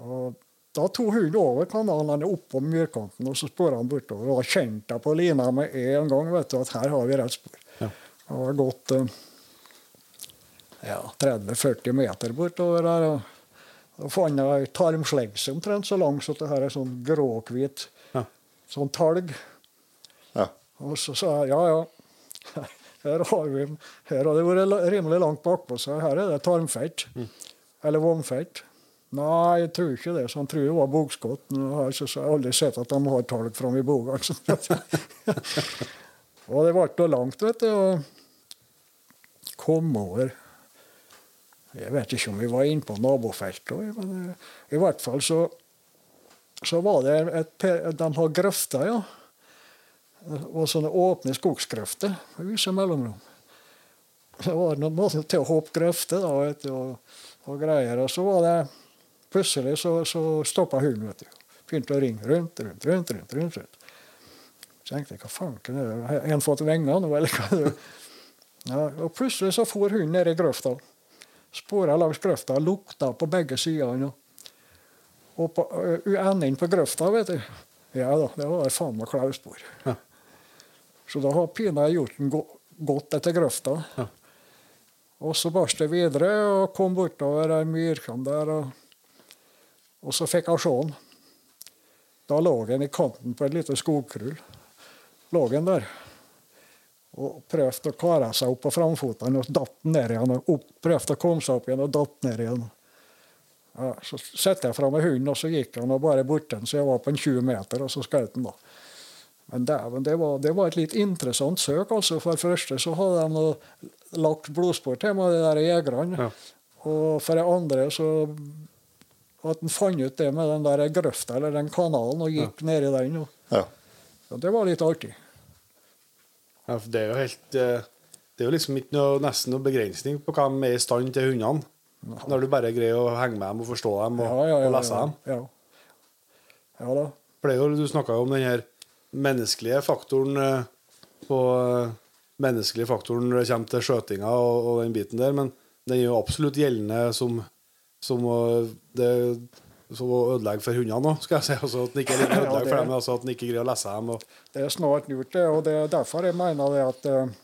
Og da tok hun over kanalen han er opp på myrkanten, og så spora han bortover. Og da kjente jeg på lina med en gang vet du, at her har vi rett spor. Ja. Det var godt... eh, ja, 30-40 meter bortover der. og Da fant jeg ei tarmslegse omtrent så lang som det her er sånn gråhvit Ja. sånn talg. Ja. Og så sa jeg ja, ja. Her har, vi, her har det vært rimelig langt bakpå, så her er det tarmfett. Eller vomfett. Nei, jeg tror ikke det. Så han tror det var bogskott. Nå har jeg jeg aldri sett at de har talg framme i boga. altså. og det ble da langt, vet du. Og kom over. Jeg vet ikke om vi var inne på nabofeltet, men eh, i hvert fall så, så var det et, De har grøfter, ja. Og sånne åpne skogsgrøfter med visse mellomrom. Det var noen måter til å hoppe grøfter da, vet du, og, og greier. Og så var det plutselig så, så stoppa hunden. vet du. Begynte å ringe rundt, rundt, rundt. rundt, rundt, rundt. Så tenkte jeg hva fanken er det? Har en fått vinger nå, eller hva? Ja, og plutselig så for hunden ned i grøfta. Spora langs grøfta, lukta på begge sidene. Og på enden på grøfta, vet du. Ja da, det var faen meg klauspor. Ja. Så da har pinadø gjort den gått etter grøfta. Ja. Og så barst det videre og kom bortover ei myrkant der. Og, og så fikk jeg se den. Da lå den i kanten på et lite skogkrull. Lå den der. Og prøvde å kare seg opp på framfotene og datt ned igjen. Og opp, prøvde å komme seg opp igjen og datt ned igjen. Ja, så satte jeg fra meg hunden, og så gikk han og bare bort den, så jeg var på en 20 meter, og så skjøt han da. Men dæven, det, var, det var et litt interessant søk. altså. For det første så hadde de lagt blodspor til meg, de der jegerne. Ja. Og for det andre så at han fant ut det med den der grøfta eller den kanalen og gikk ned i den. Og, Ja. Så det var litt artig. Ja, for det er jo helt eh, Det er jo liksom ikke noe, nesten noe begrensning på hva de er i stand til hundene. Når du bare greier å henge med dem og forstå dem og, og lese dem. Ja. ja da. For det er jo, Du snakka jo om den her menneskelige faktoren eh, på eh, menneskelige faktoren når det kommer til skjøtinga og, og den biten der, men den er jo absolutt gjeldende som, som det, som å ødelegge for hundene òg, skal jeg si. Altså At den ikke er like Ja, for dem, altså at den ikke greier å lese dem. Og, Det er snart gjort, det. Og det er derfor jeg mener det at eh,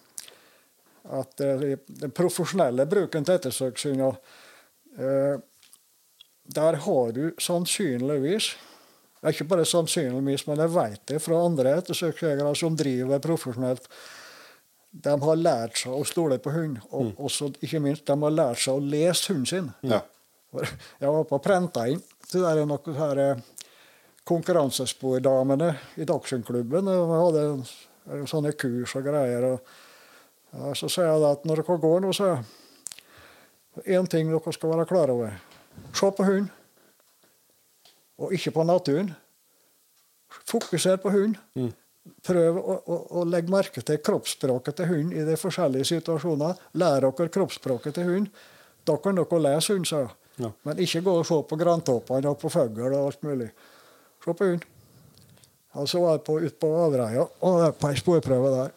at eh, den profesjonelle bruken til ettersøkshunder eh, Der har du sannsynligvis det er ikke bare sannsynligvis, men jeg vet det fra andre ettersøksjegere som driver profesjonelt. De har lært seg å stole på hund, og også, ikke minst de har lært seg å lese hunden sin. Ja. Jeg var på prenta inn til der er noen her eh, konkurransespordamene i Dagshundklubben. og Vi hadde sånne kurs og greier. og ja, Så sier jeg at når dere går nå, så én ting dere skal være klar over. Se på hund, og ikke på naturen. Fokuser på hund. Prøv å, å, å legge merke til kroppsspråket til hund i de forskjellige situasjoner. Lær dere kroppsspråket til hund. Da kan dere lese hund, sa jeg. Ja. Men ikke gå og se på grantoppene og på fugl og alt mulig. Se på hund. Og så var jeg på, ute på Avreia og er på ei sporprøve der.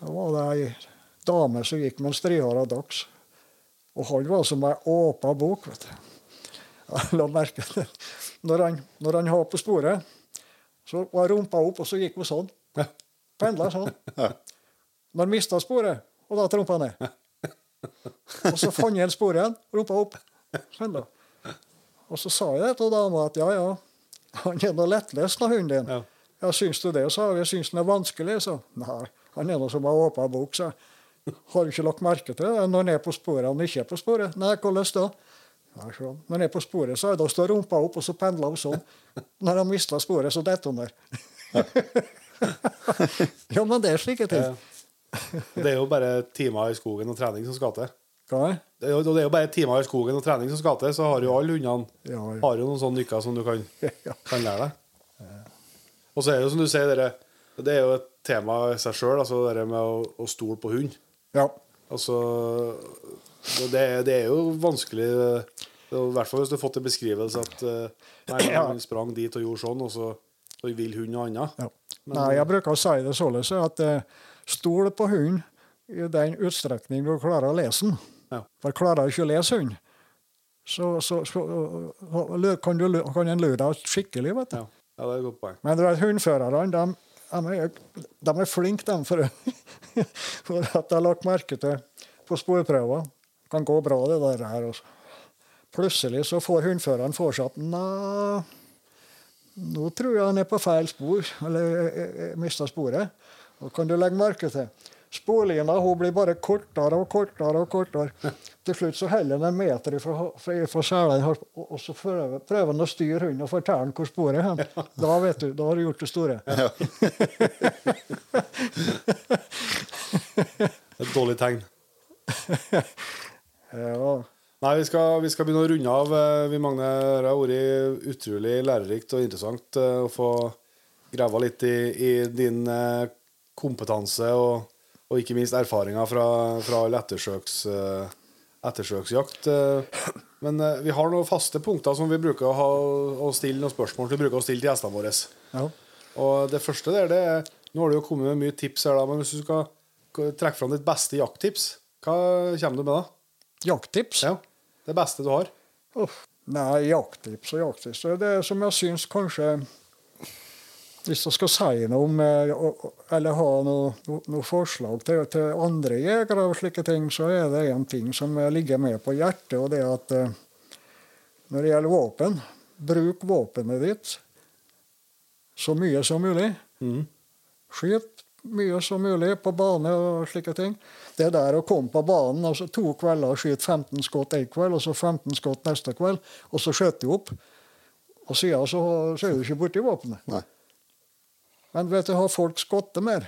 Da var det ei dame som gikk med en strihåra dachs. Og han var som ei åpa bok. vet du. Jeg la merke til når han, når han var på sporet, så var rumpa opp, og så gikk hun sånn. Pendla sånn. Når han mista sporet, og da trumpa ned. Og så fant han sporet igjen, rumpa opp. Pendla. Og så sa jeg til dama at ja, ja, han er nå lettlest, nå, hunden din. Ja. Ja, syns du det? sa hun. Jeg syns den er vanskelig. sa Nei, han er nå som ei åpen bok, sa. Har du ikke lagt merke til det? Når han er på sporet, han ikke er på sporet? Nei, hvordan da? Nei, sånn. Når han er på sporet, så er det å stå rumpa opp, og så pendler hun sånn. Når han mister sporet, så detter hun der. ja, men det er slike ting. Det er jo bare timer i skogen og trening som skal til. Hva er? Det er jo, det er jo bare timer i skogen og trening som skal til, så har jo alle hundene Ja, ja. har jo noen sånne nykker som du kan, kan lære deg. Og så er det jo som du sier, dere, det er jo et tema i seg sjøl, altså det med å, å stole på hund. Ja. Altså, det, det er jo vanskelig er I hvert fall hvis du har fått en beskrivelse at eh, nei, han sprang dit og gjorde sånn, og så, så vil hund noe annet. Ja. Men- Nei, jeg bruker å si det således at eh, stol på hund i den utstrekning du klarer å lese den. Ja. For klarer du ikke å lese hund, så, så, så kan, du, kan en lure deg skikkelig. vet du. Ja. ja, det er et godt poeng. Men hundførerne de, de, er, de er flinke de, for, for at de har lagt merke til på sporprøver. Det kan gå bra, det der. her. også. Plutselig så får hundføreren for seg at Nei, nå tror jeg han er på feil spor, eller mista sporet. Og kan du legge merke til Sporlina hun blir bare kortere og kortere. og kortere. Til slutt så holder han en meter fra, fra, fra selen, og, så prøver, prøver han å styre hunden og fortelle hvor sporet er. Da vet du, da har du gjort det store. Et dårlig tegn. Ja. Nei, vi skal, vi skal begynne å runde av. Eh, Vi Magne, det har vært utrolig lærerikt og interessant eh, å få grava litt i, i din eh, kompetanse og, og ikke minst erfaringer fra, fra all ettersøks, eh, ettersøksjakt. Eh, Men eh, vi har noen faste punkter som vi bruker å, ha, å stille noen spørsmål til. Vi bruker å stille til gjestene våre. ja. Og det første der, det er Nå har du jo kommet med mye tips her, da, men hvis du skal trekke fram ditt beste jakttips, hva kommer du med da? Jakttips? Ja, Det beste du har? Oh, Nei, jakttips og jakttips. Det det som jeg syns kanskje Hvis jeg skal si noe om eh, eller ha noe, noe, noe forslag til, til andre jegere og slike ting, så er det en ting som ligger med på hjertet, og det er at eh, når det gjelder våpen, bruk våpenet ditt så mye som mulig. Mm. Skyt mye som mulig på bane og slike ting. Det der å komme på banen altså to kvelder og skyte 15 skudd en kveld, og så 15 skudd neste kveld, og så skjøt du opp, og siden så, så er du ikke borti våpenet. Nei. Men vet du, har folk skottet mer,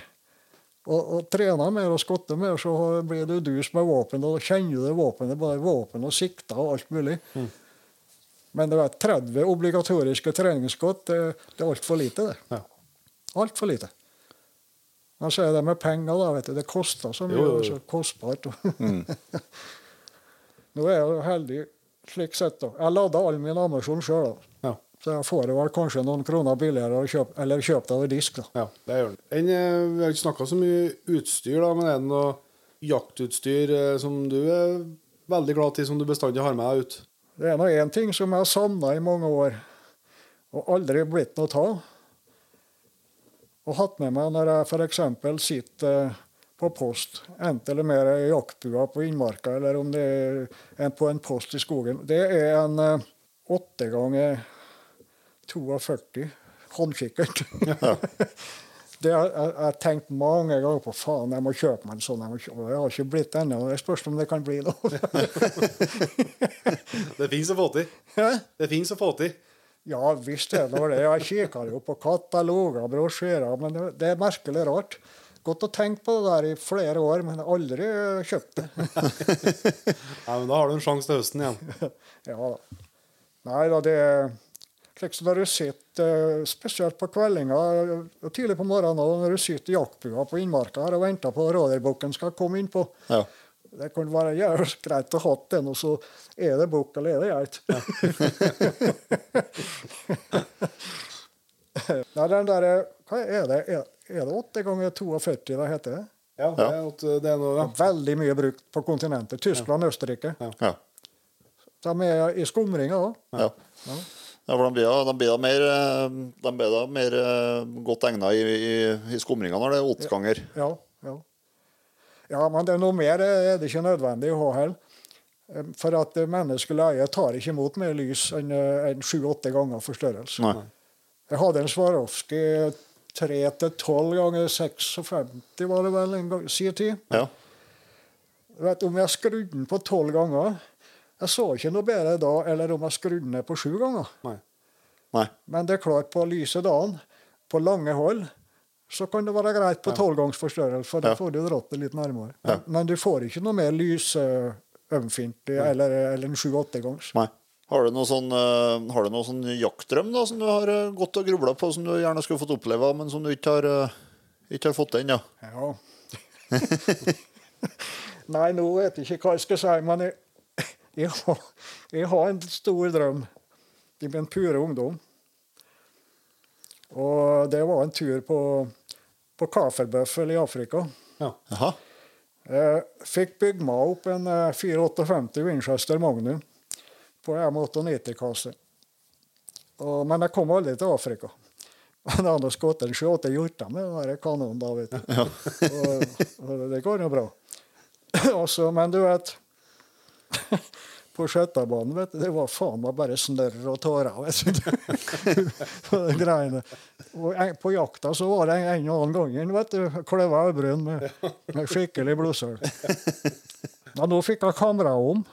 og, og trener mer og skottet mer, så blir du dus med våpen, og da kjenner du våpenet, både våpen og sikter og alt mulig. Men det var 30 obligatoriske treningsskudd, det, det er altfor lite, det. Ja. Altfor lite. Men så er det med penger, da. vet du. Det koster så mye. Jo, jo, jo. Så kostbart. Nå er jeg jo heldig slik sett. da. Jeg lada all min ammunisjon sjøl. Ja. Så jeg får det vel kanskje noen kroner billigere å kjøpe, eller kjøpe det over disk. da. Ja, det gjør den. En, eh, vi har ikke snakka så mye utstyr, da, men er det noe jaktutstyr eh, som du er veldig glad i, som du bestandig har med deg ut? Det er nå én ting som jeg har savna i mange år, og aldri blitt noe av. Og hatt med meg når jeg f.eks. sitter eh, på post. Enten eller mer i jaktbua på innmarka, eller om det er på en post i skogen. Det er en åtte ganger 42 håndkikkert. Det har jeg, har tenkt mange ganger på. Faen, jeg må kjøpe meg en sånn. Jeg, kjøpe. jeg har ikke blitt det ennå. Det spørs om det kan bli noe. Det fins å få til. Hæ? Det fins å få til. Ja visst er det det. Jeg kikker jo på kataloger og brosjyrer, men det, er merkelig rart. Gått å tenke på det der i flere år, men aldri kjøpt det. Nei, men Da har du en sjanse til høsten igjen. Ja da. Nei da, det slik som når du sitter, spesielt på kveldinga og tidlig på morgenen, når du sitter i jaktbua på innmarka her og venter på at rådyrbukken skal komme innpå. Ja. Det kunne være jævlig greit å ha den, og så er det bukk eller er det geit. Nei, den der, hva er det? Er, er det 8 ganger 42 det heter? det? Ja, det er, at det er noe, ja. Veldig mye brukt på kontinentet. Tyskland og Østerrike. Ja. De er i skumringa òg. Ja. ja, for de blir, da- de blir da mer, eh, de blir da mer eh, godt egna i, i, i skumringa når det er åtteganger. Ja, ja. ja, men det er noe mer eh, er det ikke nødvendig å ha heller. For at menneskelig øye tar ikke imot mer lys enn enn sju-åtte ganger forstørrelse. Nei. Jeg hadde en Swarovski 3 til 12 ganger 56, var det vel, en gang, sin tid. Ja. Vet, om jeg skrudde den på 12 ganger Jeg så ikke noe bedre da, eller om jeg skrudde ned på sju ganger. Nei. Nei. Men det er klart, på lyse dagen, på lange hold, så kan det være greit på tolvgangsforstørrelse, for da Ja. får du dratt det litt nærmere. Ja. Men du får ikke noe mer lys uh, eller, eller en sju-åtte gangs. Har du noe sånn, eh, har du noe sånn jaktdrøm da, som du har eh, gått og grubla på, som du gjerne skulle fått oppleve, men som du ikke har, eh, ikke har fått ennå? Ja. Nei, nå vet jeg ikke hva jeg skal si, men jeg, jeg, har, jeg har en stor drøm i min pure ungdom. Og det var en tur på, på Kaferbøffel i Afrika. Ja. Jaha. Jeg fikk bygd meg opp en eh, 458 Winchester Magnum på M98-kasse. Og- Men jeg kom aldri til Afrika. Men jeg hadde skutt en 28 hjorter med den kanonen da, vet du. og, og det går jo bra. Også, men du vet På skøytebanen, vet du, det var faen meg bare snørr og tårer, vet du. på de greiene. Og på jakta så var det en, og annen gang vet du, kløva øyebryn med, med skikkelig blodsøl. Ja, nå fikk jeg kamera om.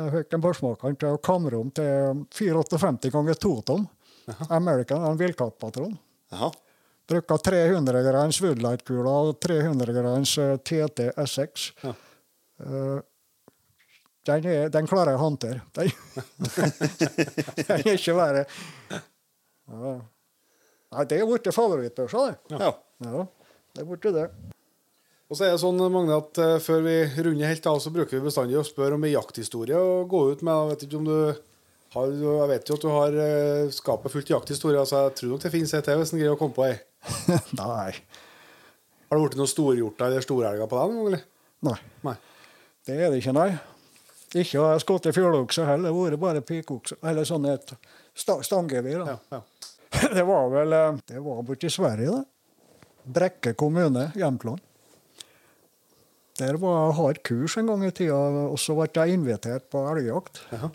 Jeg fikk en forsmaker til å kamre om til 458 ganger 2 tom. American, en villkattpatron. Bruka 300-grens Woodlight-kula og 300 grains eh, TT S6. Ja. Eh, den, er, den klarer jeg å håndtere. Den, den er ikke verre. Ja. Nei, det er blitt favorittbørsa, det. Ja. Ja, det er blitt det. Og så er det sånn, Magne, at uh, Før vi runder helt av, så bruker vi bestandig å spørre om en jakthistorie å gå ut med. Jeg vet ikke om du har, jeg vet jo at du har uh, skapet fullt jakthistorie, så jeg tror nok det finnes et til hvis en greier å komme på ei. Nei. Har det blitt noen storhjorter eller storelger på deg? noen gang. Nei. Nei. Det er det ikke, nei. Ikke har jeg skutt fjølokse heller. Det har vært bare pikokse. Eller sånn et stangevir. Ja, ja. Det var vel eh, Det var borti Sverige, det. Brekke kommune, Jämtland. Der var jeg ha kurs en gang i tida, og så ble jeg invitert på elgjakt. Ja.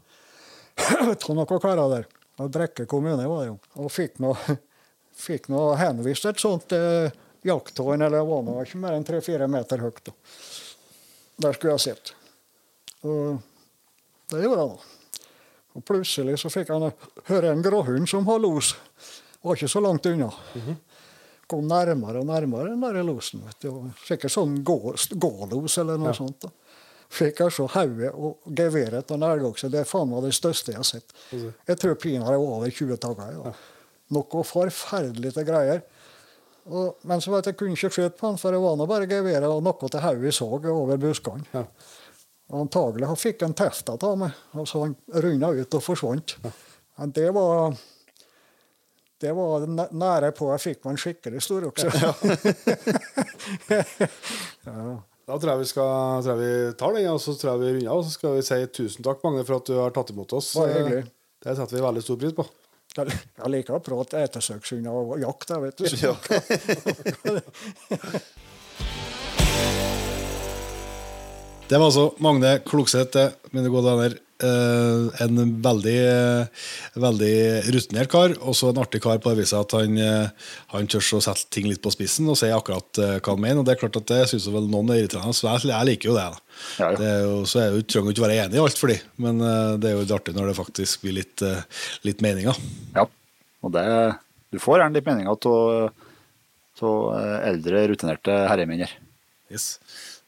Av noen karer der. Og Brekke kommune var det jo. Og fikk nå fikk nå henvist et sånt eh, jakttårn, eller det var nå ikke mer enn tre-fire meter høyt. da. Der skulle jeg sitte. Og det gjorde han. Og plutselig så fikk han høre en gråhund som har los. Var ikke så langt unna. Kom nærmere og nærmere den der losen. vet du. Sikkert sånn gå- gålos eller noe Ja. sånt. da. Fikk jeg se hodet og geværet av en elgokse. Det er faen meg det største jeg har sett. Mhm. Jeg tror pinadø er over 20 dager. Ja. Noe forferdelig til greier. Og, men så vet jeg, jeg kunne ikke skyte på han, for det var nå bare geværet og noe til hodet jeg så over buskene. Ja. Antagelig fikk han testa av meg, og så han runda ut og forsvant. Men det var det var nære på jeg fikk meg en skikkelig storokse. ja. Da tror jeg vi, skal, tror jeg vi tar den, og så tror jeg vi runder av. Så skal vi si tusen takk, Magne, for at du har tatt imot oss. Bare hyggelig. Det setter vi veldig stor pris på. Jeg liker å prate ettersøkshunder og jakt. jeg vet du. Ja. Det var altså Magne Klokseth, mine gode venner. Eh, en veldig, eh, veldig rutinert kar, og så en artig kar på det viset at han, eh, han tør å sette ting litt på spissen og si akkurat hva han mener. Og det er klart at det syns vel noen er irriterende, så jeg, jeg liker jo det. da. Ja, ja. Det er jo, så er jo, trenger jo ikke være enig i alt for de, men det er jo litt artig når det faktisk blir litt, litt meninger. Ja. Og det, du får gjerne litt meninger av eldre, rutinerte herremenn her. Yes.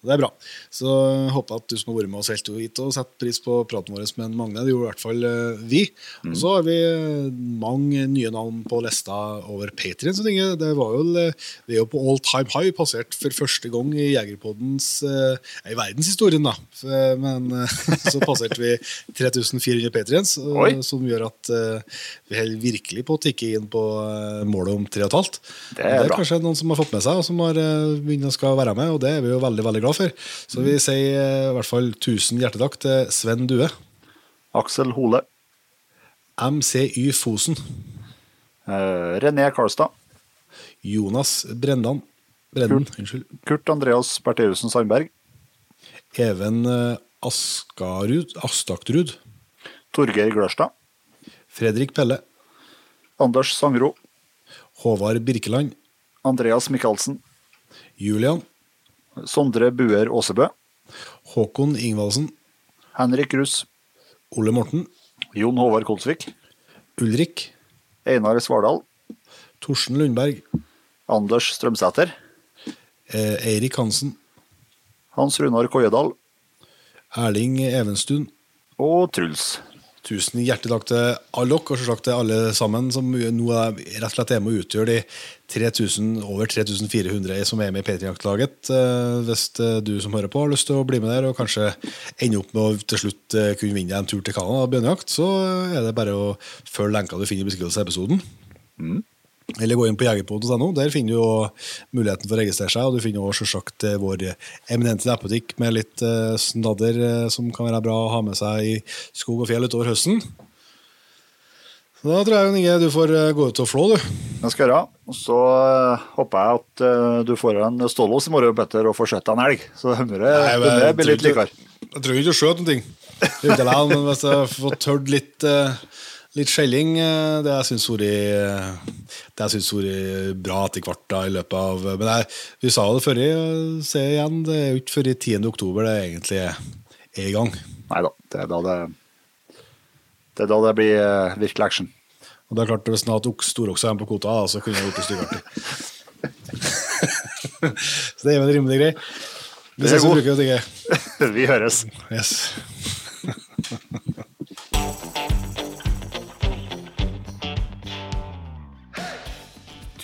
Det er bra. Så håper at du som har vært med oss helt hit og setter pris på praten vår med Magne. Det gjorde i hvert fall eh, vi. Og så har vi eh, mange nye navn på lista over Patrion. Det var jo, eh, vi er jo på all time high, passert for første gang i Jegerpoddens eh, I verdenshistorien, da. Men så passerte vi 3400 Patrions, Oi. som gjør at vi holder virkelig på å tikke inn på målet om 3,5. Det er det er kanskje noen som har fått med seg, og som har begynt å skal være med, og det er vi jo veldig veldig glad for. Så vi sier eh, i hvert fall tusen hjertetakk til Sven Due, Aksel Hole. MCY Fosen, Uh, René Karlstad. Jonas Brendan, Brendan, unnskyld, Kurt Andreas Bertheussen Sandberg. Even eh, Askarud, Astaktrud. Torgeir Glørstad. Fredrik Pelle, Anders Sangro. Håvard Birkeland, Andreas Michaelsen. Julian, Sondre Buer Aasebø. Håkon Ingvaldsen, Henrik Russ. Ole Morten, Jon Håvard Kolsvik. Ulrik, Einar Svardal. Torsten Lundberg, Anders Strømsæter. eh, Eirik Hansen, Hans Runar Koiedal. Erling Evenstuen, Og Truls. Tusen hjertelig takk til Alok og takk til alle sammen som nå er rett og slett er med og utgjør de 3000, over 3400 som er med i Patrion-jaktlaget. Eh, Hvis eh, du som hører på har lyst til å bli med der og kanskje ende opp med å til slutt eh, kunne vinne en tur til Canada og bjørnejakt, så er det bare å følge lenka du finner i beskrivelsen av episoden. Eller gå inn på jegerpod.no. Der finner du jo muligheten for å registrere seg. Og du finner også selvsagt eh, vår eminente nettbutikk med litt eh, snadder eh, som kan være bra å ha med seg i skog og fjell utover høsten. Så da tror jeg Inge, du får gå ut og flå, du. Det skal jeg gjøre. Og så håper jeg at du får en stålås i morgen, Petter, og får skjøtt en elg. Så humøret blir litt likere. Jeg tror ikke du skjøt noen ting. men hvis jeg fått tørt litt, litt skjelling, det det jeg har vært det jeg synes vært bra etter da, i løpet av Men jeg, vi sa det før, i, se igjen, det er jo ikke før i 10. oktober det egentlig er i gang. Nei da, det er da det det er da det blir uh, virkelig action. Og det er klart, Hvis han hadde hatt storokse på kvota, så kunne jeg gjort det styggartig. så det er en rimelig grei. Vi Det er ses god. tenker jeg. Vi høres. Yes.